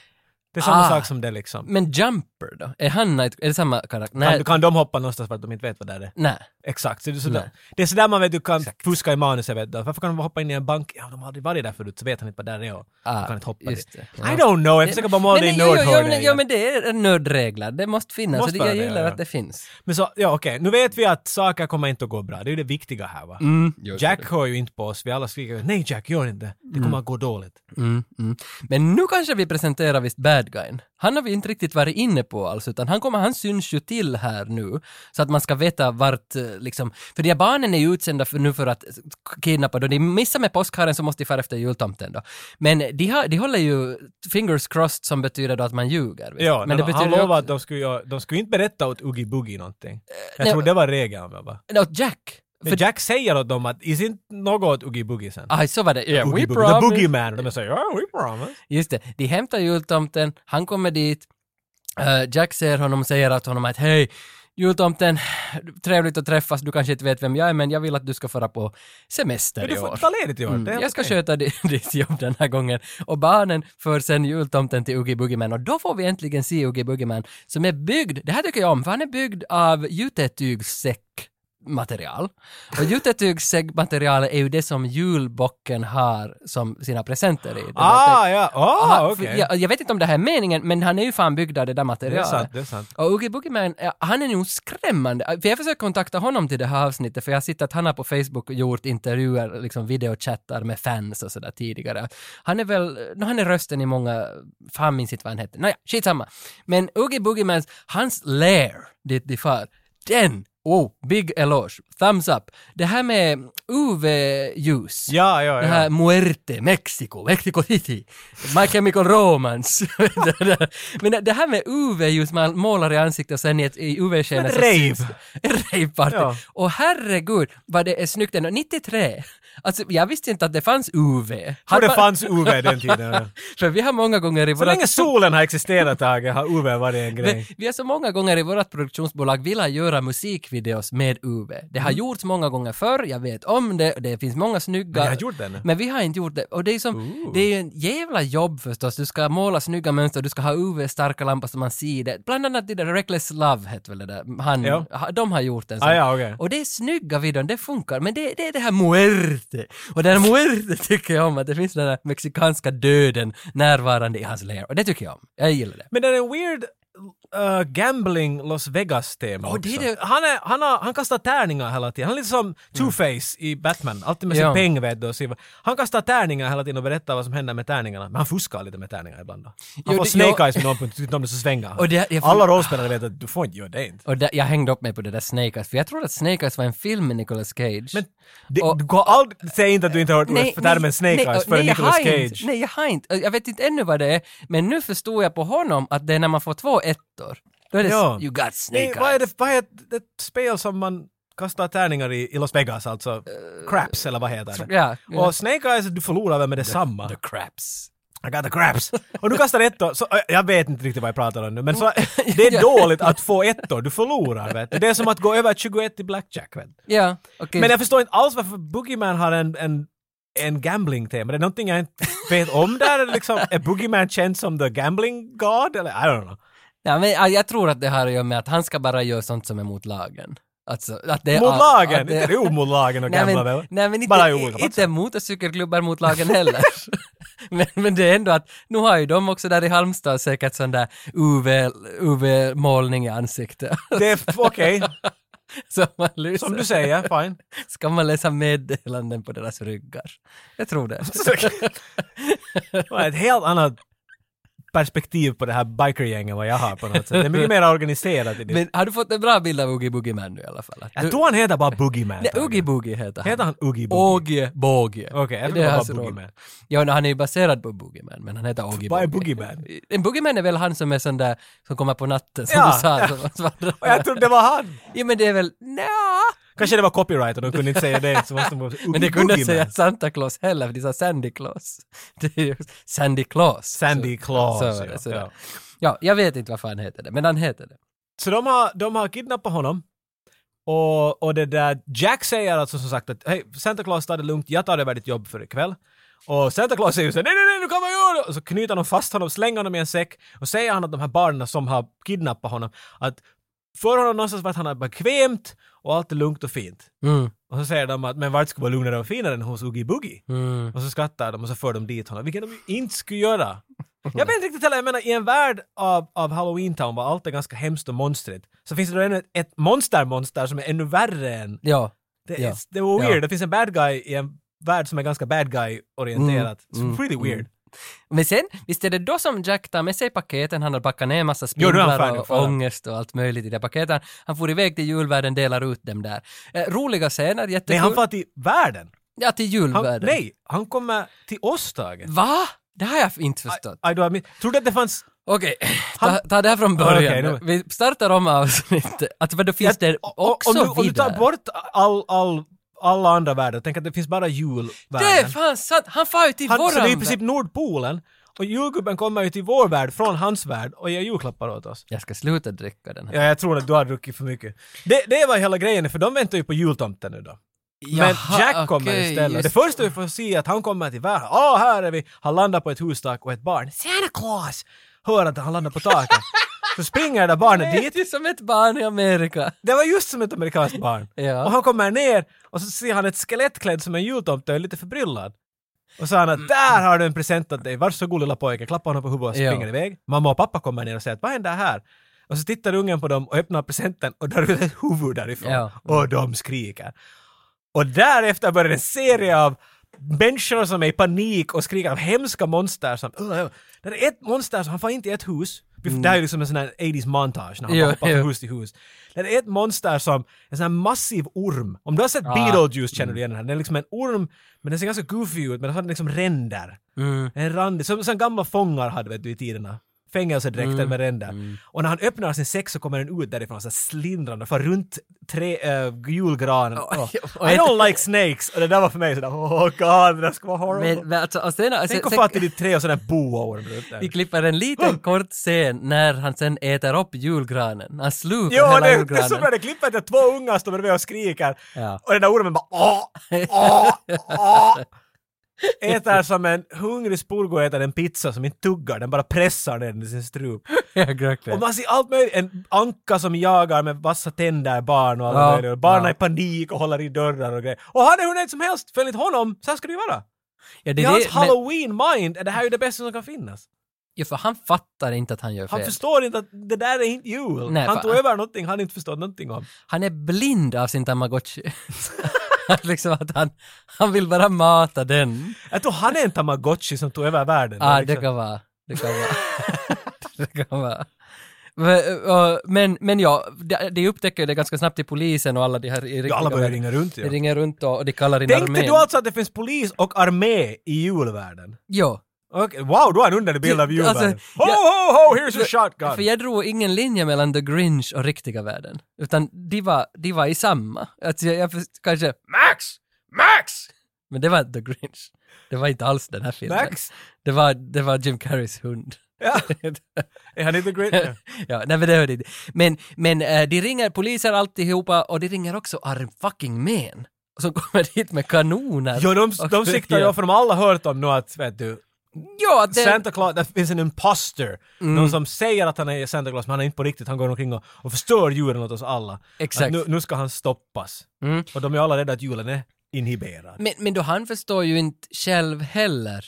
Det är samma Ah. sak som det liksom. Men Jumper då? Är han night, är det samma karaktär? Kan, kan de hoppa någonstans för att de inte vet vad det är? Nej. Exakt, så det, är sådär. Nej. det är sådär man vet du kan fuska i manuset. Vet du. Varför kan de hoppa in i en bank? Ja, de har aldrig varit där förut så vet han inte vad där är och Ah, kan inte hoppa dit. det. I don't know, jag försöker bara måla jo, jo, jo, nördhörnet men, det är nördregler. Det måste finnas. Måste så det, jag det, gillar ja, ja. att det finns. Men så, ja okej, nu vet vi att saker kommer inte att gå bra. Det är ju det viktiga här va? Mm, Jack hör ju inte på oss, vi alla skriker nej Jack, gör inte. Det kommer att gå dåligt. Mm, mm. Men nu kanske vi presenterar visst bad guyn. Han har vi inte riktigt varit inne på alls, utan han kommer, han syns ju till här nu. Så att man ska veta vart, eh, liksom, för de här barnen är ju utsända för, nu för att kidnappa, då de missar med påskharen så måste de fara efter jultomten då. Men de, har, de håller ju fingers crossed som betyder då att man ljuger. Ja, men det han betyder lovade också- att de skulle, de skulle inte berätta åt Oogie Boogie någonting. Jag nej, tror det var regeln va? No, Jack. Men Jack säger åt dem att is inte något Oogie Boogie sen. Ah, så var det. Yeah, Oogie we Boogie, the promise. Boogeyman. Och de säger ja, we promise. Just det, de hämtar jultomten, han kommer dit, eh, Jack ser honom och säger åt honom att hej, jultomten, trevligt att träffas, du kanske inte vet vem jag är men jag vill att du ska fara på semester Men du i får år. ta ledigt i år. Mm, jag ska sköta di- [LAUGHS] ditt jobb den här gången. Och barnen för sen jultomten till Oogie Boogieman och då får vi äntligen se Oogie Boogieman som är byggd, det här tycker jag om, för han är byggd av jutetygssäck material. Och jutetygssäckmaterialet är ju det som julbocken har som sina presenter i. Ah, låter- ja. Ah, Aha, okej. för jag, jag vet inte om det här är meningen, men han är ju fan byggd av det där Det är materialet. sant, det är sant. Och Oogie Boogieman, ja, han är nog skrämmande. För jag försöker kontakta honom till det här avsnittet, för jag har sett att han har på Facebook gjort intervjuer, liksom videochattar med fans och sådär tidigare. Han är väl, no, han är rösten i många, fan minns inte vad han hette. Nåja, skitsamma. Men Oogie Boogiemans, hans lair, dit de far, den, oh, big eloge, thumbs up. Det här med UV-ljus. Ja, ja, Det här ja. Muerte, Mexico, Mexico City, My Chemical Romance. [LAUGHS] Men det- här med UV-ljus man målar i ansiktet och sen i, ett- i UV-skenet ett rave. En rave-party. Ja. Och herregud vad det är snyggt ändå. 93! Alltså jag visste inte att det fanns UV. Hade det fanns UV den tiden. ja. [LAUGHS] För vi har många gånger i Så vårat... länge solen har existerat Tage har UV varit en Men grej. vi har så många gånger i vårt produktionsbolag velat göra musikvideos med UV. Det har gjorts många gånger förr, jag vet om det, det finns många snygga... Men jag har gjort ännu. Men vi har inte gjort det. Och det är som, det är ju en jävla jobb förstås. Du ska måla snygga mönster, du ska ha UV-starka lampor så man ser det. Bland annat det där Reckless Love hette väl det där. Han, Ja. de har gjort en sån. Ah, ja, okej. Och det är snygga videon, det funkar. Men det, det är det här muerte. Och den här muerte [LAUGHS] tycker jag om, att det finns den här mexikanska döden närvarande i hans lair. Och det tycker jag om. Jag gillar det. Men det är weird uh, gambling Las Vegas-tema Åh, det det- Han, är, han, har, han kastar tärningar hela tiden. Han är lite som Two-Face i Batman. Alltid med sin Ja. peng vet du, Han kastar tärningar hela tiden och berättar vad som händer med tärningarna. Men han fuskar lite med tärningar ibland då. Han Jo, får det- Snake Eyes med någon punkt, utom det så svänger han. Det- jag Alla rollspelare vet att du får inte göra det inte. Och där, jag hängde upp mig på det där Snake Eyes, för jag tror att Snake Eyes var en film med Nicolas Cage. Men det, Och- du går aldrig, säg inte att du inte har hört för termen Snake nej, Eyes före nej, Nicolas Cage. Inte, nej, jag har inte. Jag vet inte ännu vad det är, men nu förstod jag på honom att det är när man får två ettor. Då är det Ja. you got Snake Eyes. vad är det, vad är det, ett spel som man kastar tärningar i, i Las Vegas alltså? craps eller vad heter det? ja, ja. Och Snake Eyes, du förlorar väl med detsamma? The craps. I got the craps. Och du kastar ettor, så, jag vet inte riktigt vad jag pratar om nu, men så, [LAUGHS] det är [LAUGHS] dåligt att få ettor, du förlorar vet du. Det är som att gå över 21 i blackjack vet. Ja, okej. Men jag förstår inte alls varför Boogeyman har en, en, en gambling-tema. Det är någonting jag inte vet om där, liksom, är Boogeyman känd som the gambling god? Eller I don't know. Ja, men ja, jag tror att det har att göra med att han ska bara göra sånt som är mot lagen. Alltså, att det är, Mot att lagen? det- Inte det mot lagen och gambla väl? nej, men inte, Bara olika inte motorcykelklubbar mot lagen heller. [LAUGHS] men, men det är ändå att, nu har ju de också där i Halmstad säkert sån där UV, UV-målning i ansiktet. Det är [LAUGHS] okej. Lyser. Som du säger, fine. Ska man läsa meddelanden på deras ryggar? Jag tror det. [LAUGHS] Det var ett helt annat perspektiv på det här bikergänget än vad jag har på något sätt. Det är mycket mer organiserat i det. Men har du fått en bra bild av Oogie Boogie Man nu i alla fall? Att jag du- tror han heter bara Boogeyman. Nej, Oogie Boogie heter han. Heter han Oogie Boogie? Båge. Okej, jag Det tror är det var Boogeyman. roll. Ja, no, han är ju baserad på Boogeyman, men han heter Oogie Vad är Boogie. Boogeyman? En Boogeyman är väl han som är sån där som kommer på natten, som Ja, du sa. ja. Som som- Och jag trodde det var han! Ja, men det är väl... Nja. Kanske det var copyright och de kunde inte säga det så måste de [LAUGHS] Men det kunde Boogeyman. säga Santa Claus heller, för de sa Sandy Claus. [LAUGHS] Det är ju Sandy Claus. Sandy Så- Claus, Så, var ja, så ja. ja. ja, jag vet inte varför han heter det, men han heter det. Så de har, de har kidnappat honom. Och, och det där, Jack säger alltså som sagt att hej, Santa Claus tar det lugnt, jag tar över ditt jobb för ikväll. Och Santa Claus säger så nej nej nej nu göra det! Och så knyter de fast honom, slänger honom i en säck och säger han att de här barnen som har kidnappat honom att för honom någonstans vart han är bekvämt och allt är lugnt och fint. Mm. Och så säger de att men vart skulle vara lugnare och finare än hos Oogie Boogie? Mm. Och så skrattar de och så för de dit honom, vilket de ju inte skulle göra. Jag vet inte riktigt heller, jag menar i en värld av, av Halloween Town var allt är ganska hemskt och monstrigt, så finns det då ännu ett, ett monster-monster som är ännu värre än... Ja. Det, ja. det var weird, Ja. det finns en bad guy i en värld som är ganska bad guy-orienterat. Mm, It's really mm, weird. Men sen, visst är det då som Jack tar med sig paketen, han har packat ner massa han spindlar och det. ångest och allt möjligt i de paketen. Han får iväg till julvärlden, delar ut dem där. Eh, roliga scener, jättekul. Nej, han far till världen. Ja, till Han, julvärlden. nej, han kommer till oss, Tage. Va? Det har jag inte förstått. I, I, mean, tror du att det fanns... Okej, ta, ta det här från början. Nu- Vi startar om avsnittet. Att vad finns det också om, du, om du tar vidare? bort all, all, alla andra världar, tänk att det finns bara Det julvärlden. är fan sant! Han far ju till Han, våran så det är i princip Nordpolen. Och julgubben kommer ju till vår värld från hans värld och ger julklappar åt oss. Jag ska sluta dricka den här. Ja, jag tror att du har druckit för mycket. Det, det var hela grejen, för de väntar ju på jultomten nu då. Men Jaha, Jack kommer okej, istället. Det just första vi får se är att han kommer till världen. Åh, här är vi! Han landar på ett hustak och ett barn. Santa Claus! Hör att han landar på taket. Så springer det där barnet Det dit. är som ett barn i Amerika. Det var just som ett amerikanskt barn. Ja. Och han kommer ner och så ser han ett skelett klädd som en jultomte och är lite förbryllad. Och så sa han Mm. att där har du en present åt dig, varsågod lilla pojke, klappa honom på huvudet och Ja. springer iväg. Mamma och pappa kommer ner och säger att vad händer här? Och så tittar ungen på dem och öppnar presenten och drar ut ett huvud därifrån. Ja. Och de skriker. Och därefter börjar en serie av människor som är i panik och skriker av hemska monster som... Det är ett monster som, han får inte i ett hus. Det här är liksom en sån här 80s montage när han Jo, hoppar från hus till hus. Det är ett monster som, en sån här massiv orm. Om du har sett Ah. Beetlejuice känner du igen den här. Den är liksom en orm, men den ser ganska goofy ut, men den har liksom ränder. Mm. En randig, som, som gamla fångar hade vet du i tiderna. Fängelsedräkter Mm. med ränder. Och när han öppnar sin säck så kommer den ut därifrån så slindrande, för runt tre, äh, julgranen. Oh. I don't like snakes! Och det där var för mig sådär, oh god, det där ska vara horrible. Men, men alltså, och sen, alltså, Tänk att få till ditt tre och sån där boaorm runt där. Vi klipper en liten kort scen när han sen äter upp julgranen. Han slukar Jo, hela det, det är julgranen. så bra, det klippet är två ungar står bredvid och skriker. Ja. Och den där ormen bara åh, [LAUGHS] åh, åh. Äter som en hungrig spurgo äter en pizza som inte tuggar, den bara pressar den i sin strup. Verkligen. Och man ser allt möjligt, en anka som jagar med vassa tänder barn och alla Ja, möjliga. Barnen ja. i panik och håller i dörrar och grejer. Och han är hur nöjd som helst, enligt honom, så här ska det ju vara. Ja, det I är hans halloween-mind är det här ju det bästa som kan finnas. ja, för han fattar inte att han gör Han fel. förstår inte att det där är inte jul. Nej, han tog över någonting han inte förstått någonting om. Han är blind av sin tamagotchi. [LAUGHS] [LAUGHS] liksom att han, han vill bara mata den. Jag tror han är en tamagotchi som tog över världen. Ja, ah, det liksom- kan vara. Det kan vara. det kan vara. [LAUGHS] Men, men, ja, det, de upptäcker det ganska snabbt i polisen och alla de här riktiga alla börjar ringa runt, ja. De ringer runt och, de kallar in Tänkte armén. du alltså att det finns polis och armé i julvärlden? Jo. Okej, Wow, du har en underlig bild av julvärlden. Alltså, ho, ho, ho, here's a shotgun! För jag drog ingen linje mellan The Grinch och riktiga världen. Utan de var, de var i samma. Alltså jag, jag kanske Max! Max! Men det var The Grinch. Det var inte alls den här filmen. Max? Det var, det var Jim Carreys hund. Ja. Är han inte great? [LAUGHS] Ja. ja, nej men det hörde inte. Men, men eh, de ringer poliser alltihopa och de ringer också Arm fucking Men. Som kommer dit med kanoner. Jo, de, de siktar ju, ja. för de har alla hört om nu att, vet du, Ja, det... Santa Claus, det finns en imposter. Mm. Någon som säger att han är Santa Claus men han är inte på riktigt, han går omkring och, och förstör julen åt oss alla. Exakt. Nu, nu ska han stoppas. Mm. Och de är alla rädda att julen är inhiberad. Men, men då han förstår ju inte själv heller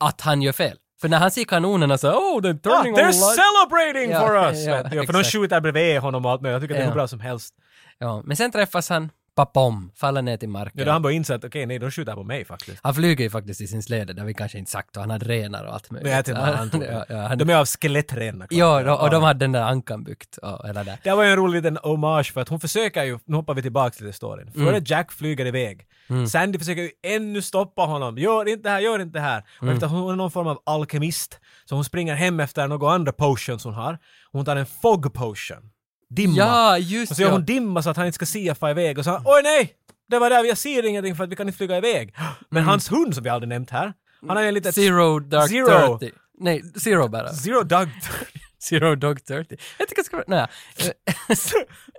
att han gör fel. För när han ser kanonerna så oh they're turning Ah, they're on light." celebrating Ja, for us! [LAUGHS] ja. Ja, för de skjuter bredvid honom och allt möjligt. Jag tycker att det är Ja. hur bra som helst. Ja, men sen träffas han, papom, faller ner till marken. Ja, då han börjar inse att okej, nej, de skjuter på mig faktiskt. Han flyger ju faktiskt i sin släde, det har vi kanske inte sagt, och han hade renar och allt möjligt. Tänkte bara han [LAUGHS] ja, ja, han, De är av skelettrenar. ja, då, och de hade den där ankan byggt och hela det. Det var ju en rolig liten hommage för att hon försöker ju, nu hoppar vi tillbaka till storyn, före Mm. Jack flyger iväg. Sandy försöker ju ännu stoppa honom, gör inte det här, gör inte det här. Och Mm. efter hon är någon form av alkemist, så hon springer hem efter några andra potions hon har. Hon tar en fog potion. Dimma. Ja, just och så gör ja. hon dimma så att han inte ska se fara iväg och så han, oj nej! Det var där, jag ser ingenting för att vi kan inte flyga iväg. [GASPS] Men hans hund som vi aldrig nämnt här, han har ju en liten... Zero Dark Zero. 30. Nej, Zero bara. Zero Dog... Zero Dog 30. Jag tycker det ska vara... Nej.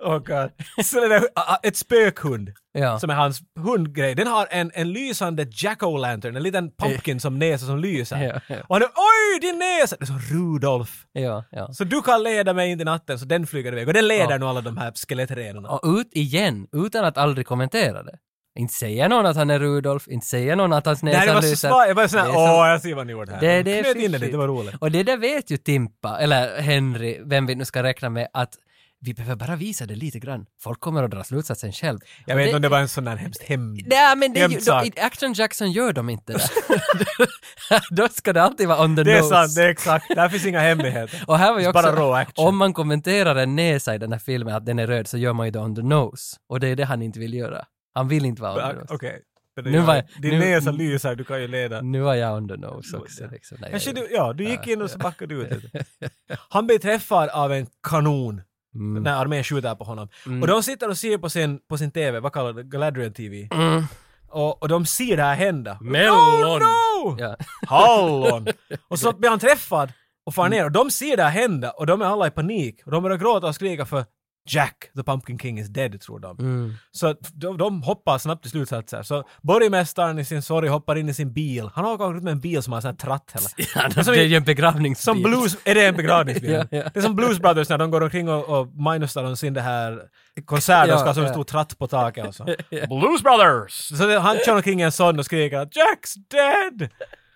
[LAUGHS] oh god. Så det a- ett spökhund. Ja. Som är hans hundgrej. Den har en, en lysande jack-o'-lantern, en liten pumpkin som näsa som lyser. Ja, ja. Och han är oj din näsa! Det är som Rudolf. Ja, ja. Så du kan leda mig in i natten, så den flyger iväg. Och den leder Ja. nu alla de här skelettrenorna. Och ut igen, utan att aldrig kommentera det. Inte säger någon att han är Rudolf, inte säger någon att hans näsa Nej, det var så lyser. Jag bara såhär, Det är så- åh, jag ser vad ni gjorde här. Det, De det är knöt in det lite, det var roligt. Och det där vet ju Timpa, eller Henry, vem vi nu ska räkna med, att vi behöver bara visa det lite grann. Folk kommer att dra slutsatsen själv. Jag vet inte om det var en sån där hemskt hem... Nej, men det i Action Jackson gör de inte det. [LAUGHS] Då ska det alltid vara on the Det är nose. sant, det är exakt. Där finns inga hemligheter. Och här var ju också, bara raw action. om man kommenterar en näsa i den här filmen att den är röd så gör man ju det on the nose. Och det är det han inte vill göra. Han vill inte vara nose. Okej. Men Nu var- Din nu- näsa lyser, du kan ju leda. Nu var jag nose också. Liksom. Kanske du, ja, du gick in och så backade du ut. [LAUGHS] Han blir träffad av en kanon Mm. när armén skjuter på honom. Mm. Och de sitter och ser på sin, på sin TV, vad kallar det, Galadriel TV. Mm. Och, och de ser det här hända. Mellon! No, no! Ja. Hallon! och så [LAUGHS] blir han träffad och far ner och de ser det här hända och de är alla i panik. Och de börjar gråta och skrika för Jack, the Pumpkin King is dead, tror de. Mm. Så de, de hoppar snabbt till slutsatser. Så borgmästaren i sin sorg hoppar in i sin bil. Han har åkt ut med en bil som har en sån här tratt hela. [LAUGHS] Ja, som det är ju en begravningsbil. Som Blues, är det en begravningsbil? [LAUGHS] Ja, ja. Det är som Blues Brothers när de går omkring och, och minusar de sin det här konsert Ja, ska ha så en stor tratt på taket och så. [LAUGHS] Blues Brothers! Så det, han kör omkring en sån och skriker Jack's dead!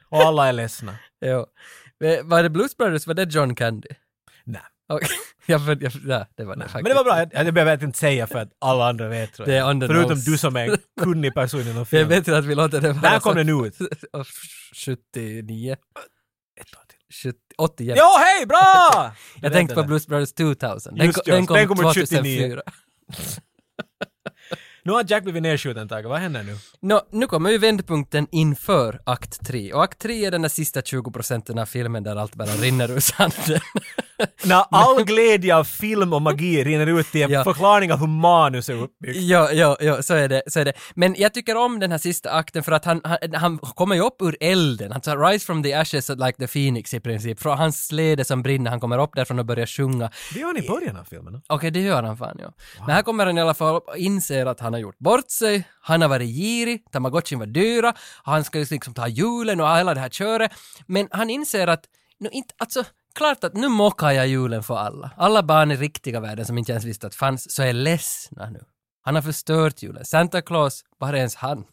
Och alla är ledsna. Jo. Var det Blues Brothers, var det John Candy? Okej. [LAUGHS] Ja, för, ja, ja, det var det faktiskt. Men det var bra, jag, jag behöver inte säga för att alla andra vet tror jag. Det är on the Förutom nose. du som är en [LAUGHS] kunnig person inom Det är film. bättre att vi låter det vara När kom den ut? [LAUGHS] 79? Ett år till. 70, 80 Jo, hej, bra! Jag tänkte på Blues Brothers 2000. Den, Just ja, den kom, den kom ut 2004. Nu har Jack blivit nedskjuten Tage, vad händer nu? Nå, nu kommer ju vändpunkten inför akt 3. Och akt 3 är den där sista 20 procenten av filmen där allt bara rinner ur sanden. [LAUGHS] När all glädje av film och magi rinner ut i en Ja. förklaring av hur manus är uppbyggt. Ja, ja, ja, så är det, så är det. Men jag tycker om den här sista akten för att han, han, han kommer ju upp ur elden. Han tar Rise from the ashes like the phoenix i princip. Från hans släde som brinner, han kommer upp därifrån och börjar sjunga. Det gör han i början av filmen. Okej, det gör han fan ja. Men här kommer han i alla fall upp och inser att han har gjort bort sig, han har varit girig, tamagotchin var dyra, han ska liksom ta julen och hela det här köret. Men han inser att, nu inte, alltså, klart att nu mockar jag julen för alla. Alla barn i riktiga världen som inte ens visste att fanns, så är ledsna nu. Han har förstört julen. Santa Claus, var är ens han?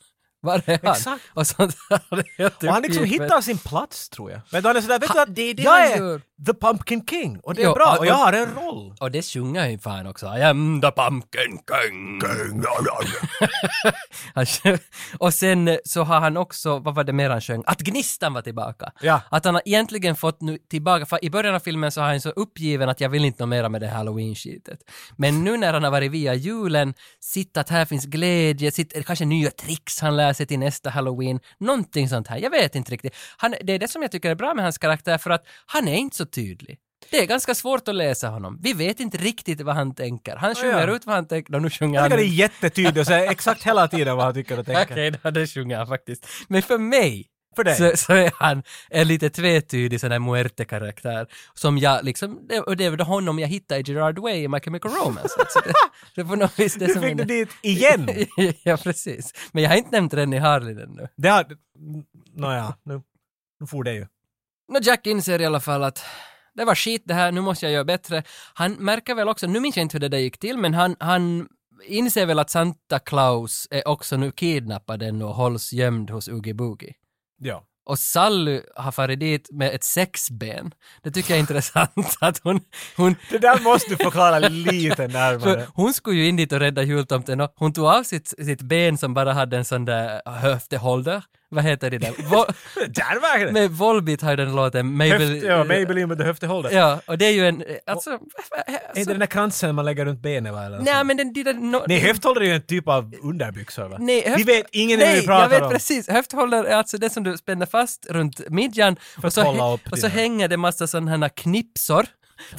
Var är han? Exakt. Och sånt där. [LAUGHS] Det är helt Och han liksom hittar sin plats tror jag. Du, han är sådär, vet du att det är det jag är gör. the pumpkin king och det är Jo, bra och- och jag har en roll. Och det sjunger han ju fan också. I am the pumpkin king. [LAUGHS] Sjöng- och sen eh, så har han också, vad var det mer han sjöng? Att gnistan var tillbaka. Ja. Att han har egentligen fått nu tillbaka, för i början av filmen så har han så uppgiven att jag vill inte mera med det halloween-skitet. Men nu när han har varit via julen, sitt att här finns glädje, sitt, kanske nya tricks han lär sig till nästa halloween, någonting sånt här. Jag vet inte riktigt. Han, det är det som jag tycker är bra med hans karaktär för att han är inte så tydlig. Det är ganska svårt att läsa honom. Vi vet inte riktigt vad han tänker. Han sjunger ja. ut vad han tänker och nu sjunger Jag han... tycker det är jättetydligt och säger exakt hela tiden vad han tycker och tänker. [LAUGHS] Okej, okay, det sjunger han faktiskt. Men för mig För dig? så, så är han en lite tvetydig sån här muerte-karaktär som jag liksom, det, och det är väl honom jag hittade i Gerard Way i My Chemical Romance. Alltså det, [LAUGHS] det på något vis det Du som fick det dit igen! [LAUGHS] ja, precis. Men jag har inte nämnt Rennie Harlin ännu. Det har... Nåja, nu, nu får det ju. Nå, Jack inser i alla fall att det var skit det här, nu måste jag göra bättre. Han märker väl också, nu minns jag inte hur det där gick till, men han, han inser väl att Santa Claus är också nu kidnappad ännu och hålls gömd hos Oogie Boogie. Ja. och Sally har farit dit med ett sexben. Det tycker jag är intressant [LAUGHS] att hon, hon Det där måste du förklara lite närmare. [LAUGHS] hon skulle ju in dit och rädda jultomten och hon tog av sitt, sitt ben som bara hade en sån där höftehåller. Vad heter det där? Vo- [LAUGHS] Där var det! med Volbeat har den låten Höft, Maybelline. ja, Maybelline med höftehållet. Ja, och det är ju en, alltså... Är inte den där kransen man lägger runt benen va? Nej men den, de där... No, Nej, höfthållare är ju en typ av underbyxor va? Nej, höft- Vi vet ingen Nej, vi pratar jag vet om. precis. Höfthållare är alltså det som du spänner fast runt midjan och så, och så hänger det massa sådana här knipsor.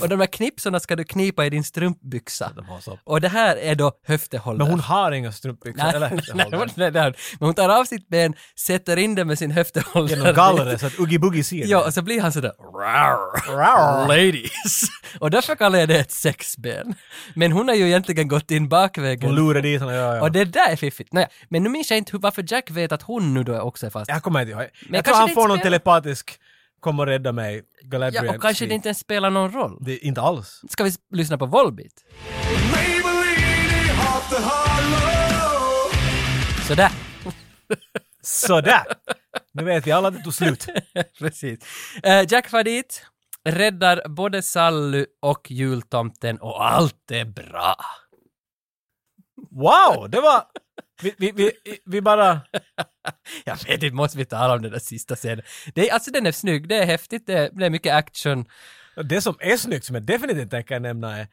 Och de här knipsorna ska du knipa i din strumpbyxa. De har så. Och det här är då höftehållare. Men hon har inga strumpbyxor Nej, eller [LAUGHS] nej, höftehållare. nej, nej, nej. Men hon tar av sitt ben, sätter in det med sin höftehållare. Genom gallret så att Uggy Buggy ser Ja, det. och så blir han sådär "Rawr, Rawr." [LAUGHS] ladies. Och därför kallar jag det ett sexben. Men hon har ju egentligen gått in bakvägen. Hon lurar dit honom, ja, ja. Och det där är fiffigt. Naja, men nu minns jag inte varför Jack vet att hon nu då också är fast. Jag kommer inte ihåg. Men jag tror han får någon telepatisk kom och rädda mig, Galadriel. Ja, och kanske det inte ens spelar någon roll. Det är inte alls. Ska vi lyssna på Volbeat? Sådär. [LAUGHS] Sådär! Nu vet vi alla att det tog slut. [LAUGHS] Precis. Eh, Jack far dit, räddar både Sally och jultomten och allt är bra. Wow! Det var... Vi, vi, vi, vi bara... [LAUGHS] Jag vet inte, måste vi tala om den där sista scenen? Det är, alltså den är snygg, det är häftigt, det är, det är mycket action. Det som är snyggt, som jag definitivt tänker nämna är...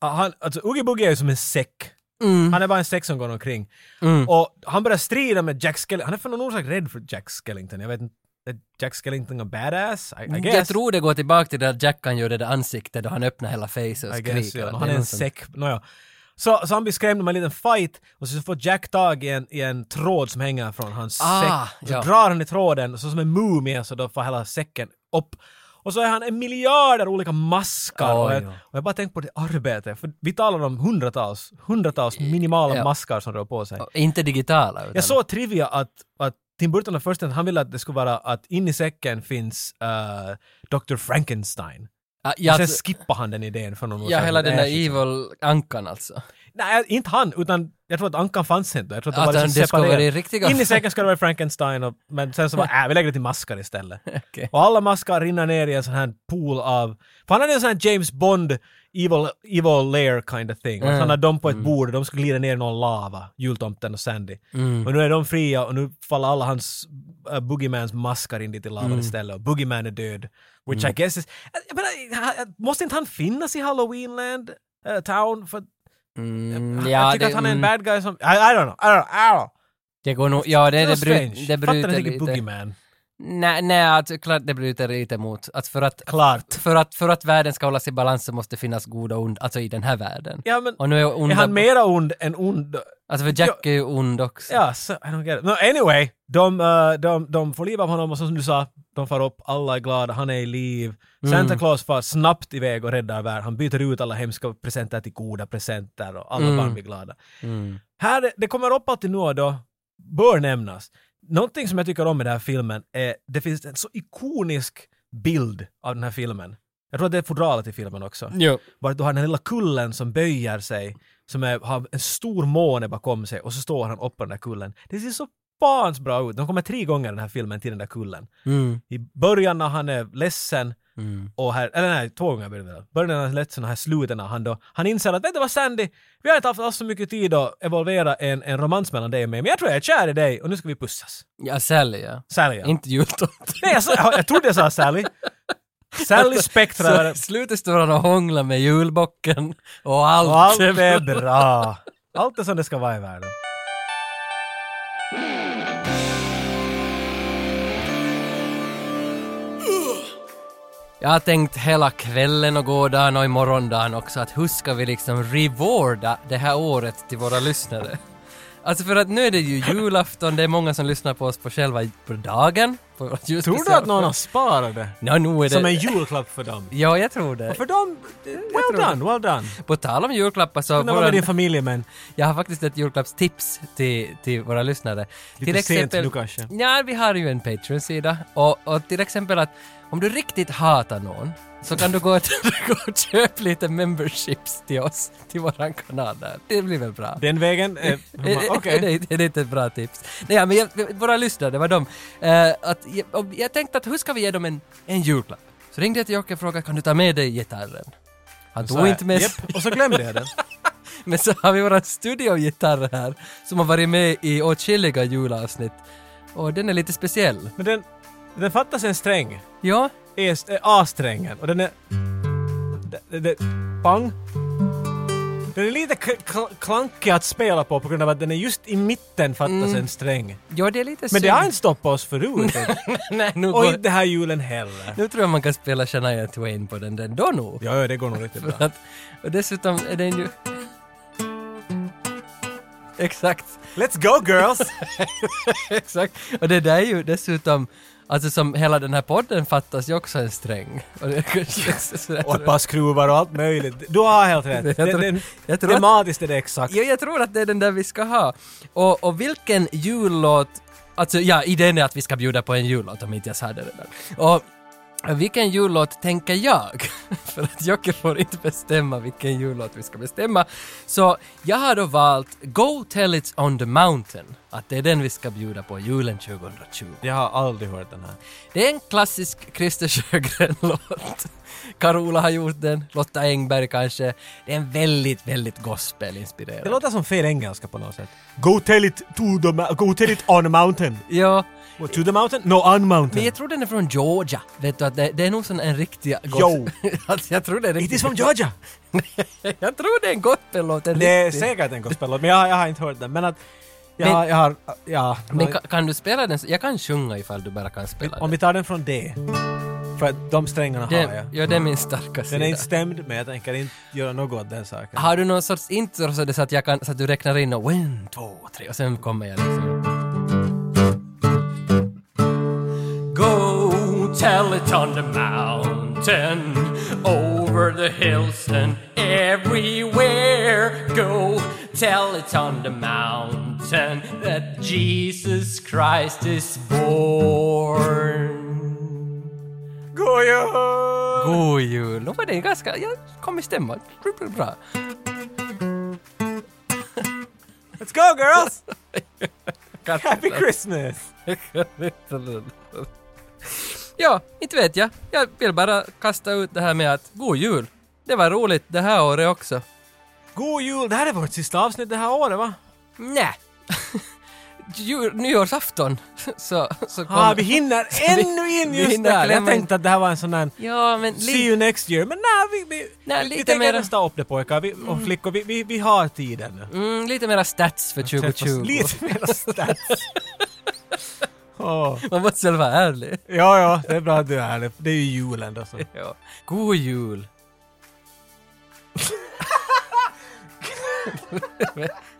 Han, alltså Oogie Boogie är ju som en säck. Mm. Han är bara en säck som går omkring. Mm. Och han börjar strida med Jack Skellington. Han är för någon orsak rädd för Jack Skellington. Jag vet inte. Är Jack Skellington a badass? I, I guess. Jag tror det går tillbaka till det att Jack kan göra det där ansiktet då han öppnar hela facet och I guess, skriker. ja. Det Han är en säck. Nåja. Så, så han blir skrämd med en liten fight och så får Jack tag i en, i en tråd som hänger från hans Ah, säck. Så ja. drar han i tråden, så som en mumie så då får hela säcken upp. Och så är han en miljarder olika maskar. och, Oj, jag, ja. och jag bara tänker på det arbetet, för vi talar om hundratals, hundratals minimala Ja. maskar som rör på sig. Inte digitala. Utan... Jag såg trivia att, att Tim Burton har först han ville att det skulle vara att in i säcken finns uh, Dr. Frankenstein. Ah, och ja, sen skippar han den idén för någon Ja, hela den där evil ankan alltså. Nej, inte han, utan jag tror att Ankan fanns inte. Jag tror att de Att var liksom skulle i riktiga- In i säcken ska det vara Frankenstein, och, men sen så var [LAUGHS] äh, vi lägger det till maskar istället. [LAUGHS] Okej. Och alla maskar rinner ner i en sån här pool av... För han hade en sån här James Bond evil, evil lair kind of thing. Mm. så han hade dem på ett bord och de skulle glida ner i någon lava, jultomten och Sandy. Mm. Och nu är de fria och nu faller alla hans uh, Boogiemans maskar in dit i lavan Mm. istället och Boogieman är död. Which Mm. I guess is... Jag menar, måste inte han finnas i Halloweenland uh, town? För Mm, jag ja, tycker det, att han är en mm, bad guy som... I, I don't know, I don't know, I don't know. det går nog, ja det, Det var det, bryt, strange. det Fattar bryter inte lite. Boogieman. Nej, nej, alltså, klart det bryter lite mot att för att, Klart. för att, för att världen ska hållas i balans så måste det finnas goda och ond, alltså i den här världen. Ja, men Och nu är onda, är han mera ond än ond? Alltså för Jack är ju ond också. Ja, så, I don't get it. No, anyway, de, uh, de, de får liv av honom och som du sa, de far upp, alla är glada, han är i liv. Mm. Santa Claus far snabbt iväg och räddar världen. Han byter ut alla hemska presenter till goda presenter och alla Mm. barn blir glada. Mm. Här, det kommer upp alltid nu och då, bör nämnas. Någonting som jag tycker om med den här filmen är, det finns en så ikonisk bild av den här filmen. Jag tror att det är fodralet i filmen också. Jo. Var du har den här lilla kullen som böjer sig, som är, har en stor måne bakom sig och så står han uppe på den där kullen. Det ser så fans bra ut. De kommer tre gånger den här filmen till den där kullen. Mm. I början när han är ledsen Mm. och här, eller nej, två gånger börjar det väl. Början är ledsen och här slutet när han då, han inser att vet du vad Sandy, vi har inte haft alls så mycket tid att evolvera en, en romans mellan dig och mig, men jag tror jag är kär i dig och nu ska vi pussas. Ja, Sally ja. Sally ja. Inte jultomten. Nej, jag, jag, jag trodde jag sa Sally. Sally [LAUGHS] Spectra. Så i slutet står han och hånglar med julbocken och allt, Och allt är bra. Allt är som det ska vara i världen. Jag har tänkt hela kvällen och gårdagen och imorgondagen också att hur ska vi liksom rewarda det här året till våra lyssnare? Alltså för att nu är det ju julafton, det är många som lyssnar på oss på själva på dagen. På Tror du att någon har sparat det? Ja, nu är det... Som en julklapp för dem? Ja, jag tror det. Och för dem, well done, well done. På tal om julklappar så... Kunde vara med din familj men Jag har faktiskt ett julklappstips till, till våra lyssnare. lite sent nu kanske. Ja, vi har ju en Patreon-sida och, och till exempel att om du riktigt hatar någon så kan du [LAUGHS] gå och, köpa lite memberships till oss, till våran kanal där. Det blir väl bra? Den vägen, eh, [LAUGHS] Är- är- okej. är det- är det inte ett bra tips? Nej, men jag, våra lyssnare, det var de. Eh, att jag, jag tänkte att hur ska vi ge dem en, en julklapp? Så ringde jag till Jocke och frågade kan du ta med dig gitarren? Han tog inte med Japp, och så glömde jag den. [LAUGHS] Men så har vi våran studiogitarr här som har varit med i åtskilliga julavsnitt. Och den är lite speciell. Men den, den fattas en sträng. Ja, A-strängen. Och den är... Det, det, pang. Den är lite klankig att spela på på grund av att den är just i mitten fattas Mm. en sträng. ja det är lite Men det synd. har inte stoppat oss förut. [LAUGHS] Nej, nu, och går, inte den här julen heller. nu tror jag man kan spela Shania Twain på den, den då nog. Ja, ja, det går nog riktigt bra. [LAUGHS] Att, och dessutom är den ju... [LAUGHS] Exakt. Let's go girls! Exakt. Och det där är ju dessutom, alltså som hela den här podden fattas ju också en sträng. Och det kanske och ett par skruvar och allt möjligt. Du har helt rätt. Jag Det, tror- det, jag tror att- tematiskt är det exakt. Ja, jag tror att det är den där vi ska ha. Och, och vilken jullåt, alltså ja, idén är att vi ska bjuda på en jullåt om inte jag sa det redan. Och vilken jullåt tänker jag? [LAUGHS] För att Jocke får inte bestämma vilken jullåt vi ska bestämma. Så jag har då valt Go Tell It's On The Mountain. Att det är den vi ska bjuda på julen 2020. Jag har aldrig hört den här. Det är en klassisk Christer Sjögren-låt. Carola har gjort den, Lotta Engberg kanske. Det är en väldigt, väldigt gospelinspirerad. Det låter som fel engelska på något sätt. Go tell it to the Go tell it on a mountain. Ja, What, to the mountain? No, on mountain. men jag tror den är från Georgia. Vet du att det, det är nog sån en riktig... Jo. [LAUGHS] alltså jag tror det är It riktigt... is from Georgia! [LAUGHS] jag tror det är en gospellåt. en Det är säkert en gospellåt, men jag, jag har inte hört den. Men att... Jag, Men- har- jag har... Ja. Men kan, kan du spela den? Jag kan sjunga ifall du bara kan spela om den. vi tar den från D. För att de strängarna har Det, jag. ja, det är min starka sida. Den är inte stämd, men jag tänker inte göra något åt den saken. Har du någon sorts intro så, det så, att jag kan, så att du räknar in och en, två, tre och sen kommer jag liksom... tell it on the mountain Over the hills and everywhere Go tell it on the mountain That Jesus Christ is born God jul! God jul! Var det ganska... Jag kom i stämma. Bra. Let's go girls! [LAUGHS] Happy Christmas! Ja, inte vet jag. Jag vill bara kasta ut det här med att god jul. Det var roligt det här året också. God jul! Det här är vårt sista avsnitt det här året va? Nej. [LAUGHS] Jul, nyårsafton [LAUGHS] så, så kommer... Ah, vi hinner [LAUGHS] ännu in just hinner där! Jag in- tänkte att det här var en sån där Ja, men See you next year, men nej, vi, vi, Nej, vi, lite vi tänker mera- nästa upp det pojkar vi, och flickor. Vi, vi, vi har tiden nu. Mm, lite mera stats för 2020. Lite mera stats. Åh. Man måste väl vara ärlig. Ja, ja, det är bra att du är ärlig. Det är ju julen då. Så. Ja. God jul. [LAUGHS]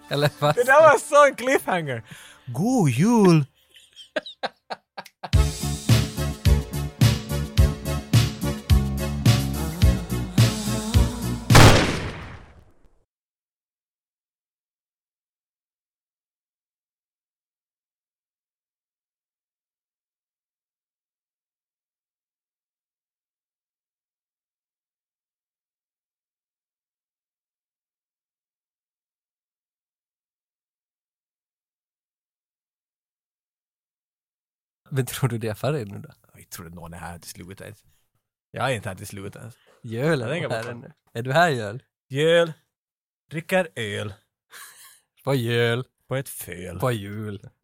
Eller vad? Det där var en sån cliffhanger! God jul! Men tror du det är färdig nu då? Jag tror att någon är här till slutet. Jag är inte här till slutet tänker är här det. nu. Är du här Jöl? Jöl. Dricker öl. På jöl. På ett föl. På jul. [LAUGHS]